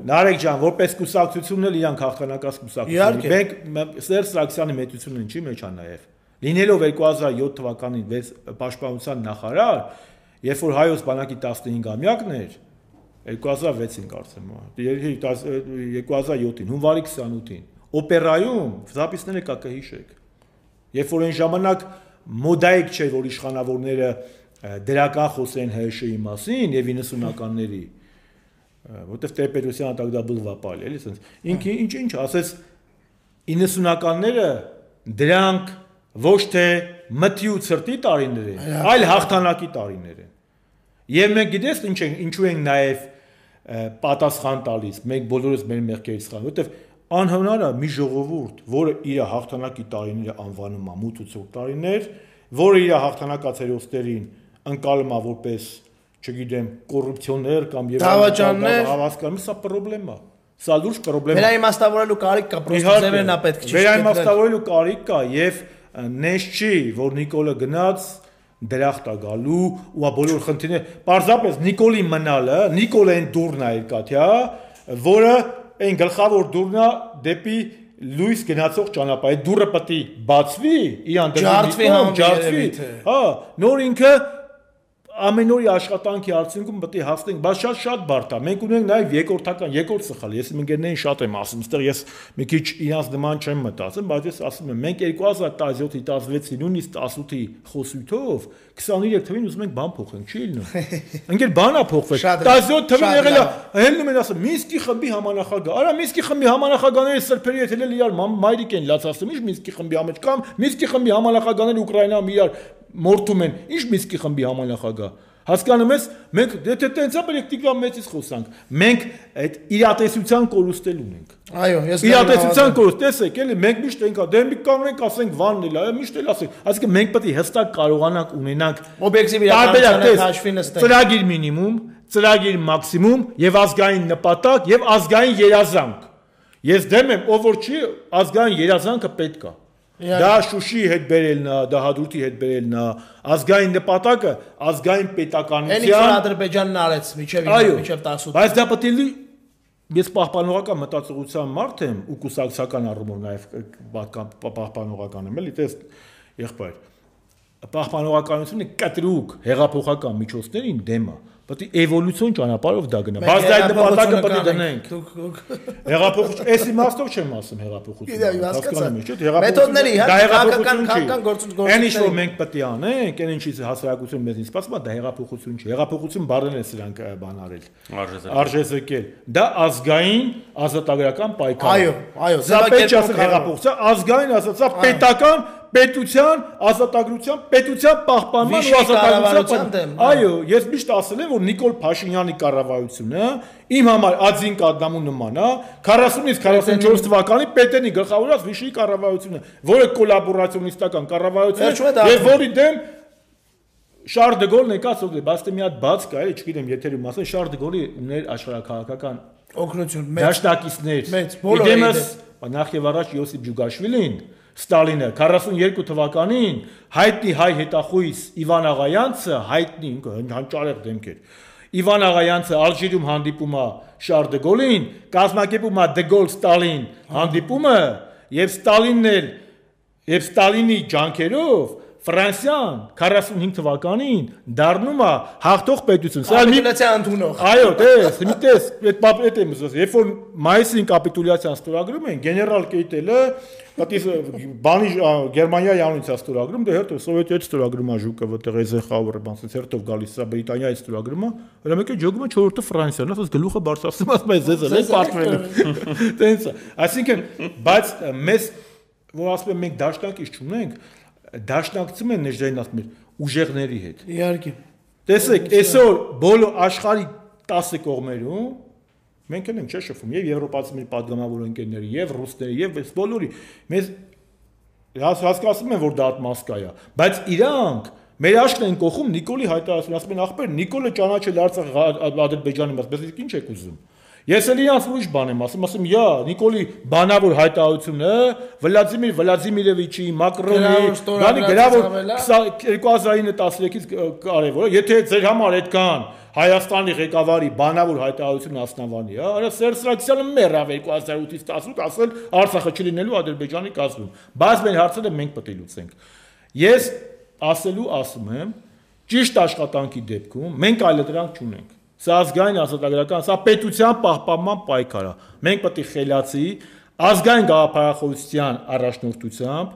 Նարեկ ջան, որպես կուսակցությունն էլ իրանք հաղթանակած կուսակցություն։ Մենք Սերժ Սարգսյանի մեծությունն ինչի մեջ է նաև։ Լինելով 2007 թվականին 6 պաշտպանության նախարար, երբ որ հայոց բանակի 15-ամյակն էր, 2006-ին կարծեմ, 2007-ին, հունվարի 28-ին օպերայում զապիսները կա կհիշեք։ Երբ որ այն ժամանակ մոդայիկ չէ, որ իշխանավորները դրական խոսեն ՀՇ-ի մասին եւ 90-ականների, որտեվ Տեր-Պետրոսյանը տակ դա բլվապալ էլի, ասես։ Ինքը ինչ ինչ ասես 90-ականները դրանք ոչ թե մթի ու ցրտի տարիներ են, այլ հաղթանակի տարիներ են։ Եվ մենք գիտես ինչ են, ինչու են նաև պատասխան տալիս, մենք բոլորս մեր մեղքերից խան, որտեվ անհնար է մի ժողովուրդ, որը իր հաղթանակի տարիները անվանում է մութ ու ցուրտ տարիներ, որը իր հաղթանակած հերոսներին ընկալում է որպես, չգիտեմ, կոռուպցիոներ կամ եւ դավաճաններ, հավասկանում, սա խնդրեմ է։ Սա լուրջ խնդրեմ է։ Վերաիմաստավորելու կարիք կա, պրոստը ձևերն է պետք չի։ Վերաիմաստավորելու կարիք կա եւ նես չի, որ Նիկոլը գնաց դրախտ է գալու ու բոլոր խնդիրները։ Պարզապես Նիկոլի մնալը, Նիկոլեն դուրն է երկաթյա, որը այն գլխավոր դուրն է դեպի լույս գնացող ճանապարհ։ Այդ դուրը պետք է բացվի, իրան դեպի ջարդվի, հա, նոր ինքը ամեն օրի աշխատանքի արդյունքում պետք է հասնենք, բայց շատ շատ բարդ է։ Մենք ունենք նաև երկրորդական, երկրորդ սխալ։ Ես իմ ընկերներին շատ եմ ասում, այստեղ ես մի քիչ իրանց նման չեմ մտածում, բայց ես ասում եմ, մենք 2017-ի 16-ի նույնիսկ 18-ի խոսույթով 23 թվին ուզում ենք բան փոխենք, չի լինում։ Ընկեր բանա փոխվել։ 17 թվին եղել է, հելնում են ասում, Մինսկի խմբի համանախագահ։ Արա Մինսկի խմբի համանախագահները սրբերի հետ էլ իրար մայրիկ են լացածում, ի՞նչ Մինսկի խմբի համաճ կամ Մինսկի խմբի համանախագահները Ուկրաինայում իրար մորթում են։ Ինչ Մինսկի խմբի համանախագահ։ Հասկանում ես, մենք եթե տենց է, է Տիգրան մեծից խոսանք։ Մենք այդ իրատեսության կորուստել ունենք։ Այո, ես իրատեսության կորուստ, տեսեք, էլի մենք միշտ ենք, դե մի կանենք, ասենք վանն էլ, այո, միշտ էլ ասենք։ Այսինքն մենք պետք է հստակ կարողանանք ունենանք օբյեկտիվ իրականությունը հաշվի նստել։ Ծրագիր մինիմում, ծրագիր մաքսիմում եւ ազգային նպատակ եւ ազգային երազանք։ Ես դեմ եմ, ով որ չի, ազգային երազանքը պետք է։ Դա Շուշի հետ բերելն է, դա Հադրութի հետ բերելն է, ազգային նպատակը ազգային պետականության։ Էնի որ Ադրբեջանն արեց միջև միջև 18։ Բայց դա պետք է ես պահպանողական մտածողության մարդ եմ ու կուսակցական առումով նաև պահպանողական եմ, էլի, տես եղբայր։ Պահպանողականությունը կտրուկ հեղափոխական միջոցներին դեմ է Պետք է էվոլյուցիոն ճանապարհով դա գնա։ Բայց դա նպատակը պետք է դնենք։ Հեղափոխություն, էս իմաստով չեմ ասում հեղափոխություն։ Հասկանում ես, չէ՞, մեթոդների, հա, քաղաքական քաղաքական գործընթացներ։ Այն ինչ որ մենք պետք է անենք, այն ինչից հասարակություն մեզ ինձ սպասում է, դա հեղափոխություն չէ։ Հեղափոխություն բառերն են սրանք բան արել։ Արժեզեկել։ Դա ազգային ազատագրական պայքար։ Այո, այո, սա պետք է ասել հեղափոխություն, ազգային ասածա պետական պետության ազատագրության, պետության պահպանման ու ազատագրության դեմ։ Այո, ես միշտ ասել եմ, որ Նիկոլ Փաշինյանի կառավարությունը իմ համար ածին կադամու նման է, 40-ից 44 թվականի Պետենի գլխավորած Վիշի կառավարությունը, որը կոլաբորացիոնիստական կառավարություն է, եւ որի դեմ Շար դե Գոլն եկած օգնել, բայց դե մի հատ բաց կա, էլի չգիտեմ, եթերում ասեն Շար դե Գոլի ուներ աշխարհակահաղական օգնություն մեծ դաշնակիցներ։ Մեծ բոլորը։ Իդեմս նախ եւ առաջ Յոսիփ Ջուգաշվիլին Ստալինը 42 թվականին հայտնի հայ հետախույս Իվան Աղայանցը հայտնի հանճարեղ դեմք էր Իվան Աղայանցը Ալժիրում հանդիպում է Շար դե Գոլին, կազմակերպում է դե Գոլ Ստալին հանդիպումը եւ Ստալինն էլ եւ Ստալինի ջանքերով Ֆրանսիան 45 թվականին դառնում է հաղթող պետություն։ Սա մի ընդունող։ Այո, տես, մի տես, այդ պապետ եմ ուզում։ Երբ որ մայիսին կապիտուլյացիան ստորագրում են, գեներալ Կեյտելը պատի բանի Գերմանիայի անունից է ստորագրում, դե հերթը սովետի հետ ստորագրում է ժուկը, որտեղ Էզենխաուրը բանից հերթով գալիս է Բրիտանիայից ստորագրում է, հրա մեկը ջոգում է 4-րդը Ֆրանսիան, ասես գլուխը բարձրացնում ասում է զեզ էլ պարտվել։ Տենց Այսինքն, բայց մեզ որ ասում եմ մենք դաշնակից չունենք, դաշնակցում են ներժայնած մեր ուժեղների հետ։ Իհարկե։ Տեսեք, այսօր բոլոր աշխարհի 10 կողմերում մենք ենք չէ շփվում եւ եվրոպացիների падգամավոր ընկերների եւ ռուսների եւ այս բոլորի մեզ հասկացում են որ դա ատմոսկա է, բայց իրանք Մեր աշկն են կողում Նիկոլի հայտարարությունը, ասում են ախպեր, Նիկոլը ճանաչել Արցախ Ադրբեջանի մաս, բայց իսկ ինչ եք ուզում։ Ես էլ իրանց ուրիշ բան եմ ասում, ասում, «Յա, Նիկոլի բանավոր հայտարարությունը Վլադիմիր Վլադիմիրովիչի, Մակրոնի, բանի գրավոր 2013-ից կարևոր է, եթե ձեր համար այդքան Հայաստանի ղեկավարի բանավոր հայտարարությունը ասնավանի, հա, արա Սերժ Սարգսյանը մեռավ 2008-ից 18 ասել Արցախը չլինելու Ադրբեջանի կազմում։ Բայց մեր հարցերը մենք պետք է լուծենք։ Ես ասելու ասում եմ, ճիշտ աշխատանքի դեպքում մենք այլ դրանք չունենք Սա ազգային ազատագրական, սա պետության պահպանման պայքար է։ Մենք պետք է խելացի ազգային գաղափարախոսության առաջնորդությամբ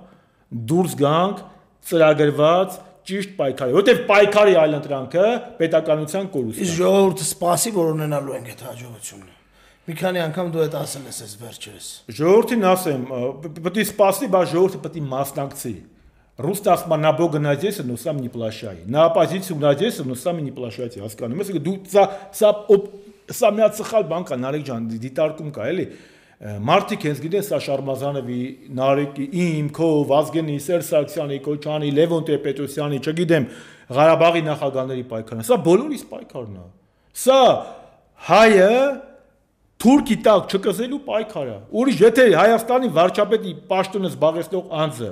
դուրս գանք ծրագրված ճիշտ պայքարի, որտեղ պայքարի այլընտրանքը պետականության կորուստն է։ Իսկ ժողովուրդը սպասի, որ ունենալու ենք այդ հաջողությունը։ Մի քանի անգամ դու այդ ասել ես այս վերջերս։ Ժողովրդին ասեմ, պետք է սպասի, բայց ժողովուրդը պետք է մասնակցի։ Ռուստաս на Бога надейся, но сам не плашай. На оппозицию надейся, но сам не плашайте, հասկանում ես։ Դու սա սա սա մի հատ սխալ բան կա, Նարեկ ջան, դիտարկում կա, էլի։ Մարտիկ հենց գիտեն սա Շարմազանովի, Նարեկի, իմ, քո, Վազգենի, Սերժ Սարգսյանի, Կոչանի, Լևոն Տեր-Պետրոսյանի, չգիտեմ, Ղարաբաղի նախագահների պայքարն է։ Սա բոլորիս պայքարն է։ Սա հայը թուրքի տակ չկզելու պայքարը։ Ուրիշ եթե Հայաստանի վարչապետի պաշտոնը զբաղեցնող անձը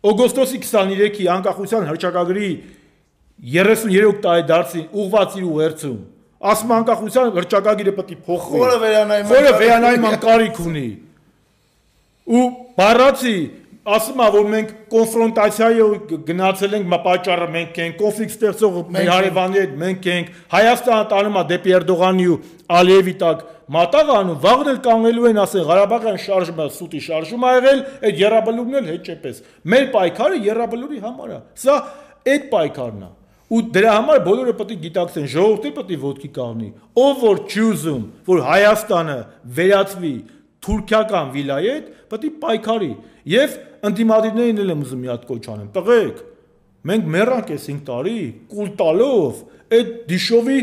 օգոստոսի 23-ի անկախության հռչակագրի 33 տարի դարձին ուղված իր ուղերձում ասում անկախության հռչակագիրը պետք է փոխվի խորը վերանայում խորը վերանայման կարիք ունի ու բառացի ասում ա որ մենք կոնֆրոնտացիայի գնացել ենք պատճառը մենք ենք կոնֆլիկտ ստեղծող մեր հարևանների հետ մենք ենք Հայաստանը տանում է դեպի Էրդողանի ու Ալիևի տակ մատաղ անում վաղն էլ կանգնելու են ասեն Ղարաբաղյան շարժումը սուտի շարժում ա եղել այդ երրաբլուրն էլ հետ չպես մեր պայքարը երրաբլուրի համար է սա այդ պայքարն է ու դրա համար բոլորը պետք է գիտակցեն ժողովուրդը պետք է ոդկի կառնի ով որ ճուզում որ Հայաստանը վերածվի թուրքական վիլայետ պետք է պայքարի եւ ընդդիմադիրներին էլ եմ ուզում մի հատ կոչ անեմ տղեկ մենք մեռանք այս 5 տարի կուլ տալով այդ դիշովի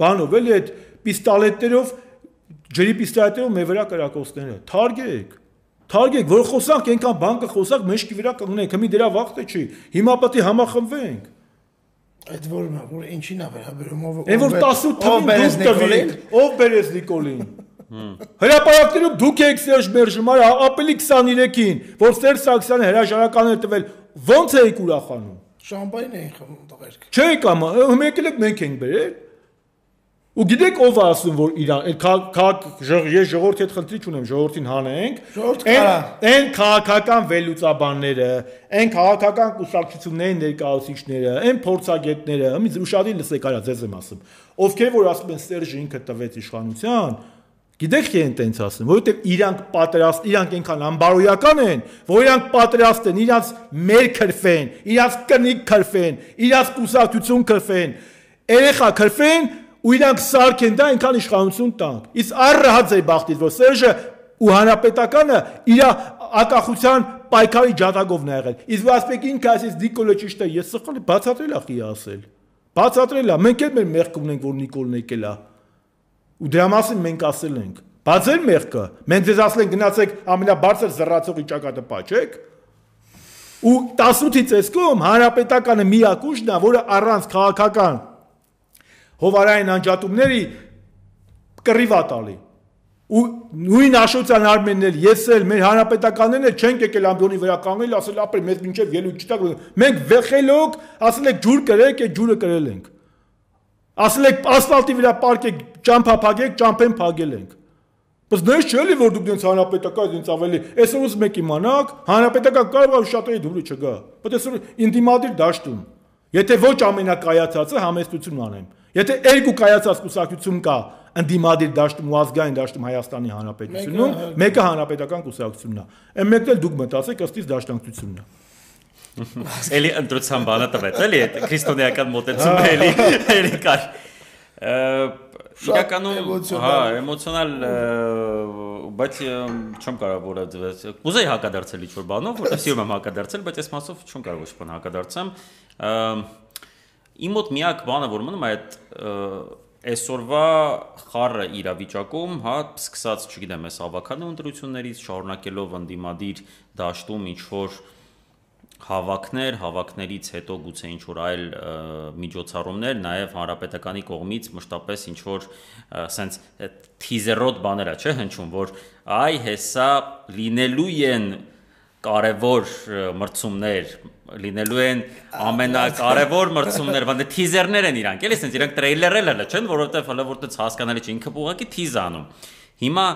բանով էլի այդ պիստոլետերով ջրի պիստոլետերով մեր վրա կրակոցները թարգեք թարգեք որ խոսանք այնքան բան կխոսանք մեջքի վրա կունենք հիմի դրա վախտը չի հիմա պետք է համախմբվենք Այդ որ որ ինչին է վերաբերում ով ով որ 18 թվին դուք տվին ով բերես Նիկոլին Հրապարակներում դուք եք Սերժ Մերժմար ապելի 23-ին որ Սերժ Սարգսյանը հրաժարականներ տվել ոնց էիք ուրախանում Շամպայն էին խմում տղերք Չէ կամ մեկ էլ մենք ենք բերել Ու գիտեք ով է ասում որ իրան այդ քաղաք ես ժողովրդի հետ խնդրի չունեմ ժողովրդին հանենք այն քաղաքական վերլուծաբանները այն քաղաքական կուսակցությունների ներկայացուցիչները այն փորձագետները մի ուշադիր լսեք արա ձեզ եմ ասում ովքեր որ ասում են Սերժը ինքը տվեց իշխանության Գիտեք թե են տենց ասում, որովհետև իրանք պատրաստ, իրանք այնքան ամբարոյական են, որ իրանք պատրաստ են իրանք մեր քրֆեն, իրանք կնիկ քրֆեն, իրանք կուսակցություն քրֆեն, երեխա քրֆեն ու իրանք սարքեն դա այնքան իշխանություն տանք։ Իսկ առը հաց է բախտից, որ Սերժը ու հանրապետականը իր ակախության պայքարի ջատագովն է եղել։ Իսկ ասպեկ ինքը ասես Նիկոլը ճիշտ է, ես սխալ բացատրել ա խի ասել։ Բացատրել ա, մենք էլ մեր մեղք ունենք, որ Նիկոլն եկել է։ Ու դրա մասին մենք ասել ենք։ Բացել մեղքը։ Մենք ձեզ ասել ենք գնացեք ամենաբարձր զռացողի ճակատը պաչեք։ Ու 18-ից էսկում հանրապետականը միակ ուժն է, որը առանց քաղաքական հովարային անջատումների կռիվա տալի ու նույն Աշոտյան Արմենն էլ ես էլ մեր հանրապետականներն էլ չենք եկել ամբիոնի վրա կանգնել ասել ապրի մեզ մինչև ելույթ չտակ մենք վեխելոք ասել եք ջուր կրեք այդ ջուրը կրել ենք Ասել եք ասֆալտի վրա պարկեք, ճամփա փագեք, ճամփեն փագել ենք։ Բայց դες չէ՞ լի որ դուք դենց հանրապետական դենց ավելի այսօր ուզում եք իմանաք, հանրապետական կարող է շատերի դուրը չգա։ Բայց այսօր ինտիմադիր դաշտում Եթե ոչ ամենակայացածը համեստություն անեմ։ Եթե երկու կայացած կուսակցություն կա, ընդդիմադիր դաշտում ու ազգային դաշտում Հայաստանի Հանրապետությունում, մեկը հանրապետական կուսակցությունն է։ Այն մեկն էլ դուք մտածեք ըստից դաշնակցությունն է։ Էլի ընտրության բանը տվեց, էլի այդ քրիստոնեական մոտեցումը էլի էլի կար։ Իրականում հա, էմոցիոնալ, բայց չեմ կարող որը դվես։ Կուզեի հակադարձել ինչ-որ բանով, որտեղ սիրում եմ հակադարձել, բայց այս մասով չեմ կարող ոչ բան հակադարձեմ։ Իմ մոտ միակ բանը, որ մնում է այդ այսօրվա խառը իրավիճակում, հա, սկսած, չգիտեմ, այս ավականու ընտրություններից շարունակելով ընդդիմադիր դաշտում ինչ որ հավաքներ, հավաքներից հետո գուցե ինչ որ այլ միջոցառումներ, նաև հանրապետականի կողմից մշտապես ինչ որ սենց թիզերոտ բաներ է, չէ, հնչում, որ այ հեսա լինելու են կարևոր մրցումներ լինելու են ամենակարևոր մրցումներ, բանը թիզերներ են իրանք, էլի, ասենց իրանք տրեյլերել էլ չեն, որովհետև հələ որտեղ հասկանալի չի, ինքը ուղղակի թիզ անում։ Հիմա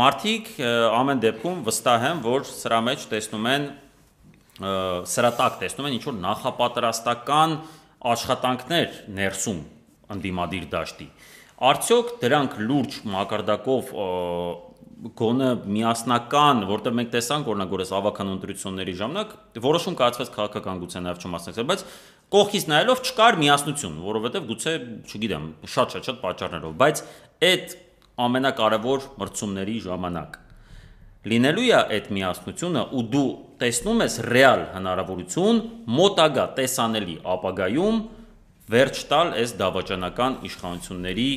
մարդիկ ամեն դեպքում վստահ եմ, որ սրա մեջ տեսնում են սրա տակ տեսնում են ինչ որ նախապատրաստական աշխատանքներ ներսում ընդդիմադիր դաշտի։ Արդյոք դրանք լուրջ մակարդակով գոնը միասնական, որտեղ մենք տեսանք օրինակ ավական ընտրությունների ժամանակ որոշում կայացվեց քաղաքական գուցե նաև չմասնակցել, բայց կողքից նայելով չկար միասնություն, որովհետև գուցե, չգիտեմ, շատ-շատ-շատ պատճառներով, բայց այդ ամենակարևոր մրցումների ժամանակ լինելու է այդ միասնությունը ու դու տեսնում ես ռեալ հնարավորություն մոտագա տեսանելի ապագայում վերջ տալ այս դավաճանական իշխանությունների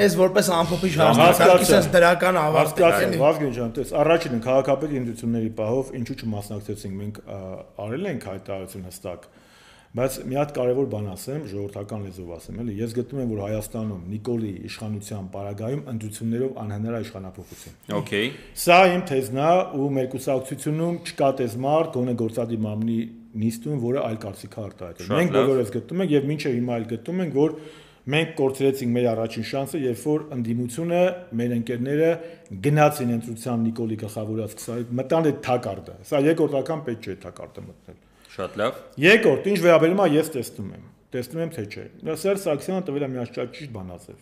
Այս որպես ամփոփիչ հասկացանք, իսկ դրական ավարտ է։ Վազգեն ջան, տես առաջինը քաղաքապետ ինստիտուտների պահով ինչու չմասնակցեցինք մենք արել ենք հայտարարություն հստակ Բայց մի հատ կարևոր բան ասեմ, ժողովրդական լեզվով ասեմ, էլի, ես գտնում եմ, որ Հայաստանում Նիկոլի իշխանության պարագայում ընդդություններով անհնար է իշխանապողություն։ Okay։ Սա իմ թեզն է ու մեր կուսակցությունում չկա տեսմար, գոնե գործադի մամնի նիստում, որը այլ կարծիք է արտահայտել։ Մենք բոլորս գտնում ենք եւ մինչեւ հիմա էլ գտնում ենք, որ մենք կորցրեցինք մեր առաջին շանսը, երբ որ ընդդիմությունը, մեր ընկերները գնացին ընտրության Նիկոլի գլխավորած 20 մտան այդ թակարդը։ Սա երկրորդական պետք չէ թակարդը մտնել։ Շատ լավ։ Երկրորդ, ինչ վերաբերում է ես տեսնում եմ։ Տեսնում եմ թե չէ։ Սերժ Սարգսյանը տվել է մի հաշճակ ճիշտ բանացավ։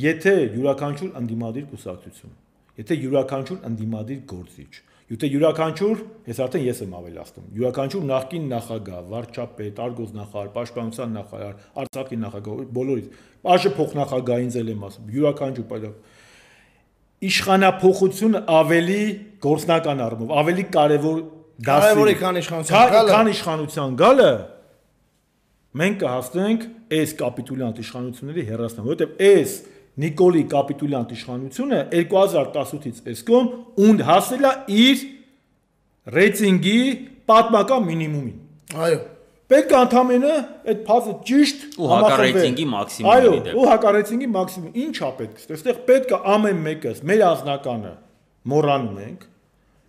Եթե յուրաքանչյուր ընդդիմադիր կուսակցություն, եթե յուրաքանչյուր ընդդիմադիր գործիչ, Յուտե յուրաքանչյուր, ես արդեն ես եմ ավելացնում։ Յուրաքանչյուր նախկին նախագահ, վարչապետ, արգոս նախարար, պաշտպանության նախարար, Արցախի նախագահ, բոլորից, ԱԺ փոխնախագահին ձել եմ ասում, յուրաքանչյուր պայթակ իշխանապողությունը ավելի գործնական առումով, ավելի կարևոր Կարևորի քան իշխանության գալը։ Քան իշխանության գալը մենք կհասնենք այս կապիտուլյանտ իշխանությունների հերասման, որովհետև այս Նիկոլի կապիտուլյանտ իշխանությունը 2018-ից այսքոմ ունդ հասել է իր ռեյտինգի պատմական մինիմումին։ Այո։ Պետք է ընդամենը այդ փազը ճիշտ ու հակառեյտինգի մաքսիմումի դեպքում։ Այո, ու հակառեյտինգի մաքսիմում։ Ինչ է պետք։ Այստեղ պետք է ամեն մեկս մեր ազնականը մոռանում ենք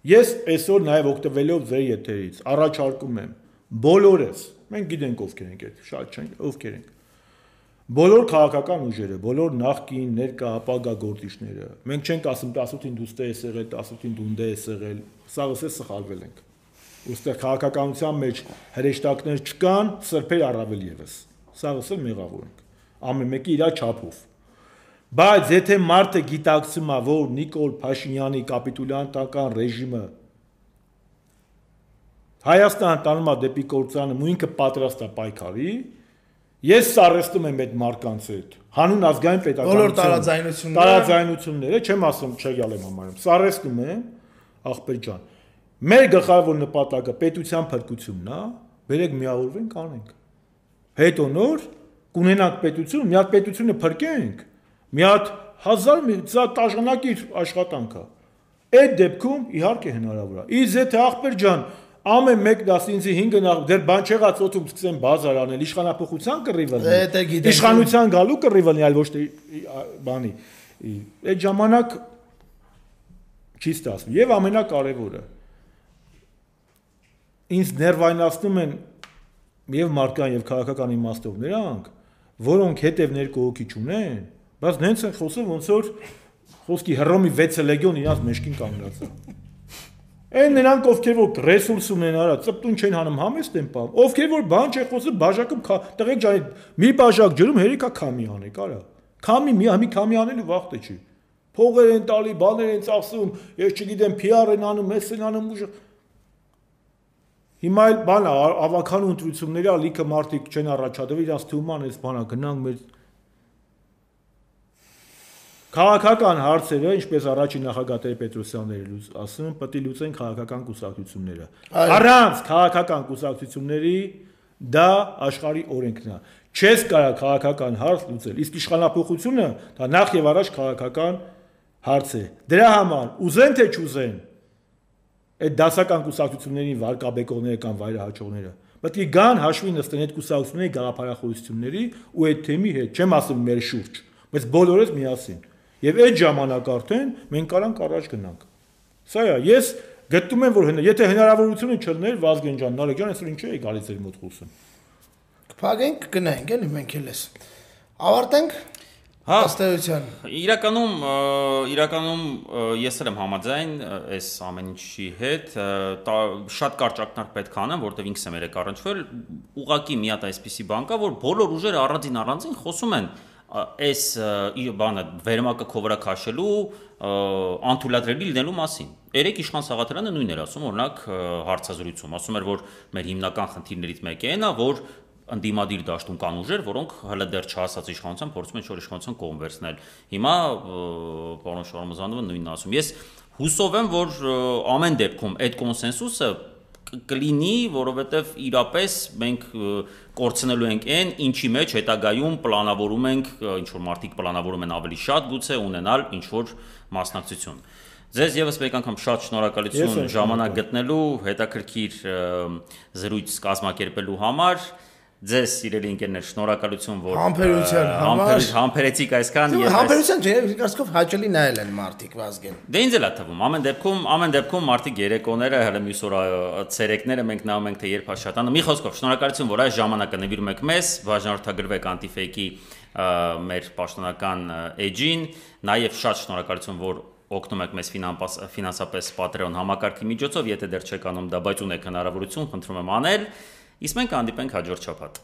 Ես այսօր նաև օգտվելով ձեր եթերից առաջարկում եմ. բոլորս, մենք գիտենք ովքեր ենք այդ, շատ չենք, ովքեր ենք։ Բոլոր քաղաքական ուժերը, բոլոր նախկին, ներկա, ապագա գործիչները, մենք չենք ասում 18-ին դու ստե ես եղել, 18-ին դու ունդե ես եղել, սաղս է սխալվել ենք։ Ոստեղ քաղաքականության մեջ հրեշտակներ չկան, սրբեր առավել եւս։ Սաղս էլ մեղավոր ենք։ Ամեն մեկի իր չափով Բայց եթե մարդը գիտակցում է, որ Նիկոլ Փաշինյանի կապիտուլյանտական ռեժիմը Հայաստան տանում է դեպի կորցանը, ու ինքը պատրաստ է պայքարի, ես սարեստում եմ այդ մարկանց հետ։ Հանուն ազգային պետականություն։ Բոլոր տարաձայնությունները, տարաձայնությունները, չեմ ասում չեգալ եմ համարում, սարեստում եմ, աղբեր ջան։ Մեր գլխավոր նպատակը պետության փրկությունն է, բերեք միավորվենք անենք։ Հետո նոր կունենանք պետություն, մի հատ պետությունը փրկենք, մի հատ 1000 սա տաժանակիր աշխատանքա։ Այդ դեպքում իհարկե հնարավոր է։ Իսկ եթե ախպեր ջան, ամեն մեկ դաս ինձի 5 նախ դեռ բան չեղած օթում սկսեմ բազար անել, իշխանապողության կռիվը։ Իշխանության գալու կռիվը, այլ ոչ թե բանի։ Այդ ժամանակ չի ստացվում։ Եվ ամենակարևորը ինձ ներվայնացնում են եւ մարդկային եւ քաղաքական իմաստով նրանք, որոնք հետև ներկողոքի չունեն, բայց նենց են խոսում ոնց որ խոսքի հռոմի 6 լեգիոն իրաց մեջքին կանգնած է։ Այն նրանք ովքեր որ ռեսուրս ունեն, արա, ծպտուն չեն հանում համեստ են պահում։ Ովքեր որ բան չեն խոսում, բաժակում տղեկ ջանի մի բաժակ ջրում հերիքա քամի անեք, արա։ Քամի մի մի քամի անելու վախտը չի։ Փողեր են տալի, բաներ են ծախսում, ես չգիտեմ, PR են անում, մեծ են անում ուժ։ Հիմա էլ բան ավականու ընտրությունների ալիքը մարտիկ չեն առաջադրվել, իրաց թվում են այս բանը գնանք մեր Քաղաքական հարցերը, ինչպես առաջին նախագահ Տեր-Պետրոսյանն էր ասում, պետք է լուծեն քաղաքական կուսակցությունները։ Առանց քաղաքական կուսակցությունների դա աշխարհի օրենքն է։ Չես կարող քաղաքական հարց լուծել։ Իսկ իշխանապողությունը դա նախ եւ առաջ քաղաքական հարց է։ Դրա համար ուզեն թե չուզեն այդ դասական կուսակցություններին վարկաբեկողները կամ վայրահաճողները պետք է գան հաշվի նստեն այդ կուսակցությունների գաղափարախոսությունների ու այդ թեմի հետ, չեմ ասում մեր շուրջ, բայց բոլորս միասին։ Եվ այդ ժամանակ արդեն մենք կարանք առաջ գնանք։ Սա է, ես գտնում եմ, որ եթե հնարավորությունը չլներ Վազգեն ջան, Նարեկ ջան, այսօր ինչու է գալիս ձեր մոտ խոսում։ Կփակենք, գնանք, էլի մենք էլ էս։ Ավարտենք Հա, ըստեյության։ Իրականում իրականում ես էլ եմ համաձայն այս ամեն ինչի հետ, շատ կարճ ակնարկ պետք է անեմ, որտեվ ինքս եմ երեք առնչվել, ուղակի մի հատ այսպիսի բան կա, որ բոլոր ուժերը առանձին առանձին խոսում են այս բանը վերմակը քո վրա քաշելու անթույլատրելի լինելու մասին։ Երեք իշխան Սաղաթելյանը նույնն էր ասում, օրինակ հարցազրույցում, ասում էր, որ մեր հիմնական խնդիրներից մեկը այն է, որ ընդդիմադիր դաշտում կան ուժեր, որոնք հələ դեռ չհասած իշխանության փորձում են շոր իշխանության կողմ վերցնել։ Հիմա պարոն Շարմազանովը նույնն ասում։ Ես հուսով եմ, որ ամեն դեպքում այդ կոնսենսուսը կլինի, որովհետև իրապես մենք կորցնելու ենք այն, ինչի մեջ հետագայում պլանավորում ենք, ինչ որ մարդիկ պլանավորում են ավելի շատ գուցե ունենալ ինչ որ մասնակցություն։ Ձեզ եւս մեկ անգամ շատ շնորհակալություն ժամանակ գտնելու, հետաքրքիր զրույց կազմակերպելու համար ձեզ սիրելի ընկերներ շնորհակալություն որ համբերության համար համբերեցիք այսքան եւ համբերության չէ կարծիքով հաճելի նայել են մարտիկ վազգեն դե ինձ էլ է թվում ամեն դեպքում ամեն դեպքում մարտիկ երեկոները հələ մյուս օր ցերեկները մենք նայում ենք թե երբ հաշատանը մի խոսքով շնորհակալություն որ այս ժամանակը նվիրում եք մեզ բաժանորդագրվեք անտիֆեյքի մեր պաշտոնական էջին նաեւ շատ շնորհակալություն որ օգնում եք մեզ ֆինանսապես Patreon համակարգի միջոցով, եթե դեռ չեք անում դա, բայց ունեք հնարավորություն, խնդրում եմ անել։ Իսկ մենք հանդիպենք հաջորդ շաբաթ։